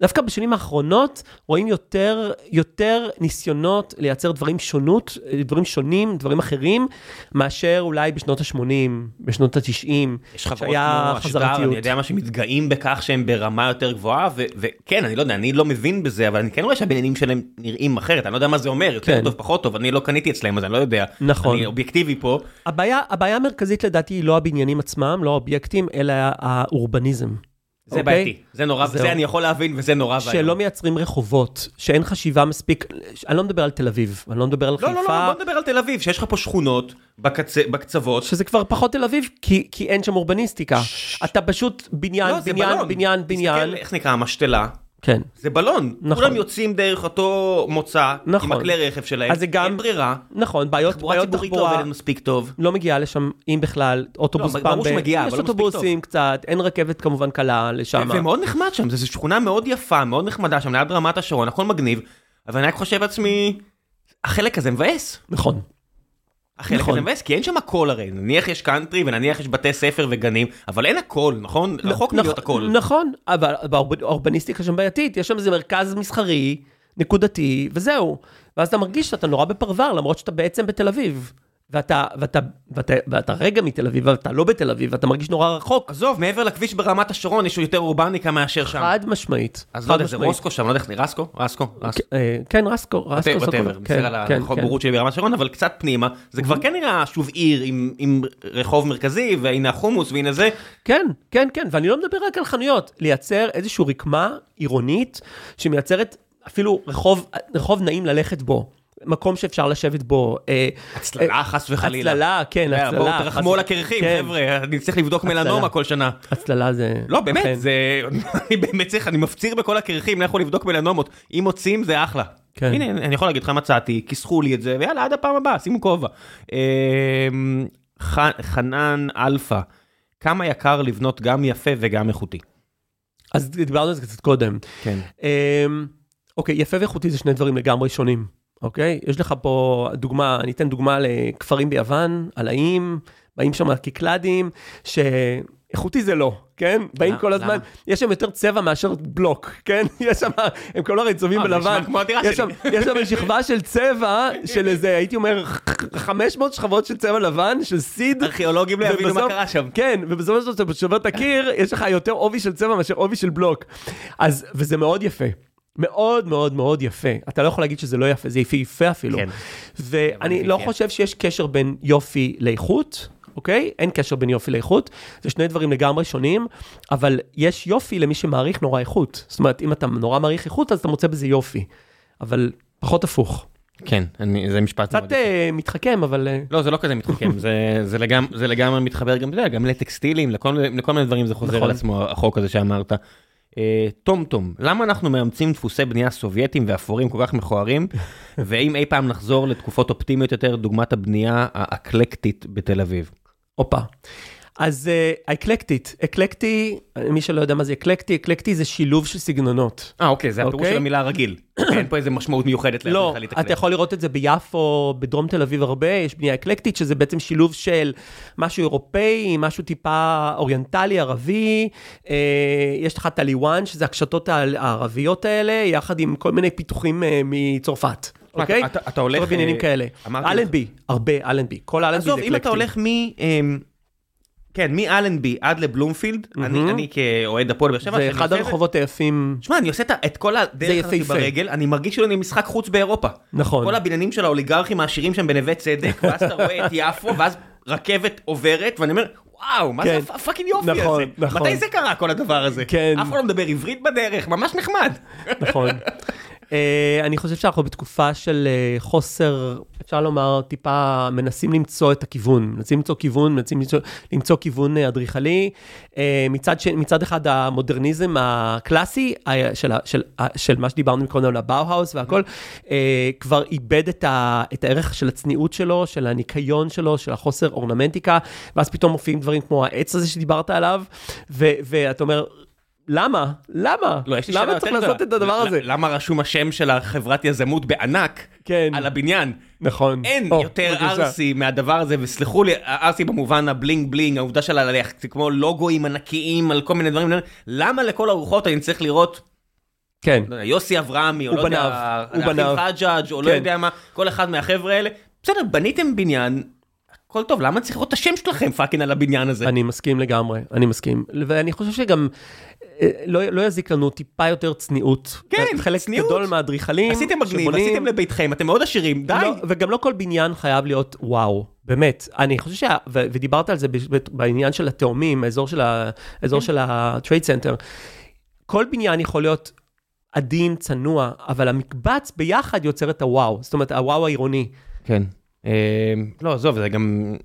דווקא בשנים האחרונות רואים יותר, יותר ניסיונות לייצר דברים שונות, דברים שונים, דברים אחרים, מאשר אולי בשנות ה-80, בשנות ה-90, יש חברות שהיה כמו השטר, חזרתיות. אני יודע מה, שמתגאים בכך שהם ברמה יותר גבוהה, ו- וכן, אני לא יודע, אני לא מבין בזה, אבל אני כן רואה שהבניינים שלהם נראים אחרת, אני לא יודע מה זה אומר, יותר כן. טוב, פחות טוב, אני לא קניתי אצלם, אז אני לא יודע. נכון. אני אובייקטיבי פה. הבעיה, הבעיה המרכזית לדעתי היא לא הבניינים עצמם, לא האובייקטים, אלא האורבניזם. זה אוקיי? בעייתי, זה נורא, זהו. זה אני יכול להבין וזה נורא ואיום. שלא מייצרים רחובות, שאין חשיבה מספיק, אני לא מדבר על תל אביב, אני לא מדבר על לא, לא, חיפה, לא, בוא נדבר על תל אביב, שיש לך פה שכונות בקצה, בקצוות. שזה כבר פחות תל אביב, כי, כי אין שם אורבניסטיקה. אתה פשוט בניין, לא, זה בניין, בלון. בניין, בניין. תסתכל, איך נקרא, המשתלה, כן. זה בלון. נכון. כולם יוצאים דרך אותו מוצא, נכון. עם הכלי רכב שלהם, אז זה גם- אין ברירה. נכון, בעיות, תחבורה בעיות ציבורית לא תחבורה, עובדת מספיק טוב. לא מגיעה לשם, אם בכלל, אוטובוס לא, פעם ברור שמגיעה, יש לא אוטובוסים קצת, אין רכבת כמובן קלה לשם. ומאוד נחמד שם, זו שכונה מאוד יפה, מאוד נחמדה שם, ליד רמת השרון, הכל מגניב, אבל אני רק חושב לעצמי, החלק הזה מבאס. נכון. החלק נכון. הזה מבאס, כי אין שם הכל הרי, נניח יש קאנטרי ונניח יש בתי ספר וגנים, אבל אין הכל, נכון? רחוק מלהיות הכל. נכון, אבל באורבניסטיקה שם בעייתית, יש שם איזה מרכז מסחרי, נקודתי, וזהו. ואז אתה מרגיש שאתה נורא בפרבר, למרות שאתה בעצם בתל אביב. ואתה, ואתה, ואתה, ואתה רגע מתל אביב, ואתה לא בתל אביב, ואתה מרגיש נורא רחוק. עזוב, מעבר לכביש ברמת השרון יש יותר אורבניקה מאשר שם. חד משמעית. אז לא יודע, זה. רוסקו שם, לא יודע איך נראה, רסקו? רסקו? כן, רסקו, רסקו. ווטאבר, מצטער על כן, הרחוב כן. בורות שלי ברמת השרון, אבל קצת פנימה, זה כבר כן נראה שוב עיר עם- רחוב מרכזי, והנה החומוס, והנה זה. כן, כן, כן, ואני לא מדבר רק על חנויות, לייצר איזושהי רקמה עירונית שמייצרת אפילו רחוב נעים ללכת בו, מקום שאפשר לשבת בו. אה, הצללה אה, חס וחלילה. הצללה, כן, יודע, הצללה. בואו תרחמו על הקרחים, כן, חבר'ה, אני צריך לבדוק. מלנומה כל שנה. הצללה זה... לא, באמת, כן, זה... *laughs* אני באמת צריך, אני מפציר בכל הקרחים, לכו לבדוק מלנומות. אם מוצאים זה אחלה. כן. הנה, אני יכול להגיד לך, מצאתי, כיסחו לי את זה, ויאללה, עד הפעם הבאה, שימו כובע. אמ, חנן אלפא, כמה יקר לבנות גם יפה וגם איכותי? אז דיברנו על זה קצת קודם. כן. אמ, אוקיי, יפה ואיכותי זה שני דברים לגמרי שונים, אוקיי? יש לך פה דוגמה, אני אתן דוגמה לכפרים ביוון, על האיים, באים שם קיקלדים, איכותי זה לא, כן? באים? כל הזמן? יש שם יותר צבע מאשר בלוק, כן? *laughs* יש שם, הם כל הרי צובעים אה, בלבן. יש שם- שכבה של צבע, של איזה, הייתי אומר, 500 שכבות של צבע לבן, של סיד. ארכיאולוגים לא יבינו מה קרה שם. כן, ובסופו של דבר, כשאתה שובר את הקיר, יש לך יותר עובי של צבע מאשר עובי של בלוק. אז, וזה מאוד יפה. מאוד מאוד מאוד יפה. אתה לא יכול להגיד שזה לא יפה, זה יפהפה אפילו. כן. ואני לא כן. חושב שיש קשר בין יופי לאיכות, אוקיי? אין קשר בין יופי לאיכות, זה שני דברים לגמרי שונים, אבל יש יופי למי שמעריך נורא איכות. זאת אומרת, אם אתה נורא מעריך איכות, אז אתה מוצא בזה יופי. אבל פחות הפוך. כן, אני- זה משפט מאוד קצת אה, מתחכם, אבל... אה, לא, זה לא כזה מתחכם, זה, זה, לגמ, זה לגמרי מתחבר גם, אתה יודע, גם לטקסטילים, לכל, לכל מיני דברים זה חוזר נכון. על עצמו, החוק הזה שאמרת. אה, טום טום, למה אנחנו מאמצים דפוסי בנייה סובייטיים ואפורים כל כך מכוערים, *laughs* ואם אי פעם נחזור לתקופות אופטימיות יותר, דוגמת הבנייה האקלקטית בתל אביב? הופה. אז אה, אקלקטית, אקלקטי, מי שלא יודע מה זה אקלקטי, אקלקטי זה שילוב של סגנונות. אה, אוקיי, זה הפירוש אוקיי. של המילה הרגיל. *coughs* אין פה איזה משמעות מיוחדת לא, אתה. יכול לראות את זה ביפו, בדרום תל אביב הרבה, יש בנייה אקלקטית, שזה בעצם שילוב של משהו אירופאי, משהו טיפה אוריינטלי, ערבי, אה, יש לך טליוואן, שזה הקשתות הע- הערביות האלה, יחד עם כל מיני פיתוחים אה, מצרפת, אוקיי? אתה- אתה הולך, כל בניינים אה, כאלה. אלנבי, הרבה אלנבי, כל אלנבי זה עזוב, אקלקטי. אם אתה הולך מ... כן, מאלנבי עד לבלומפילד, אני כאוהד הפועל באר שבע, זה שאני אחד הרחובות היפים, שמע, אני עושה את כל הדרך הזאת. ברגל, אני מרגיש כאילו אני משחק חוץ באירופה. נכון. כל הבניינים של האוליגרכים העשירים שם בנווה צדק, ואז אתה רואה את יפו, ואז רכבת עוברת, ואני אומר, וואו, מה זה כן. הפ- הפאקינג יופי נכון, הזה? נכון. מתי זה קרה, כל הדבר הזה? כן. אף אחד לא מדבר עברית בדרך, ממש נחמד. נכון. אה, אני חושב שאנחנו בתקופה של אה, חוסר, אפשר לומר, טיפה מנסים למצוא את הכיוון, מנסים למצוא כיוון, מנסים למצוא, למצוא כיוון אה, אדריכלי. מצד, ש... מצד אחד המודרניזם הקלאסי של, של, של מה שדיברנו קודם על הבאו-האוס והכל, כבר איבד את, ה... את הערך של הצניעות שלו, של הניקיון שלו, של החוסר אורנמנטיקה, ואז פתאום מופיעים דברים כמו העץ הזה שדיברת עליו, ו... ואתה אומר, למה? למה? לא, יש לי למה צריך. לעשות את הדבר הזה? למה רשום השם של החברת יזמות בענק כן. על הבניין? נכון. אין או, יותר. ארסי מהדבר הזה, וסלחו לי, ארסי במובן ה-bling bling, העובדה של הלך, זה כמו לוגוים ענקיים על כל מיני דברים, למה לכל הרוחות אני צריך לראות כן. לא יודע, יוסי אברהמי, או לא יודע, בניו, האחים בניו. חג'אג', או לא כן. יודע מה, כל אחד מהחבר'ה האלה, בסדר, בניתם בניין, הכל טוב, למה צריך לראות את השם שלכם fucking על הבניין הזה? אני מסכים לגמרי, אני מסכים. ואני חושב שגם לא, לא יזיק לנו טיפה יותר צניעות. כן, חלק צניעות. גדול מהאדריכלים עשיתם מגניב, שבונים- עשיתם לביתכם, אתם מאוד עשירים, די. לא, וגם לא כל בניין חייב להיות וואו, באמת. אני חושב ש... ו- ודיברת על זה בעניין של התאומים, האזור של ה- האזור כן. של ה-trade center. כל בניין יכול להיות עדין, צנוע, אבל המקבץ ביחד יוצר את הוואו, זאת אומרת, הוואו העירוני. כן. אה, לא, עזוב, זה גם...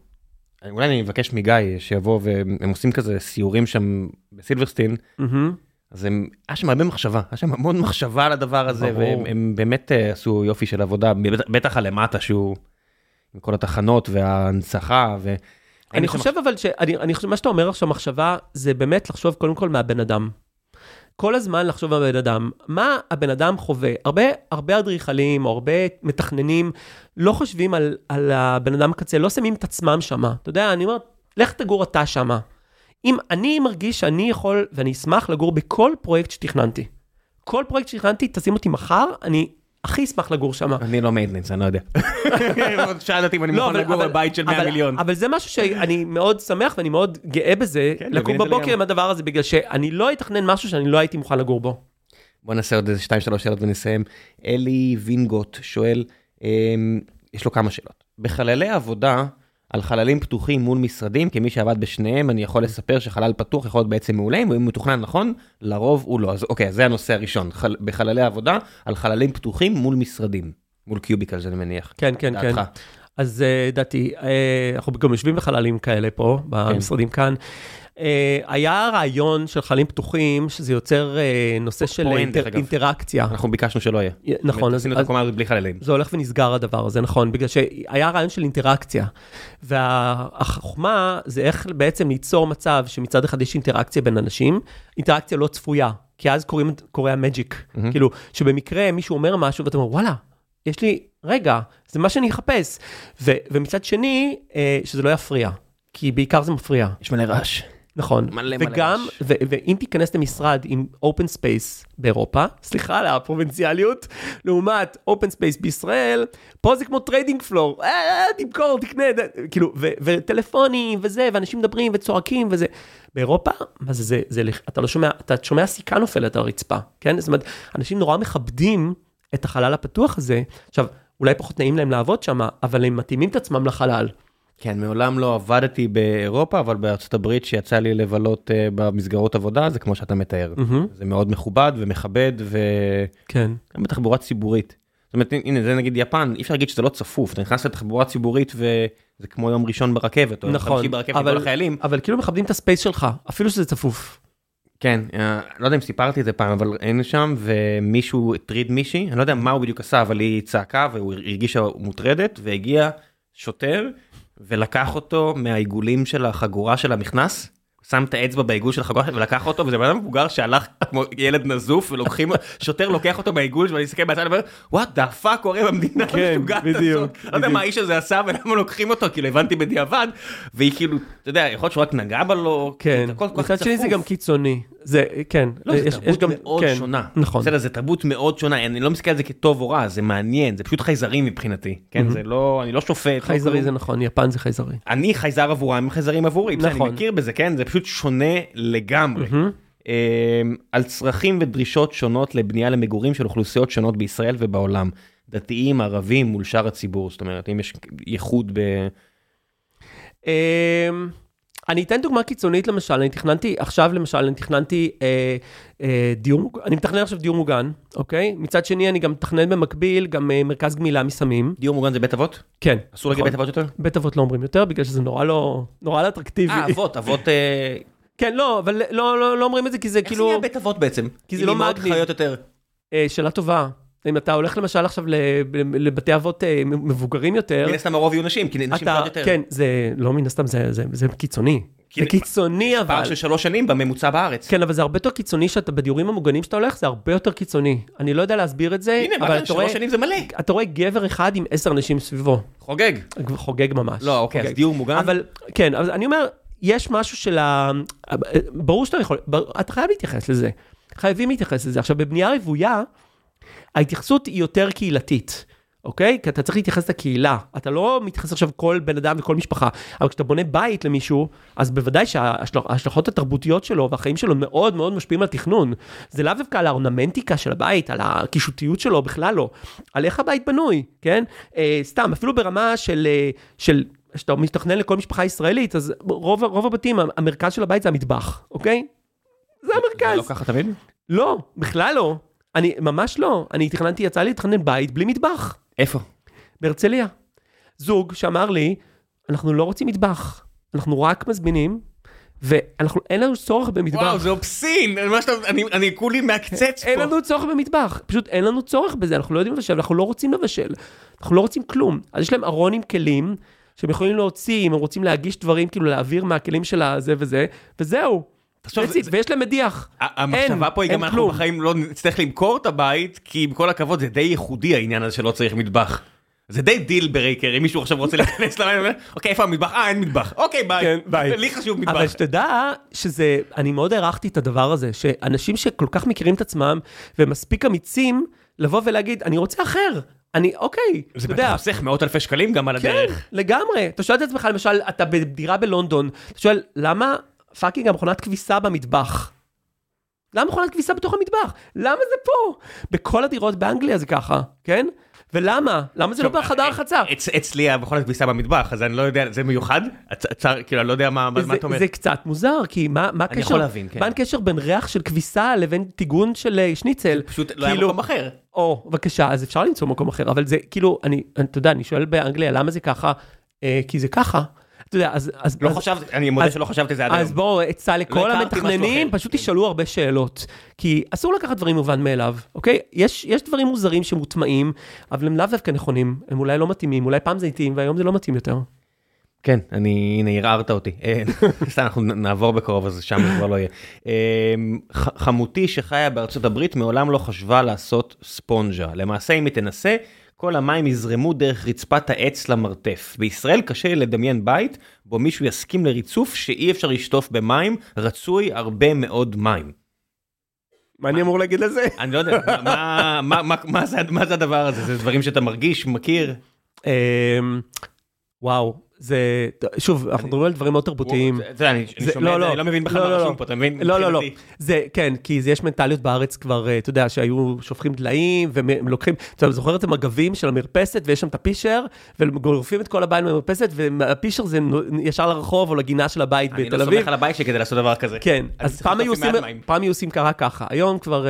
אולי אני אבקש מגיא שיבוא והם עושים כזה סיורים שם בסילברסטין, מהמם. אז הם, היה שם הרבה מחשבה, היה שם המון מחשבה על הדבר הזה, ברור. והם הם באמת אה, עשו יופי של עבודה, בטח- הלמטה שהוא, עם כל התחנות וההנצחה, ו... אני חושב אבל ש... אני, אני חושב, מה שאתה אומר עכשיו, מחשבה, זה באמת לחשוב קודם כל מהבן אדם. כל הזמן לחשוב מהבן אדם, מה הבן אדם חווה. הרבה, הרבה אדריכלים או הרבה מתכננים לא חושבים על, על הבן אדם קצה, לא שמים את עצמם שמה. אתה יודע, אני אומר, לך תגור אתה שמה. אם אני מרגיש שאני יכול, ואני אשמח לגור בכל פרויקט שתכננתי. כל פרויקט שתכננתי, תשים אותי מחר, אני הכי אשמח לגור שמה. אני לא מיידנס, אני לא יודע. *laughs* שאלת אותי אם אני לא, מוכן לגור בבית של 100 אבל- מיליון. אבל זה משהו שאני מאוד שמח ואני מאוד גאה בזה, כן, לקום בבוקר. עם הדבר הזה, בגלל שאני לא אתכנן משהו שאני לא הייתי מוכן לגור בו. בוא נעשה עוד איזה 2-3 שאלות ונסיים. אלי וינגוט שואל, אמ, יש לו כמה שאלות. בחללי עבודה, על חללים פתוחים מול משרדים, כמי שעבד בשניהם, אני יכול לספר שחלל פתוח יכול להיות בעצם מעולה, ואם הוא מתוכנן נכון, לרוב הוא לא. אז אוקיי, זה הנושא הראשון. חל... בחללי עבודה, על חללים פתוחים מול משרדים. מול קיוביקלס, אני מניח. כן, כן, כן. דעתך. אז אה, דעתי, אה, אנחנו גם יושבים בחללים כאלה פה, במשרדים כאן. אה, היה רעיון של חללים פתוחים, שזה יוצר אה, נושא של. אינטראקציה. אנחנו ביקשנו שלא יהיה. נכון, אז עשינו את הקומה הזאת בלי חללים. זה הולך ונסגר הדבר הזה, נכון, בגלל שהיה רעיון של אינטראקציה. והחוכמה זה איך בעצם ליצור מצב שמצד אחד יש אינטראקציה בין אנשים, אינטראקציה לא צפויה, כי אז קוראים, קורה המג'יק. כאילו, שבמקרה מישהו אומר משהו ואתה אומר, וואלה, יש לי, רגע, זה מה שאני אחפש. ומצד שני, אה, שזה לא יפריע, כי בעיקר זה מפריע. יש מלא רעש. נכון, מלא מלא וגם, יש. ו- ואם תיכנס למשרד עם open space באירופה, סליחה על הפרובינציאליות, לעומת open space בישראל, פה זה כמו trading floor, אה, אה, תמכור, תקנה, כאילו, ו- וטלפונים וזה, ואנשים מדברים וצועקים וזה. באירופה, מה זה, זה, זה, אתה לא שומע, אתה שומע סיכה נופלת על הרצפה, כן? זאת אומרת, אנשים נורא מכבדים את החלל הפתוח הזה. עכשיו, אולי פחות נעים להם לעבוד שם, אבל הם מתאימים את עצמם לחלל. כן, מעולם לא עבדתי באירופה, אבל בארצות הברית שיצא לי לבלות uh, במסגרות עבודה, זה כמו שאתה מתאר. מהמם. זה מאוד מכובד ומכבד, וגם כן. בתחבורה ציבורית. זאת אומרת, הנה, זה נגיד יפן, אי אפשר להגיד שזה לא צפוף, אתה נכנס לתחבורה ציבורית וזה כמו יום ראשון ברכבת, או נכון, חמישי ברכבת עם אבל- כל החיילים. אבל כאילו מכבדים את הספייס שלך, אפילו שזה צפוף. כן, אה, לא יודע אם סיפרתי את זה פעם, אבל היינו שם ומישהו הטריד מישהי, אני לא יודע מה הוא בדיוק עשה, אבל היא צעקה והוא הרגישה מוטרדת, והגיע שוטר ולקח אותו מהעיגולים של החגורה של המכנס. שם את האצבע בעיגול של החגורה ולקח אותו וזה בן אדם מבוגר שהלך כמו ילד נזוף ולוקחים *laughs* שוטר לוקח אותו מהעיגול ואני מסתכל בצד ואומר what the fuck קורה במדינה כן, המשוגעת בדיוק, הזאת?" לא יודע. מה האיש הזה עשה ולמה לוקחים אותו כאילו הבנתי בדיעבד והיא כאילו אתה יודע יכול להיות שהוא רק נגע בה לו כן, כך מצד שני זה. גם קיצוני. זה, כן. לא, זו תרבות גם- מאוד כן, שונה. נכון. בסדר, זו תרבות מאוד שונה, אני לא מסתכל על זה כטוב או רע, זה מעניין, זה פשוט חייזרים מבחינתי. כן, זה לא, אני לא שופט. לא חייזרי. זה נכון, יפן זה חייזרי. אני חייזר עבורם, הם חייזרים עבורי. נכון. אני מכיר בזה, כן? זה פשוט שונה לגמרי. אמ, על צרכים ודרישות שונות לבנייה למגורים של אוכלוסיות שונות בישראל ובעולם. דתיים, ערבים, מול שאר הציבור. זאת אומרת, אם יש ייחוד ב... אני אתן דוגמה קיצונית למשל, אני תכננתי, עכשיו למשל, אני תכננתי אה, אה, דיור, אני מתכנן עכשיו דיור מוגן, אוקיי? מצד שני, אני גם מתכנן במקביל גם אה, מרכז גמילה מסמים. דיור מוגן זה בית אבות? כן. אסור להגיד נכון. בית אבות יותר? בית אבות לא אומרים יותר, בגלל שזה נורא לא, נורא לא אטרקטיבי. אה, אבות, אבות... אה, כן, לא, אבל לא, לא, לא אומרים את זה, כי זה איך זה כאילו, נהיה בית אבות בעצם? כי זה לא מגניב. חיות יותר. אה, שאלה טובה. אם אתה הולך למשל עכשיו לבתי אבות אה, מבוגרים יותר, מן הסתם הרוב יהיו נשים, כי נשים חיות יותר. כן, זה לא מן הסתם, זה, זה, זה קיצוני. זה קיצוני אבל. פער של שלוש שנים בממוצע בארץ. כן, אבל זה הרבה יותר קיצוני שאתה בדיורים המוגנים שאתה הולך, זה הרבה יותר קיצוני. אני לא יודע להסביר את זה, הנה, אבל אתה רואה, שלוש שנים זה מלא. אתה רואה גבר אחד עם עשר נשים סביבו. חוגג. חוגג ממש. לא, אוקיי, אז חוגג. דיור מוגן? אבל, כן, אז אני אומר, יש משהו של ה... ברור שאתה יכול, אתה חייב להתייחס לזה. חייבים להתייחס לזה. עכשיו, בבנייה רוויה, ההתייחסות היא יותר קהילתית. אוקיי? כי אתה צריך להתייחס לקהילה. אתה לא מתייחס עכשיו כל בן אדם וכל משפחה. אבל כשאתה בונה בית למישהו, אז בוודאי שההשלכות התרבותיות שלו והחיים שלו מאוד מאוד משפיעים על תכנון. זה לאו דווקא על האורנמנטיקה של הבית, על הקישוטיות שלו, בכלל לא. על איך הבית בנוי, כן? אה, סתם, אפילו ברמה של... אה, של כשאתה מתכנן לכל משפחה ישראלית, אז רוב, רוב הבתים, המרכז של הבית זה המטבח, אוקיי? זה המרכז. זה לא ככה תמיד? לא, בכלל לא. אני, ממש לא. אני תכננתי, יצא לי לתכנן בית בלי מטבח. איפה? בהרצליה. זוג שאמר לי, אנחנו לא רוצים מטבח, אנחנו רק מזמינים, ואנחנו, אין לנו צורך במטבח. וואו, זה אובסין, מה שאתה- אני- אני כולי מעקצץ אין פה. לנו צורך במטבח, פשוט אין לנו צורך בזה, אנחנו לא יודעים לבשל, אנחנו לא רוצים לבשל, אנחנו לא רוצים כלום. אז יש להם ארון עם כלים, שהם יכולים להוציא, אם הם רוצים להגיש דברים, כאילו להעביר מהכלים של הזה וזה, וזהו. תחשוב, זה- ויש להם מדיח. המחשבה פה היא גם אנחנו. בחיים לא נצטרך למכור את הבית, כי עם כל הכבוד זה די ייחודי העניין הזה שלא צריך מטבח. זה די deal breaker, אם מישהו עכשיו רוצה *laughs* להיכנס למים, אוקיי, איפה המטבח? אה, אין מטבח. אוקיי, ביי. כן, ביי. לי חשוב אבל מטבח. שתדע שזה, אני מאוד הערכתי את הדבר הזה, שאנשים שכל כך מכירים את עצמם, ומספיק אמיצים, לבוא ולהגיד, אני רוצה אחר. אני, אוקיי, זה אתה יודע, חוסך מאות אלפי שקלים גם על כן, הדרך. לגמרי. אתה שואל את עצמך, למשל, אתה בדירה בלונדון, אתה שואל, למה fucking המכונת כביסה במטבח? למה מכונת כביסה בתוך המטבח? למה זה פה? בכל הדירות באנגליה זה ככה, כן? ולמה? למה זה לא בחדר אה, החצר? אצ- אצלי המכונת כביסה במטבח, אז אני לא יודע, זה מיוחד? הצ- צר- כאילו, אני לא יודע מה מה זה, אתה אומר. זה קצת מוזר, כי מה, מה הקשר, יכול להבין, כן. מה הקשר בין ריח של כביסה לבין טיגון של אה, שניצל? פשוט לא היה כאילו- מקום אחר. או, בבקשה, אז אפשר למצוא מקום אחר, אבל זה כאילו, אני, אתה יודע, אני שואל באנגליה, למה זה ככה? אה, כי זה ככה. אתה יודע, אז... אז לא אז, חשבתי, אני מודה אז- שלא חשבתי זה עד אז היום. בואו, עצה לכל משהו המתכננים. פשוט כן. תשאלו הרבה שאלות. כי אסור לקחת דברים מובן מאליו, אוקיי? יש, יש דברים מוזרים שמוטמעים, אבל הם לאו דווקא נכונים, הם אולי לא מתאימים, אולי פעם זה התאים והיום זה לא מתאים יותר. כן, אני, הנה, ערערת אותי. אה, *laughs* סתם, אנחנו נעבור בקרוב, אז שם זה כבר לא יהיה. ח- חמותי שחיה בארצות הברית מעולם לא חשבה לעשות ספונג'ה. למעשה, אם היא תנסה, כל המים יזרמו דרך רצפת העץ למרתף. בישראל קשה לדמיין בית בו מישהו יסכים לריצוף שאי אפשר לשטוף במים, רצוי הרבה מאוד מים. מה אני אמור להגיד לזה? אני לא יודע, מה, זה הדבר הזה? זה דברים שאתה מרגיש, מכיר? אמ, וואו, זה, שוב, אנחנו מדברים על דברים מאוד תרבותיים. יודע, אני אני זה- שומע לא, את זה, לא. אני לא מבין בכלל לא, מה לא, רשום לא. פה, אתה מבין? לא, לא, לא. זה, כן, כי זה, יש מנטליות בארץ כבר, אה, אתה יודע, שהיו שופכים דליים, והם לוקחים, אתה זוכר את המגבים של המרפסת, ויש שם את הפישר, וגורפים את כל הבית מהמרפסת, והפישר זה ישר לרחוב או לגינה של הבית אני בתל לא אביב. סומך על הבית שלי כדי לעשות דבר כזה. כן, אני אז פעם היו עושים. פעם היו עושים קרה ככה, היום כבר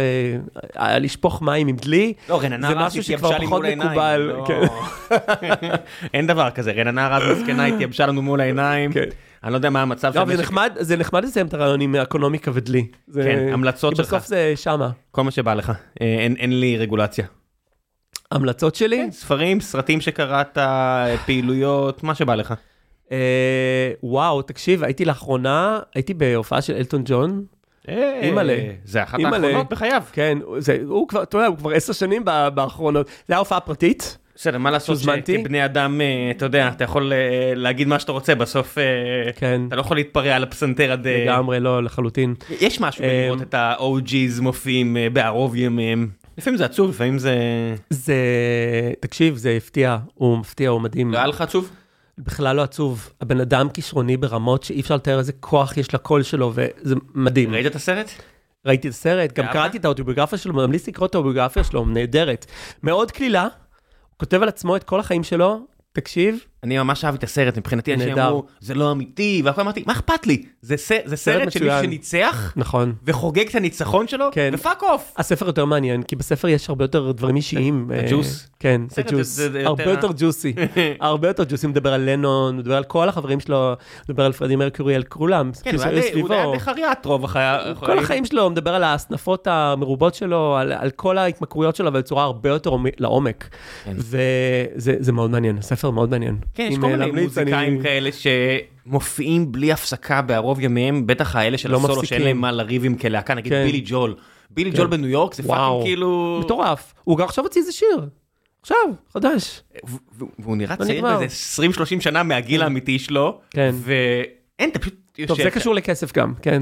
אה, לשפוך מים עם דלי, לא, זה משהו שכבר פחות. מקובל, לא. כן. *laughs* אין דבר כזה, רננה רז מסכנה התייבשה לנו מול העיניים. כן. אני לא יודע מה המצב לא, של המשק. זה נחמד לסיים את הרעיון עם אקונומיקה ודלי. כן, המלצות כי שלך. בסוף זה שמה. כל מה שבא לך. אה, אין- לי רגולציה. המלצות שלי? ספרים, סרטים שקראת, אה, פעילויות, מה שבא לך. אה, וואו, תקשיב, הייתי לאחרונה, הייתי בהופעה של אלטון ג'ון. אה, אימא'לה. זה אחת. האחרונות בחייו. כן, זה, הוא כבר, אתה יודע, הוא כבר עשר שנים באחרונות. זה היה הופעה פרטית. בסדר, מה לעשות? שכבני אדם, אה, אתה יודע, אתה יכול אה, להגיד מה שאתה רוצה, בסוף אה, כן, אתה לא יכול להתפרע על הפסנתר עד... לגמרי, לא, לחלוטין. יש משהו בלראות את ה-OG's מופיעים בערוב ימיהם. לפעמים זה עצוב, לפעמים זה... זה, תקשיב, זה הפתיע, הוא מפתיע, הוא מדהים. לא היה לך עצוב? בכלל לא עצוב. הבן אדם כישרוני ברמות שאי אפשר לתאר איזה כוח יש לקול שלו, וזה מדהים. ראית את הסרט? ראיתי את הסרט, גם? קראתי את האוטוביוגרפיה שלו, ממליץ לקרוא את האוטוביוגרפיה שלו, נהדרת. מאוד קלילה, כותב על עצמו את כל החיים שלו, תקשיב, אני ממש אהבתי את הסרט, מבחינתי אנשים. אמרו, זה לא אמיתי, והכל אמרתי, מה אכפת לי? זה ס- זה סרט של מישהו מצוין. שניצח, נכון. וחוגג את הניצחון שלו, כן. ו fuck off. הספר יותר מעניין, כי בספר יש הרבה יותר דברים אישיים. זה אה. כן, זה ג'וס. *laughs* הרבה יותר- ג'וסי. הרבה יותר ג'וסי, הוא מדבר על לנון, הוא מדבר על כל החברים שלו, הוא מדבר על פרדי מרקורי, על כולם. כן, הוא היה חריאת רוב החיים. כל החיים שלו, הוא מדבר על ההסנפות המרובות שלו, על, כל ההתמכרויות שלו, אבל בצורה הרבה יותר עומק- לעומק. כן. וזה זה מאוד מעניין, הספר מאוד מעניין. כן, יש כל אה, מיני מוזיקאים כאלה שמופיעים בלי הפסקה בערוב ימיהם, בטח האלה של לא הסולו שאין. להם מה לריב עם כלהקה, נגיד כן. בילי ג'ול. בילי כן. ג'ול בניו יורק זה. fucking כאילו... מטורף. הוא גם עכשיו הוציא איזה שיר. עכשיו, חדש. והוא נראה לא צעיר. באיזה 20-30 שנה מהגיל האמיתי שלו. כן. ואין, אתה פשוט יושב... טוב, זה קשור לכסף גם, כן.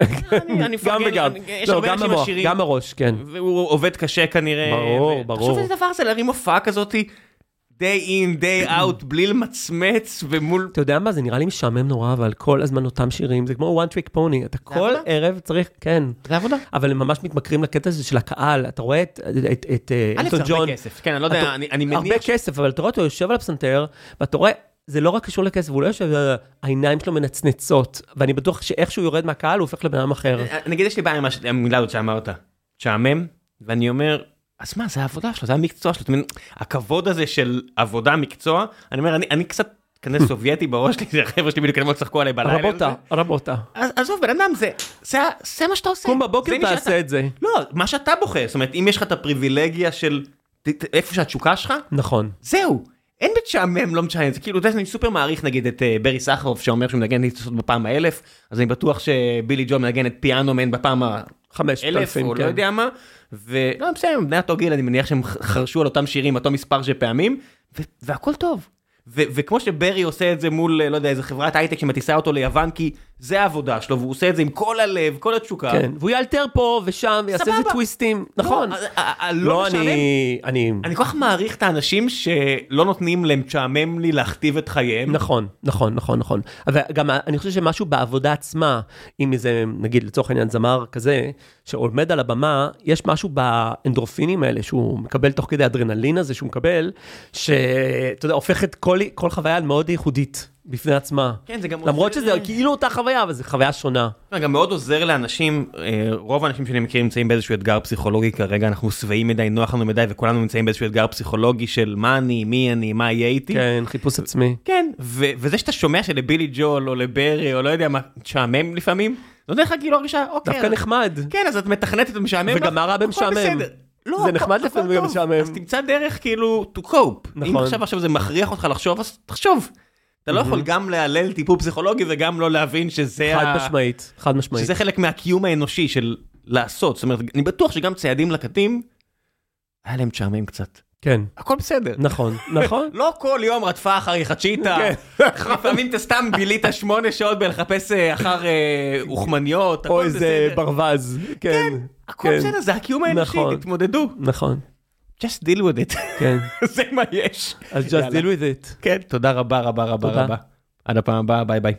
אני- *laughs* גם וגם. לא, הרבה גם עשירים. גם בראש, כן. והוא עובד קשה כנראה. ברור, ברור. תחשוב איזה דבר זה להרים הופעה כזאתי, day in, day out, בלי למצמץ, ומול... אתה יודע מה, זה נראה לי משעמם נורא, אבל כל הזמן אותם שירים, זה כמו one trick pony, אתה כל עבודה? ערב צריך, כן. זה עבודה. אבל הם ממש מתמכרים לקטע הזה של הקהל, אתה רואה את- את את, אה, א', אלטון זה הרבה ג'ון, כסף. כן, אני לא יודע, אני- אני הרבה מניח... ש- כסף, אבל אתה רואה אותו יושב על הפסנתר, ואתה רואה, זה לא רק קשור לכסף, הוא לא יושב, אה, העיניים שלו מנצנצות, ואני בטוח שאיך שהוא יורד מהקהל, הוא הופך לבן אדם אחר. נגיד יש לי בעיה עם המילה הזאת שאמרת, תשעמם, ואני אומר, אז מה, זה העבודה שלו, זה המקצוע שלו, מבין, הכבוד הזה של עבודה, מקצוע, אני אומר, אני- אני קצת כנראה *laughs* סובייטי בראש שלי, זה החבר'ה שלי בדיוק אתמול צחקו עליי בלילה. רבותה, זה. רבותה. עזוב, בן אדם, זה- זה זה מה שאתה עושה. קום בבוקר מי שאתה. תעשה את זה. לא, מה שאתה בוחר, זאת אומרת, אם יש לך את הפריבילגיה של איפה שהתשוקה שלך, נכון. זהו. אין משעמם, לא משעמם, זה כאילו, אתה יודע, אני סופר מעריך נגיד את אה, ברי סחרוף שאומר שהוא מנגן ניצוצות בפעם האלף, אז אני בטוח שבילי ג'ון מנגן את פיאנו מן בפעם האלף, או לא כן. יודע מה, ולא, בסדר, בני אותו גיל, אני מניח שהם חרשו על אותם שירים אותו מספר של פעמים, והכל טוב. וכמו שברי עושה את זה מול, אה, לא יודע, איזה חברת הייטק שמטיסה אותו ליוון, כי זה העבודה שלו, והוא עושה את זה עם כל הלב, כל התשוקה. כן, והוא יאלתר פה ושם, ויעשה איזה. טוויסטים, נכון. לא, ה- ה- ה- לא לא, משעמם. אני... אני... אני כל כך מעריך את האנשים שלא נותנים להם תשעמם לי להכתיב את חייהם. נכון, נכון, נכון, נכון. אבל גם אני חושב שמשהו בעבודה עצמה, אם איזה, נגיד לצורך העניין זמר כזה, שעומד על הבמה, יש משהו באנדרופינים האלה שהוא מקבל תוך כדי האדרנלין הזה שהוא מקבל, שאתה יודע, הופך את כל, כל חוויה למאוד ייחודית בפני עצמה. כן, זה גם למרות עוזר- שזה כאילו אותה חוויה, אבל זו חוויה שונה. גם מאוד עוזר לאנשים, אה, רוב האנשים שאני מכיר נמצאים באיזשהו אתגר פסיכולוגי כרגע, אנחנו שבעים מדי, נוח לנו מדי, וכולנו נמצאים באיזשהו אתגר פסיכולוגי של מה אני, מי אני, מה יהיה איתי. כן, חיפוש עצמי. כן, ו- וזה שאתה שומע שלבילי ג'ול או לברי או לא יודע מה, תשעמם לפעמים, נותן לך כאילו הרגשה, אוקיי, דווקא נחמד. כן, אז את מתכננת את המשעמם וגם מה רע במשעמם? לא, זה נחמד לפעמים גם. משעמם. אז תמצא דרך כאילו to cope. אם נכון. עכשיו עכשיו זה מכריח אותך לחשוב, אז תחשוב. אתה לא יכול גם להלל טיפול פסיכולוגי וגם לא להבין שזה חד משמעית, חד משמעית. שזה חלק מהקיום האנושי של לעשות. זאת אומרת, אני בטוח שגם ציידים לקטים, היה להם משעמם קצת. כן, הכל בסדר. נכון, נכון. *laughs* לא כל יום רדפה אחרי חצ'יטה, *laughs* לפעמים אתה סתם בילית שמונה שעות בלחפש אה, אחר אה, אוכמניות, או הכל איזה. ברווז. כן, הכל כן. בסדר, זה הקיום האנושי, נכון. תתמודדו. נכון, just deal with it, כן. *laughs* זה מה יש. אז just deal with it. כן, תודה רבה רבה רבה. רבה. עד הפעם הבאה, ביי ביי.